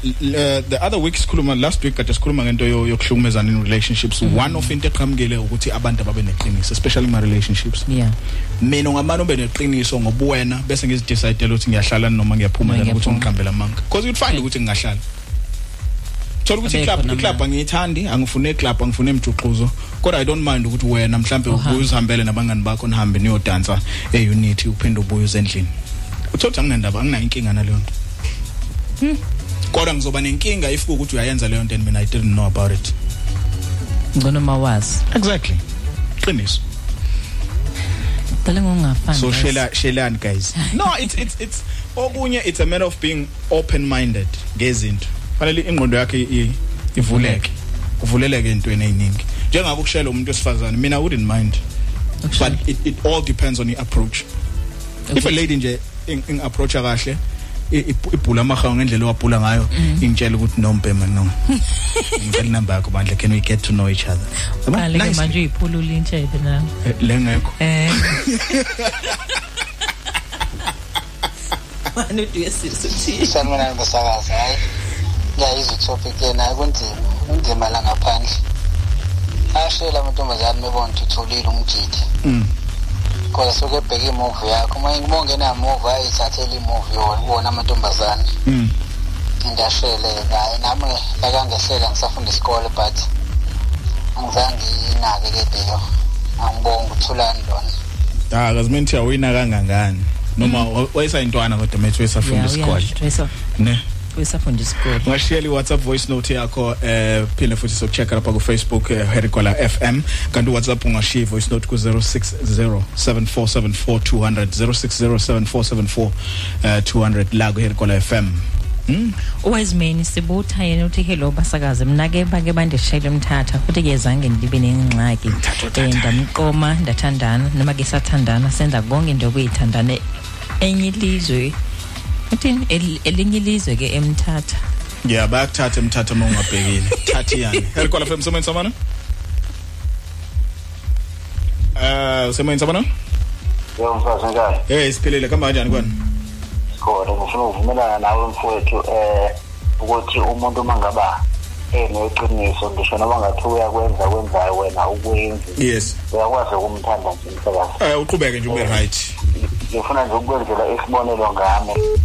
uh, the other week sikhuluma last week kade sikhuluma ngento yo- yokuhlukumezana in relationships. One of into eqhamukile ukuthi abantu ababe neqiniso especially my relationships. Yeah. Mina ungamane ube neqiniso ngobuwena bese ngizidecide ukuthi ngiyahlala noma ngiyaphuma Noma njalo ukuthi ngiyaphuma. ngiqambela amanga. Because you'd find ukuthi ngingahlala. Thola ukuthi Abekho iclub iclub angiyithandi angifune iclub angifune imjuxuzo. Kodwa i don't mind ukuthi wena mhlambe ubuye uzihambele nabangani bakho nihambe niyodansa eunity uphinde ubuye uzendlini uthothi anginandaba anginayo inkinga naleyo nto kodwa ngizoba nenkinga if ukuthi uyayenza leyo nto and mina i didn't know about it. Ngcono mawazi. Exactly. Qiniso. Dale ngongafani so guys. shela shelani guys. No it's it's it's okunye it's a matter of being open minded ngezinto. Fanele ingqondo yakhe i- ivuleke. Uvuleleke entweni eziningi njengabe ukushela umuntu wesifazane mina i wouldn't mind. But it, it all depends on the approach if a lady nje ing ing approach kahle i- i- ibhula amahawu ngendlela owabhula ngayo ingitshela ukuthi no mpema no. Ngicela number yakho bandle can we get to know each other? Yabo? Qale ke Nice. manje uyiphula ulintshebe nawe Eh, lengekho eh. Manje uduyesisa uthi? Sanibonani basakazi hayi. Ngiyayizwa itopic lena kunzima kunzima la ngaphandle. Ashela amantombazane bebona ukuthi utholile umjidi Mm. Kodwa suke ebheke imuvi yakho uma uma ungenamuvi ayithathele imuvi yona wona amantombazane Mm. ngiyashele hayi nami lakangehlela ngisafunda isikole but angizange ngiyinake ke deyo angibonga uthulani lona Ah, akazimeni thiya uyina kangangani. Noma wayesayintwana kodwa methu wesafunda isikole. Wesa Ne. Wesafunda isikole. Ungashiyela iWhatsApp voice note yakho eh phinde futhi sokuchecka lapha ku Facebook eh, Herikola FM kanti uWhatsApp ungashiya voice note ku 0607474200 0607474200 eh, 200 la ku Herikola FM. Mm. Uwezimeni sibutha yena uthi hello basakaze mina ke bake bandishayela umthatha futhi ke zange ndibe nengxaki eh ndamqoma ndathandana noma ke sathandana senza konke into kuyithandane enye ilizwe uthini El- elinye ilizwe ke emthatha Yeah, bayakuthatha emthatha uma ungabhekile. Thathi yani. Herikola FM someone samana? Eh, someone samana? Yebo mfazi njani? Hey, siphilile kamba kanjani kwani? Khona ngifuna ukuvumelana nawe mfowethu eh ukuthi umuntu mangaba eneqiniso ngisho noma ngathi uyakwenza kwenzayo wena ukwenzi Yes. uyakwazi ukumthanda nje umsakazi Eh, uqhubeke nje ube right. ngifuna nje ukwenzela isibonelo ngami Eh,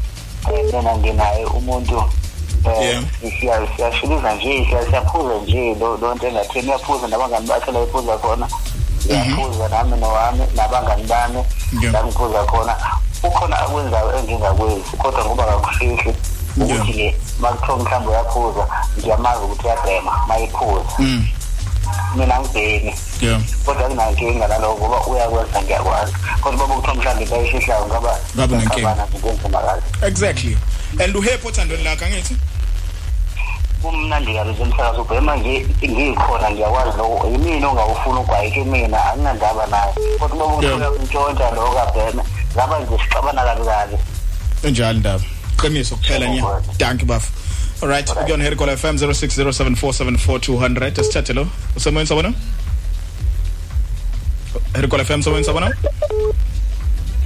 mina nginaye umuntu eh, siya- siyashiliza nje siya- siyaphuza nje lo lo nto engatheni uyaphuza nabangani bakhe la ephuza khona. Ngiyaphuza nami nowami nabangani bami la ngiphuza khona. Ukhona akwenzayo engingakwenzi kodwa ngoba kakufihle ukuthi-ke uma kuthiwa mhlawumbe uyaphuza ngiyamazi ukuthi uyabhema uma ephuza Mm. Mina ngibhemi Yeah. kodwa kunankinga naloko ngoba uyakwenza ngiyakwazi kodwa baba kuthiwa mhlawumbe into ayishihlayo ngaba Ngabe nenkinga. into enzima kazi Exactly. And uhepho othandweni lakhe angithi? kumnandi kabi zemsakazi ubhema nje ngikhona ngiyakwazi loko yimina ongawufuna ugwayike mina anginandaba naye kodwa uma Yeah. kuthiwa ntshontsha loko kabheme ngaba nje sixabana kabi kabi Enjalo ndaba. Qiniso kuphela nya. Danke baf. Alright, ukuyona Herikola FM 0607474200. Esithathe lo. Usemoyeni sabona? Herikola FM someone sabona?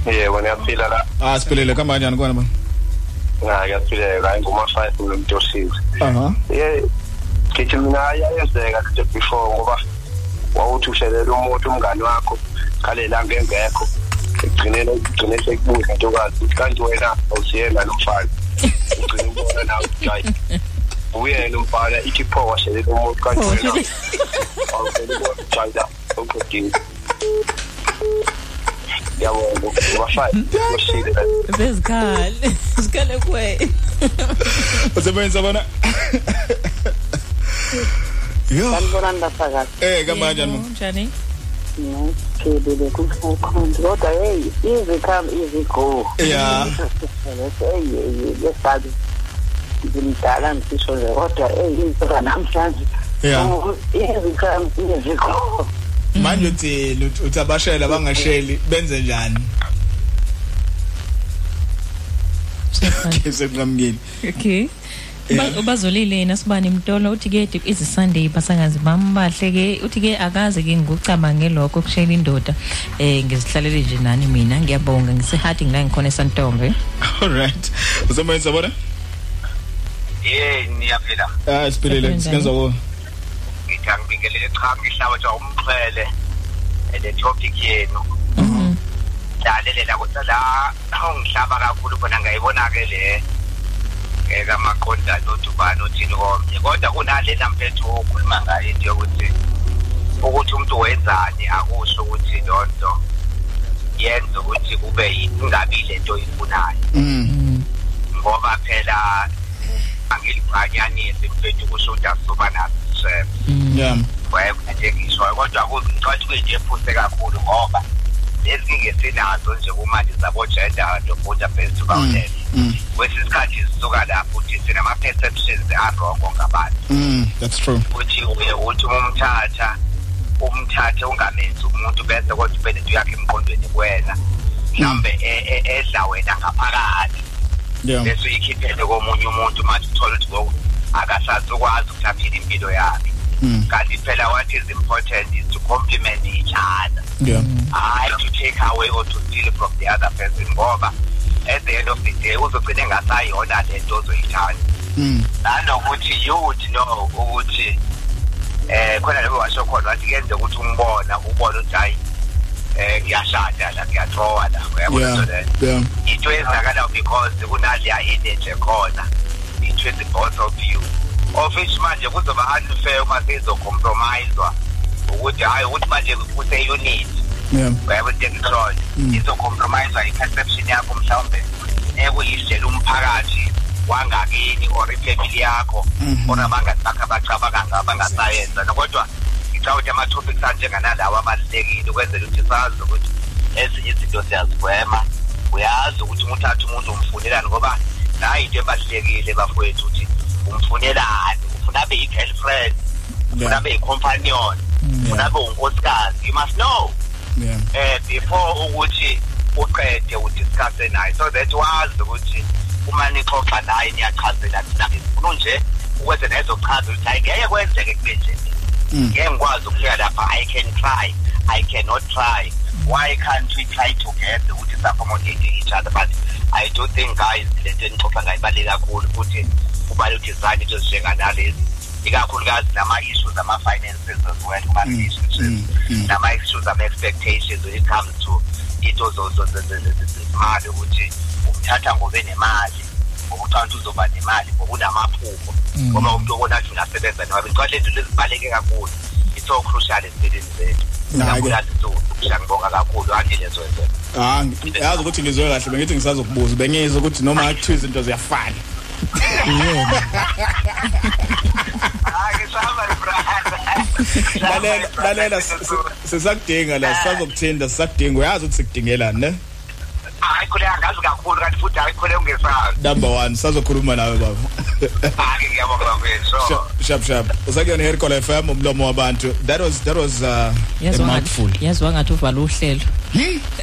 yebo niyaphila la Ah, siphilile kamba kanjani kwana ba? hayi kuyaphileka hayi nguma-five ngumuntu osize Aha. ye ngithi mina yayenzeka kade before ngoba wawuthi ushelela umuntu umngani wakho kalelanga engekho egcinele ugcine sekubuza ntokazi ukuthi kanti wena awusiyena nomfana ugcine umbona nawe ukuthi hayi uyena umfana ithi pho washelela umuntu kanti wena awusele ubona ukuthi hayi la uqedile ngiyabonga nguma-five ngoshile la bezikhali sikhale kuwe Usemoyeni sabona? Yo. sanibonani basakazi Eh, kamba kanjani mo? Njani ngiphelile kumfukhonto kodwa hey easy come easy go Yeah. lesabi ngimdala ngisho nje kodwa hey impela namhlanje Yeah. easy come easy go Manje uthi uthi abashayela bangasheli benze njani? Kese kungamngeni. okay Uba- ubazolile yena sibani mtolo uthi ke izi Sunday basangazi bambahle ke uthi ke akaze ke ngikucabange lokho kushela indoda eh ngizihlalele nje nani mina ngiyabonga ngisehadi ngila ngikhona eSantombe Alright. Usemoyeni sabona? ye niyaphila Ah, siphilile. Sikenza ko. ngithi angibingelele cha ngihlaba nje umxhwele le topic yenu dlalelela kodwa la ungihlaba kakhulu khona ngayibona-ke le eh, kamaqondana odubane othini komnye kodwa kunalela mpethu okhuluma ngayo into yokuthi ukuthi umuntu wenzani akusho ukuthi loo nto yenza ukuthi kube ingabi le nto oyifunayo Mm. ngoba phela angilibhanyanisi mfethu kusho ukuthi asizoba naso isishebo Yeah. wayekade ngisho kodwa kuyinto ephuse kakhulu ngoba lezinkinga esinazo nje kumanje zabo-gender no-border based violence Mm. kwesinye isikhathi zisuka lapho ukuthi sinama-perceptions arongo ngabantu. Mm, that's true. ukuthi uye uthi umthatha umthathe ungamenzi umuntu bese kodwa ube nento yakhe emqondweni kuwena. Mhlawumbe e- e- edla wena ngaphakathi. Bese uyikhiphele komunye umuntu manje uthole ukuthi ngoku akasazi ukwazi ukuthi aphile impilo yakhe. Mm. kanti phela what is important is to compliment each other Yeah. hayi to take away or to steal from the other person ngoba at the end of the day uzogcine engasayona le nto ozoyithanda Mm. nanokuthi you would know ukuthi eh khona lebo washo khona wathi kuyenzeka ukuthi umbona ubone ukuthi hayi eh ngiyashada la ngiyathowa la uyabona Yeah. into leyo Yeah. into eyenzakalayo because kunaleya energy khona between the both of you of which manje kuzoba unfair uma sezocompromiswa ukuthi hayi ukuthi manje kuse-unit uyabo into engikusholo izocompromise i-perception yakho mhlawumbe ekuyisitshela umphakathi wangakini or ifamily yakho. Mhm. or abangani bakho abacabanga ngabo abangasayenza kodwa ngicabanga ukuthi ama-topics anjenganalawo abalulekile ukwenzela ukuthi sazi ukuthi ezinye izinto siyazigwema. Uyazi ukuthi uma uthatha umuntu umfunelani ngoba nayo into ebalulekile bafowethu ukuthi umfunelani ufuna abe yi-girlfriend ufuna abe yi-companion ufuna abe unkosikazi. You must know. Eh before ukuthi uqede udiscuss naye. So that wazi ukuthi uma nixoxa naye niyachazela thina ngifuna nje ukwenze nezochaza ukuthi hayi ngeke kwenzeke kube nje. Ngeke ngikwazi ukufika lapha i can try. I cannot try. Why can't we try together? Ukuthi saccommodate each other but i don't think guys lento enixoxa ngayibaluleke kakhulu futhi kubaluleke design into ezinjenganalezi ikakhulukazi nama-issues ama-finances as well kuma-relationships nama-issues ama-expectations when it comes to into zezimali ukuthi umthatha ngobe nemali ngoba uthanda uzoba nemali ngoba unamaphupho ngoba umuntu obona athi unasebenza noma ngicela lento lezibaluleke kakhulu. It's so crucial empilweni zethu. Hhayi-ke. ikakhulukazi insuku ngiyangibonga kakhulu. Andilezo zethu ah ngi- yazi ukuthi ngizwe kahle bengithi ngisazokubuza bengizwe ukuthi noma kuthiwa izinto ziyafana. Lalela lalela s- s- sisakudinga la sisazokuthinda sisakudinga. Uyazi ukuthi sikudingelani ne? Hayi khule angazi kakhulu kanti futhi hayi khule ungesazi. Number 1 sazokhuluma nawe baba. Hayi ngiyabonga bafethu so. Sharp, sharp sharp usakuyona hercol FM umlomo wabantu. That was that was uh, a yazi mouthful. yazi wangathi uvala uhlelo.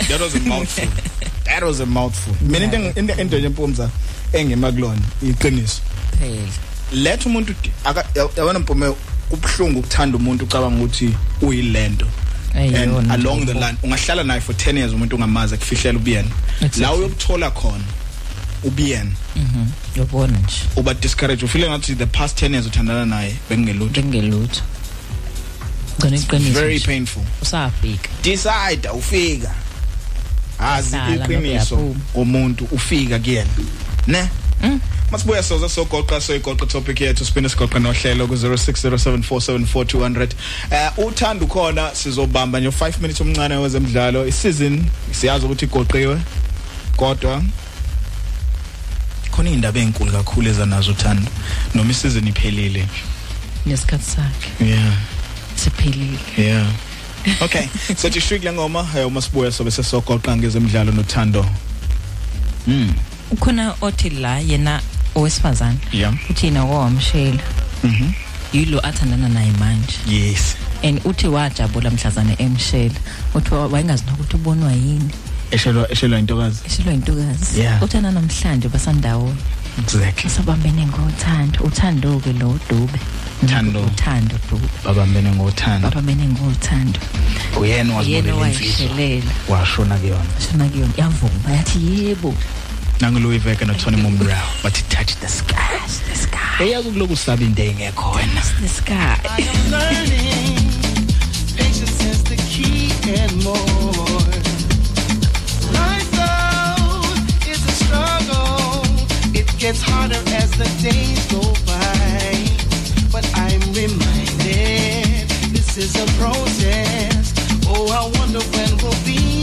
That was a mouthful. That was a mouthful. Mina into engi- into into nje mpumza engemakulona iqiniso. Phela. Letha umuntu uti- aka- ya- yabona mpume kubhlungu ukuthanda umuntu ucabanga ukuthi uyilento. And Ayiyona along nje the line ungahlala naye for 10 years umuntu ungamazi akufihlela ubiyena Exactly. la uyokuthola khona ubiyena mhm yobona nje. Uba discourage ufile ngathi the past 10 years uthandana naye bengelutho. Bengelutho. Ngone iqiniso very nje. painful. Usafika. Decide ufika. Azi Hlala ngabe iqiniso uyaphuma. umuntu ufika kuyena. Ne? Masibuya soza sogoqa soyigoqa topic yethu siphinde sigoqa nohlelo ku 0607474200 eh uthanda ukhona sizobamba nje 5 minutes omncane wezemidlalo isizini siyazi ukuthi igoqiwe kodwa khona indaba ezinkulu kakhulu ezanazo uthando noma isizini iphelile nesikhathi sakhe yeah siphelile Yeah. Okay. so tishwikile ngoma eh masibuya sobe sesogoqa ngezemidlalo nothando. Mm. ukhona othi la yena owesifazana Yeah. uthi yena kwamshela Mhm. yilo athandana naye manje Yes. and uthi wajabula mhlazana emshela uthi wa- wayengazi nokuthi ubonwa yini Eshelwa eshelwa intokazi. eshelwa intokazi Yeah. uthana namhlanje basandawo Exactly. sabambene ngothando uthando ke lo dube Thando. uthando dube Babambene ngothando. babambene ngothando Uyena yena wazibolela insizwa. wayishelela Washona kuyona. shona kuyona yavuma yathi yebo Nangu Louis Vega no Tony Mombrao but it touched the sky. the sky Eyazi ukuloku usaba into engekho wena. the sky learning patience is the key and more. Life though is a struggle. It gets harder as the days go by. But I'm reminded this is a process. Oh, I wonder when will be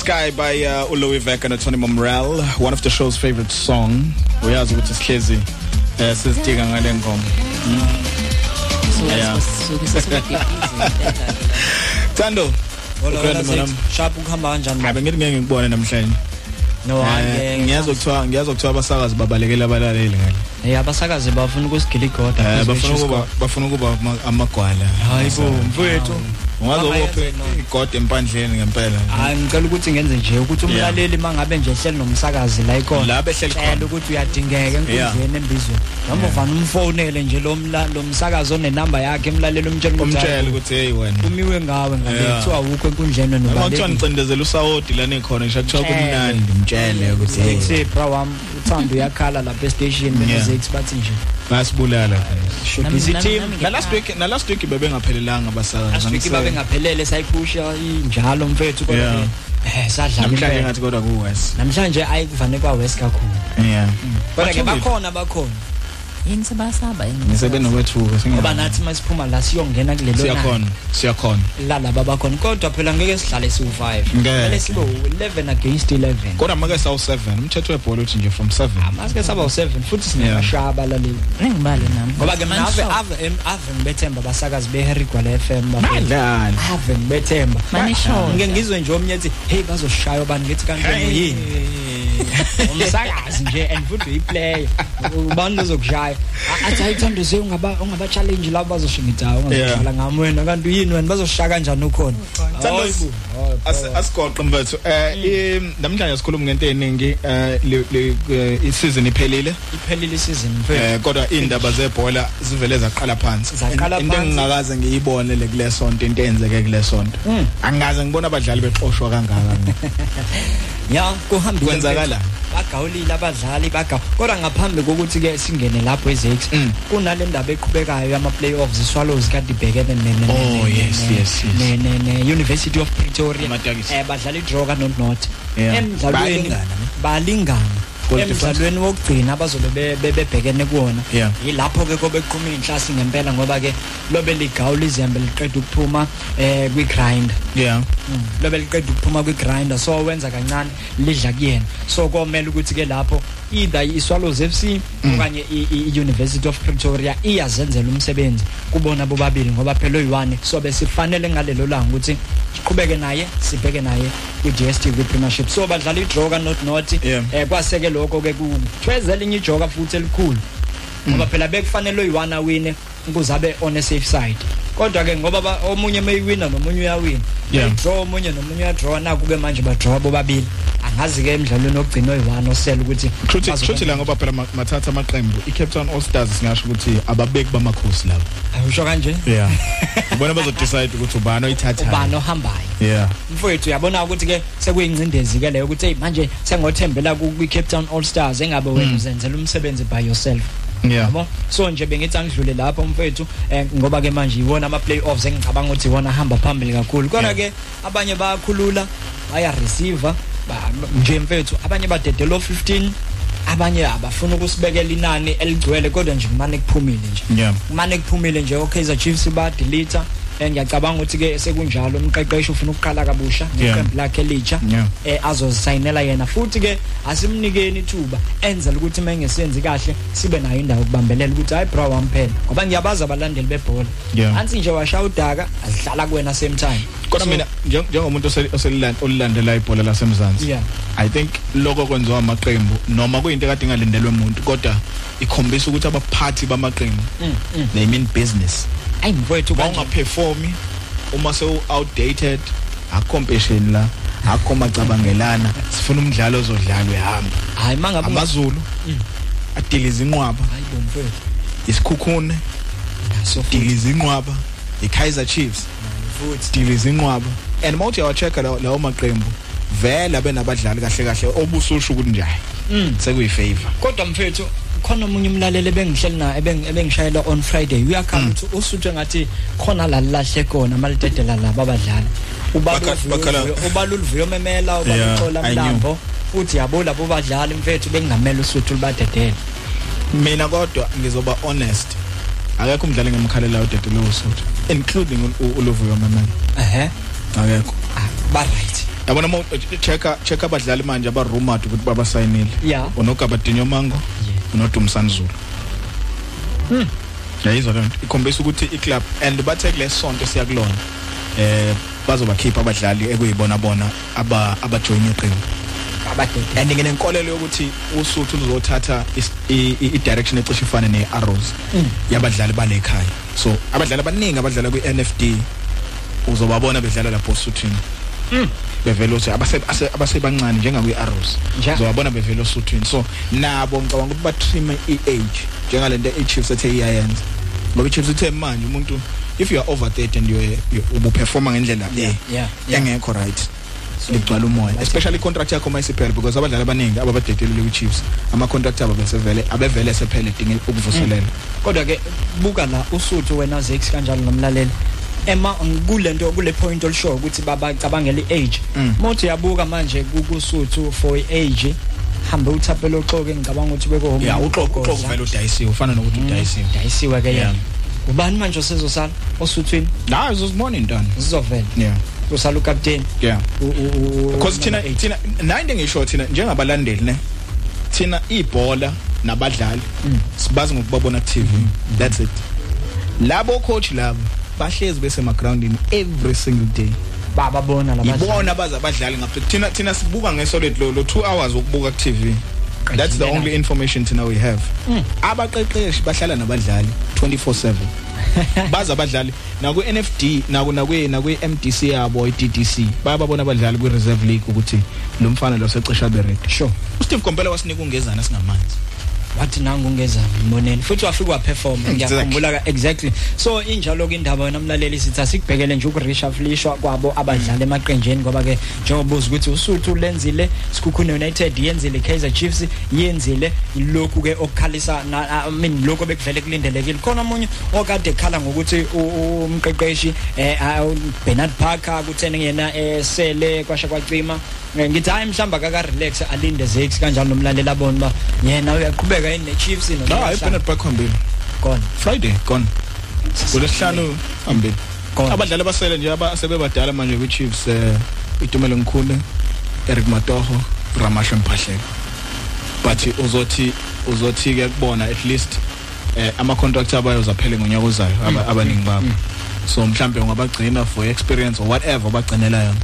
Sky by uh, Ulowi Vek and Tony Momrel, one of the show's favorite song. Uyazi ukuthi sihlezi eh sizidinga ngale ngoma. Yeah. Thando. Hola. Sharp ukuhamba kanjani? Hayi ngithi ngeke ngikubone namhlanje. No, Eh, angeke. Ngiyazi ukuthiwa ngiyazi ukuthiwa abasakazi babalekela abalaleli ngale. Eh abasakazi bafuna ukusigila igoda. Eh bafuna ukuba bafuna ukuba ama- amagwala. Hayi bo, mfowethu. Ungaze Mama ubophe yenze no. igode empandleni ngempela. Hayi ngicela ukuthi ngenze nje ukuthi umlaleli mangabe nje ehleli nomsakazi la ikhona. La behleli khona. Cela ukuthi uyadingeka enkundleni embizweni. Noma uvana umfonele nje lo mla lo msakazi onenamba yakhe emlaleli umtshela ukuthi Umtshela hayi, ukuthi hey wena. umiwe ngawe ngale Yeah. kuthiwa awukho enkundleni wena Uma kuthiwa ubalekile. ngicindezela usawodi lana ekhona ngisho kuthiwa kumnandi mtshele ukuthi hey Six bra wami uthando uyakhala lapha e station Yeah. bese Six bathi nje. basibulala. Busy team. Na last week na last week bebengaphelelanga abasakazi. Last week babe ngaphelele sayiphusha injalo mfethu kodwa Yeah. ke, eh sadlala Namhlanje impela. ngathi kodwa ku West. namhlanje ayikuvane kwa West kakhulu Yeah. kodwa ke Bathukile. bakhona bakhona yini sebasaba yini? Ngisebe nokwethuka ngoba nathi masiphuma la siyongena kulelo siyakhona siyakhona. Lalaba bakhona kodwa phela ngeke sihlale siwu5 Ngeke. kumele sibe u11 against 11 kodwa make sawu 7 umthetho webhola uthi nje from 7 masike saba u7 futhi sinamashaba laleli ngibale nami. Ngoba ke mina ave ave em- ave ngibethemba basakazi beHarry Gwala FM bafethu. Badlali. ave ngibethemba. Manishoda. ngeke ngizwe nje omnye ethi hey bazoshaya bani ngithi kanti yini umsakazi nje and futhi uyiplayer ubani lozokushaya A- athi ayithando ze ungaba ungaba challenge labo bazosho ngithi hayi ungazodlala ngami wena. Kanti yini wena? Bazoshaya kanjani ukhona? Thando, Hayi bo. As- asigoqe mfethu. Eh i- namhlanje sikhuluma ngento eningi eh le- le- eh, i-season iphelile. Iphelile isizini mfethu. eh kodwa indaba zebhola zivele zaqala phansi. Zaqala into phansi. engingakaze ngiyibone le kule sonto into eyenzeke kule sonto. Mm. angikaze ngibona abadlali bexoshwa kangaka. Ya kuhambile Kwenzakala? mfethu. Bagawulile abadlali baga kodwa ngaphambi kokuthi ke singene lapho ezex Mm. kunale ndaba eqhubekayo yama playoffs iswallows kade ibhekene ne ne- Oh, ne- yes, ne- yes, yes. ne ne ne University of Pretoria Amatakisi. eh badlala idraw ka not not Yeah. emdlalweni Bayalingana, balingana Goal difference. emdlalweni wokugcina abazobe be- be- bebhekene kuwona. Yeah. yilapho ke kobe kuqhuma inhlasi ngempela ngoba ke lobe ligawu lizembe liqeda ukuphuma eh kwi grind yeah lobe liqeda ukuphuma kwi grinder so wenza kancane lidla kuyena. So komela ukuthi ke lapho either iSwallows FC okanye i- i- i-University of Pretoria iyazenzela umsebenzi kubona bobabili ngoba phela oyi1 so besifanele ngalelo langa ukuthi siqhubeke naye sibheke naye ku-DStv Premiership so badlala idraw ka not not Yeah. eh kwaseke lokho ke kuthwezela inye ijoka futhi elikhulu. Ngoba phela bekufanele oyi1 awine. Ukuze abe on a safe side. Kodwa ke ngoba ba- omunye mayiwina nomunye uyawina. Yeah. draw omunye nomunye uyadraw. Naku ke manje badraw bobabili. Angazi ke emidlalweni ogcina oyi1 osela ukuthi Truthi bazoba- truthi la ngoba phela ma- mathatha amaqembu. iCape Town All Stars singasho ukuthi ababeki bamakhosi labo usho kanje? Yeah. Ubona bazo decide ukuthi ubani oyithatha ubani ohambayo? Yeah. Mfowethu uyabona ukuthi ke sekuyingcindezi ke leyo ukuthi hey manje sengothembela ku Cape Town All Stars engabe wena uzenzela umsebenzi by yourself. yeah yabo? So nje bengithi angidlule lapho mfethu eh, ngoba ke manje iwona ama playoffs engicabanga ukuthi iwona hamba phambili kakhulu. Kodwa ke abanye bayakhulula baya receiver ba- nje mfethu abanye badedelo 15 abanye abafuna ukusibekela inani eligcwele kodwa nje kumane kuphumile nje. Yeah. Kumane kuphumile nje oKaizer Chiefs ba delete eh, ngiyacabanga ukuthi ke sekunjalo umqeqeshi ufuna ukuqala kabusha Yeah. neqembu lakhe elitsha Yeah. eh azozisayinela yena futhi ke asimnikeni ithuba enzela ukuthi mengesenzi kahle sibe nayo indawo kubambelela ukuthi hayi bro wamphela ngoba ngiyabaza abalandeli bebhola Yeah. ansi nje washaya udaka asidlala kuwena same time kodwa So, mina njeng- njengomuntu osel- oseliland- olilandela ibhola lasemzansi Yeah. i think lokho kwenziwa amaqembu noma kuyinto ekade ingalindelwe umuntu kodwa ikhombisa ukuthi abaphathi bamaqembu mm, mm. they mean business ayi mfowethu kanje. Bawungaperformi uma sewu outdated akucompetition la akho macabangelana sifuna umdlalo ozodlalwa ehamba. Hayi mangabe unga- amazulu adiliza inqwaba. Hayi bo mfowethu isikhukhune so diliza inqwaba. iKaizer Chiefs futhi. diliza inqwaba. And mawuthi yawachecka lawo lawo maqembu vele benabadlali kahle kahle obususho ukuthi nje Mm. sekuyifavor. Kodwa mfethu khona omunye umlaleli ebengihleli na ebeng- ebengishayela on Friday. Uyakhala Mm. ukuthi usuthe ngathi khona la lahle khona malidedela laba abadlali ubalulviyo memela Yeah, ubaluxola mlambo futhi yabo labo badlali mfethu bengamela usuthu libadedela mina kodwa ngizoba honest akekho umdlali ngemkhalela udedelo usuthu including u- uLovuyo Mamela ehe. Akekho. Ba right. Yabona mo checka checka abadlali manje aba rumored ukuthi baba sayinile Yeah. unogabadinho mango unodumsani zulu Hmm. yayizwa lento ikhombisa ukuthi iclub and bathe kule sonto siyakulona eh bazobakhipha abadlali ekuyibona bona aba abajoin iqembu. Abadede and nginenkolelo yokuthi usuthu uzothatha is- i i- i direction ecishe ifane nearrows. Mm. yabadlali balekhaya so abadlali abaningi abadlala kwi-NFD uzobabona bedlala lapho osuthwini Mm. bevela ukuthi abase ase- abasebancane njengakwi-arrows Nja. uzobabona bevela osuthwini so nabo ngicabanga ukuthi batrime i-age njengalento i-chiefs ethe iyayenza. Ngoba i-chiefs ithe manje umuntu if you are over 30 and you ubuperforma ngendlela Yeah, eh, yeah, yeah. engekho right. Ligcwala umoya. especially contract yakho mayisiphele because abadlali abaningi ababadedelile kwi-chiefs ama-contract abo besevele abevele esephele dinge ukuvuselela. Kodwa ke buka la usuthu wena Zex kanjalo nomlaleli. Ema kulento kule point olisho ukuthi babacabangela iage. Mm. mothi yabuka manje kukusuthu for iage hambe uthaphela oxoke ngicabanga ukuthi beko home ya uxoxo uxoxo vele udayisiwe ufana nokuthi udayisiwe. dayisiwe ke Yeah. yena ubani manje osezosala? Osuthwini? La uzozibona intwana zizovela yeah. Usala ukapteni yeah. Because because thina thina nayinto engisho thina njengabalandeli ne? Thina ibhola nabadlali sibazi ngokubabona ku TV that's it. Labo coach labo bahlezi bese groundini every single day. Bababona labadlali ibona baza abadlali ngapha thina thina sibuka ngesolid lo lo 2 hours ukubuka ku TV that's the Qedilena. only information thina we have. Mm. abaqeqeshi bahlala nabadlali 24/7 baza abadlali naku NFD naku nakwe nakwe MDC yabo iDDC bayababona abadlali kwi reserve league ukuthi lo mfana lo secisha bered sure. uSteve Kompela wasinika ungezana singamanzi. Wathi nangu ungezana imoneni futhi wafika waperform Exactly. ngiyakhumbula ka exactly. So injalo ke indaba wena mlaleli sithi asikubhekele nje ukureshufflishwa kwabo abadlali emaqenjeni ngoba ke njengobuza ukuthi usuthu lenzile Sekhukhune United yenzile Kaizer Chiefs yenzile lokhu ke okukhalisa na- I mean lokho bekuvele kulindelekile. Khona omunye okade ekhala ngokuthi u- umqeqeshi eh ah, Bernard Parker kuthene yena esele kwasha kwacima. Eh, ngithi hayi mhlamba kaka relax alinde Zex kanjalo nomlalela abona ba yena uyaqhubeka yini neChiefs no no hayi Bernard Park hambile gone. Friday gone. Kulesihlanu hambile abadlali basele nje abasebebadala manje kwi Chiefs eh itumelo ngikhule Eric Matoho Ramasho Mphahlelo but uzothi uzothi ke kubona at least eh ama contract abayo zaphele ngonyaka ozayo aba- abaningi babo. so mhlambe ungabagcina for experience or whatever bagcinela yona.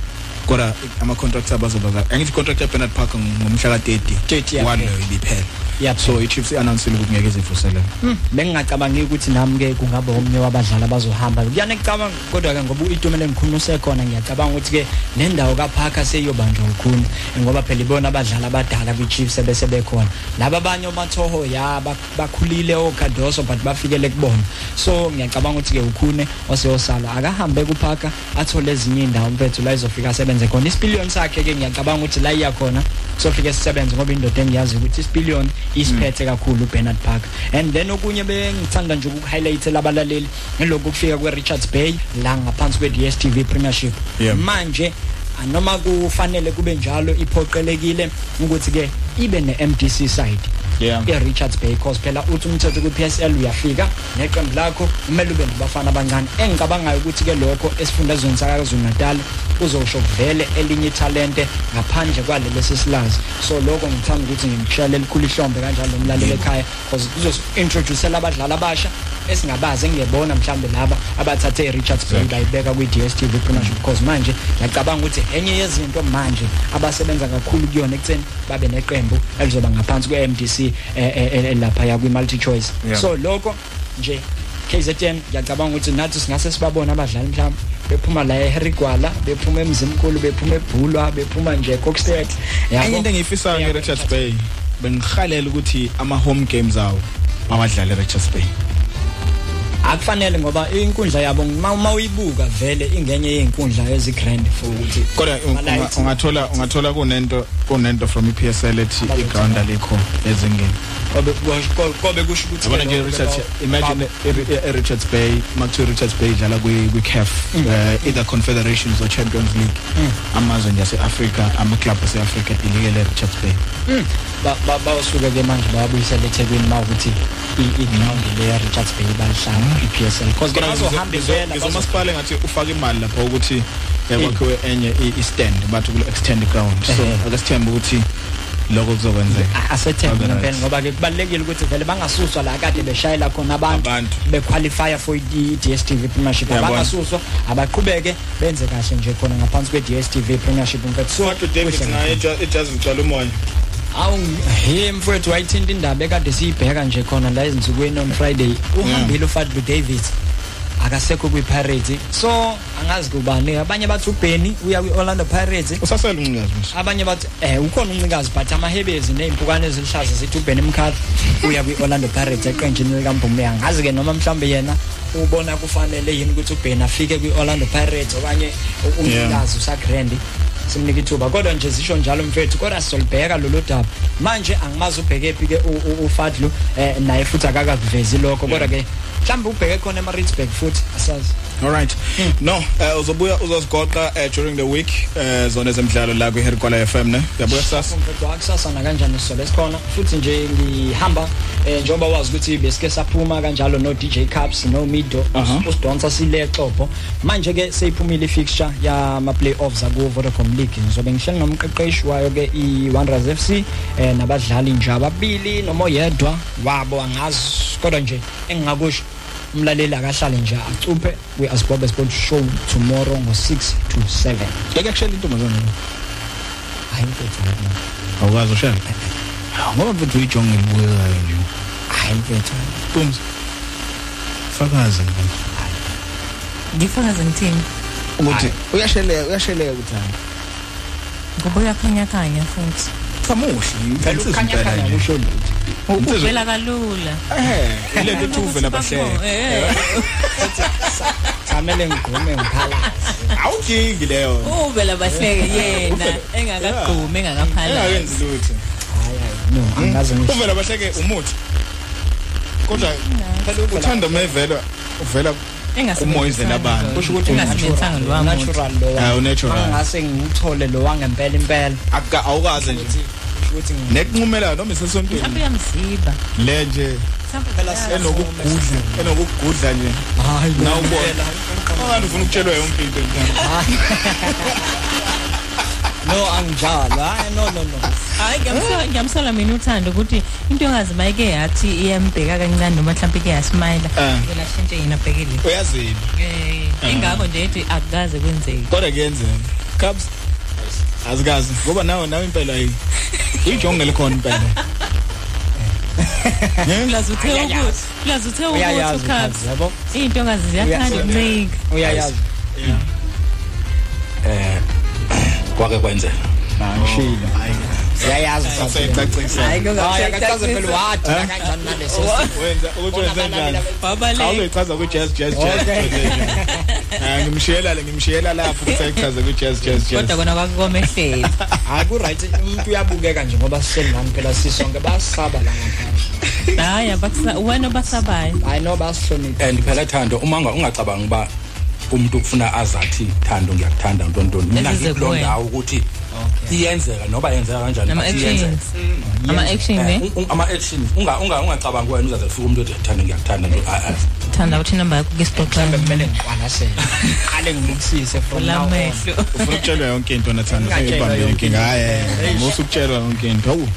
Kodwa ama contract abazoba angithi contract ya Bernard Parker ngomhla ka 30 30 one yaphela. ibiphela Yaphela. so i Chiefs announce ukuthi ngeke izivuselele Hmm, bengingacabangi ukuthi nami ke kungaba omnye wabadlali abazohamba. Kuyane kucabanga kodwa ke ngoba itumele engikhulu usekhona ngiyacabanga ukuthi ke le ndawo kaParker seyobanjwa ukhulu ngoba phela ibona abadlali abadala kwiChiefs ebese bekhona. Laba abanye omathoho ya bak- bakhulile okadoso but bafikele kubona. So ngiyacabanga ukuthi ke ukhune oseyosala. Akahambe kuParker athole ezinye indawo mfethu la izofika asebenze khona. Isipillion sakhe ke ngiyacabanga ukuthi la iya khona sofike sisebenze ngoba indoda engiyazi ukuthi isipillion isiphethe kakhulu uBernard Parker and then okunye bengithanda nje ukuhighlight labalaleli ngelokho kufika kweRichards Bay la ngaphansi kweDStv Premiership. Manje noma kufanele kube njalo iphoqelekile ukuthi ke ibe neMDC side. eRichards Bay cause phela uthi umthetho kuPSL uyafika neqembu lakho kumele ube nabafana abancane. Engicabangayo ukuthi ke lokho esifundazweni sakazulu Natal uzosho kuvele elinye talente ngaphandle kwalelo sesilazi so lokho ngithanda ukuthi ngimshayele elikhulu ihlombe kanjalo umlaleli ekhaya cause kuzosi introduce abadlali abasha esingabazi ngebona mhlambe laba abathathe iRichards Bay bayibeka kwiDStv Premiership. Because manje ngiyacabanga ukuthi enye yezinto manje abasebenza kakhulu kuyona ekutheni babe neqembu elizoba ngaphansi kweMDC eh, eh, eh, lapha ya kwi multi choice Yeah. so lokho nje KZN ngiyacabanga ukuthi nathi singase sibabone abadlali mhlawumbe. Bephuma la eHerigwala bephuma emzimkhulu bephuma eBhulwa bephuma nje Kokstad enye into engiyifisayo ngeRichards Bay bengihalela ukuthi ama home games awo awadlala eRichards Bay. Akufanele ngoba inkundla yabo uma uma uyibuka vele ingenye yezinkundla ezi grand for ukuthi kodwa unga- ungathola ungathola kunento kunento from iPSL ethi iground alikho ezingeni. Kobe- kobe kusho ukuthi yabona nje Richards imagine e- e- e- Richards Bay makuthiwa Richards Bay dlala kwi CAF uh, either Confederations or Champions League. Amazwe nje ase-Africa ama-club ase-Africa ilikele Richards Bay. Mm. Ba- ba- bawusuke ke manje bayabuyisela eThekwini mawukuthi i-ground le Richards Bay balihlanga i-PSL because ivela ngizomasipala engathi ufake imali lapho ukuthi yakwakhiwe enye i- i-stand bathi kulo extend ground. So sithembe ukuthi lokho kuzokwenzeka asethembe Okay, ngempela right. ngoba ke kubalekile ukuthi vele bangasuswa la kade beshayela khona abantu bequalify for i-DStv Premiership. Yabona. abangasuswa abaqhubeke benze kahle nje khona ngaphansi kwe-DStv Premiership mfethu. So Kodwa David kuhle naye ija- ijazi licala umoya. Awu he mfowethu wayithinta indaba ekade siyibheka nje khona la ezinsukwini on Friday. Uhambile uFadlu David akasekho kwi-Pirates. So angazi kubani abanye bathi uBenny uya kwi-Orlando Pirates. Usasela uncikazi abanye bathi eh ukhona uncikazi but amahebezi nezimpukane eziluhlaza zithi uBenny Mkhatha uya kwi-Orlando Pirates eqenjini likaMbumbe angazi ke noma mhlambe yena ubona kufanele yini ukuthi uBenny afike kwi-Orlando Pirates okanye uncikazi usagrandi simnika ithuba. Kodwa nje zisho njalo mfethu kodwa sizolibheka lolu daba. Manje angimazi ubheke phi ke u- u- uFadlu eh naye futhi akakavezi lokho kodwa ke mhlambe ubheke khona eMaritzburg futhi asazi. Alright. No, uh, uzobuya uzosigoqa uh, during the week uh, zona zemidlalo la kwi Herkwala FM ne. Yabuya sasa. mfethu akusasa na kanjani sisole esikhona futhi nje ngihamba eh, njengoba wazi ukuthi besike saphuma kanjalo no DJ Caps no Mido Aha. usidonsa sile xopho manje ke seyiphumile i-fixture yama playoffs aku Vodacom League ngizobe ngihleli nomqeqeshi wayo ke i-Wanderers FC eh, nabadlali nje ababili noma oyedwa wabo angazi kodwa nje engingakusho umlaleli akahlale nje acuphe kwi Asbob Sport Show tomorrow ngo6 to 7 Ngeke kushela intombazana. hayi mfethu Awukazi ushela. Ngoba mfethu uyijonge libuye kayo nje. hayi mfethu Bums. Fakazi ngani. ngifakaze ngithini Ukuthi uyasheleka uyasheleka uthanda. ngoba uyakhanya khanya futhi Kamuhle. Phela ukhanya khanya kusho lutho uvela kalula Eh, ile nto uve nabahleke. Eh. Chamele ngigume ngikhala. Awudingi leyo. uvela bahleke yena engakagqumi engakaphala Engakenzi lutho. No, angazi ngisho. Uvela bahleke umuthi. Kodwa uthanda mevela uvela umoyizela abantu. Kusho ukuthi Engasebenzisanga lo wamuntu. natural lo. Ah, unatural. Angase ngiwuthole lo wangempela impela. Aka awukaze nje. Ukuthi Nekunqumela noma isesontweni. mhlawumbe uyamziba Le nje enokugudla enokugudla nje. Hayi nawubona. Angathi ufuna ukutshelwa yonke into No angjalo. Hayi no no no. hayi ngiyamsola ngiyamsola mina uthando ukuthi into engazi mayike yathi iyambheka kancane noma mhlawumbe ke yasmile Ah. yena shintshe yena bhekile Uyazini. eh ingakho nje ethi akukaze kwenzeke Kodwa kuyenzeka. Cubs azikazi ngoba nawe nawe impela ayi. Uyijonge likhona impela. Plaza uthe ukuthi Plaza uthe ukuthi Uyayazi uCubs uCubs, yabo. into engazi ziyathanda ukuncika Uyayazi. eh kwake kwenzeka Ngishilo. Uyayazi Sasecacisa. Hayi, Hayi akachaze phela wathi Eh? kanjani naleso. Wenza ukuthi wenze njani? Wabaleka. Awuyichaza ku jazz jazz jazz. Ah ngimshiyela le ngimshiyela lapho ukuthi ayichaze ku jazz jazz jazz. kodwa kona kwakukomehleli Hayi ku right umuntu uyabukeka nje ngoba sihleli nami phela sisonke basaba la ngapha. hayi abakusa wena obasabayo Hayi no basihlonipha. and phela thando uma unga- ungacabanga uba umuntu ufuna azathi thando ngiyakuthanda ntontoni mina Ezize ngikulo kuwena. ndawo ukuthi iyenzeka noba yenzeka kanjani Nama but actions. iyenzeka. Ama action Eh, ne un- un- ama actions unga unga ungacabangi wena uzaze ufike umuntu othi thando ngiyakuthanda nto ah, ah. thanda uthi number yakho kesixoxa kumele ngiqwalasele. Qale ngibukisise from now on. lamehlo Ufuna ukutshelwa yonke into nathanda Ungatshelwa uyibambe yonke yonke into. ngaye. Musu ukutshelwa yonke into. Hawu.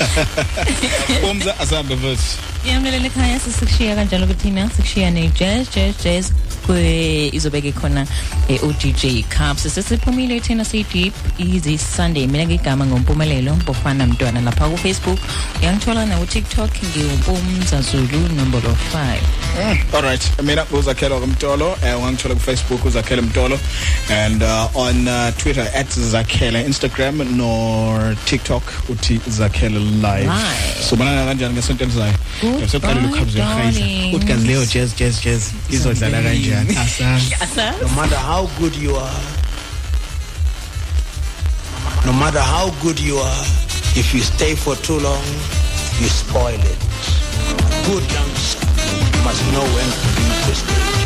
Umza asambe futhi. Yamlelela ekhaya sisikushiya kanjalo kuthina sikushiya ne-jazz jazz jazz kwe izobeke khona eh, u-dj caps sesiphumile thina siyi-deep easy sunday. Mina ngigama ngompumelelo bofana mntwana. Lapha ku-facebook uyangithola naku-tiktok ngiwumpumza zulu nombolo 5 Alright, mina uzakhela kumtolo, eh ungangithola ku Facebook uzakhela mtolo. And uh, on uh, Twitter @zakhela, Instagram nor TikTok uthi zakhela live. So banana kanjani ngesonto elizayo? Uyahayisa. darling. Uthi kazi leyo jazz jazz jazz izodlala kanjani? Asazi. No matter how good you are, no matter how good you are, if you stay for too long, you spoil it. Good youngster must know when to the stage.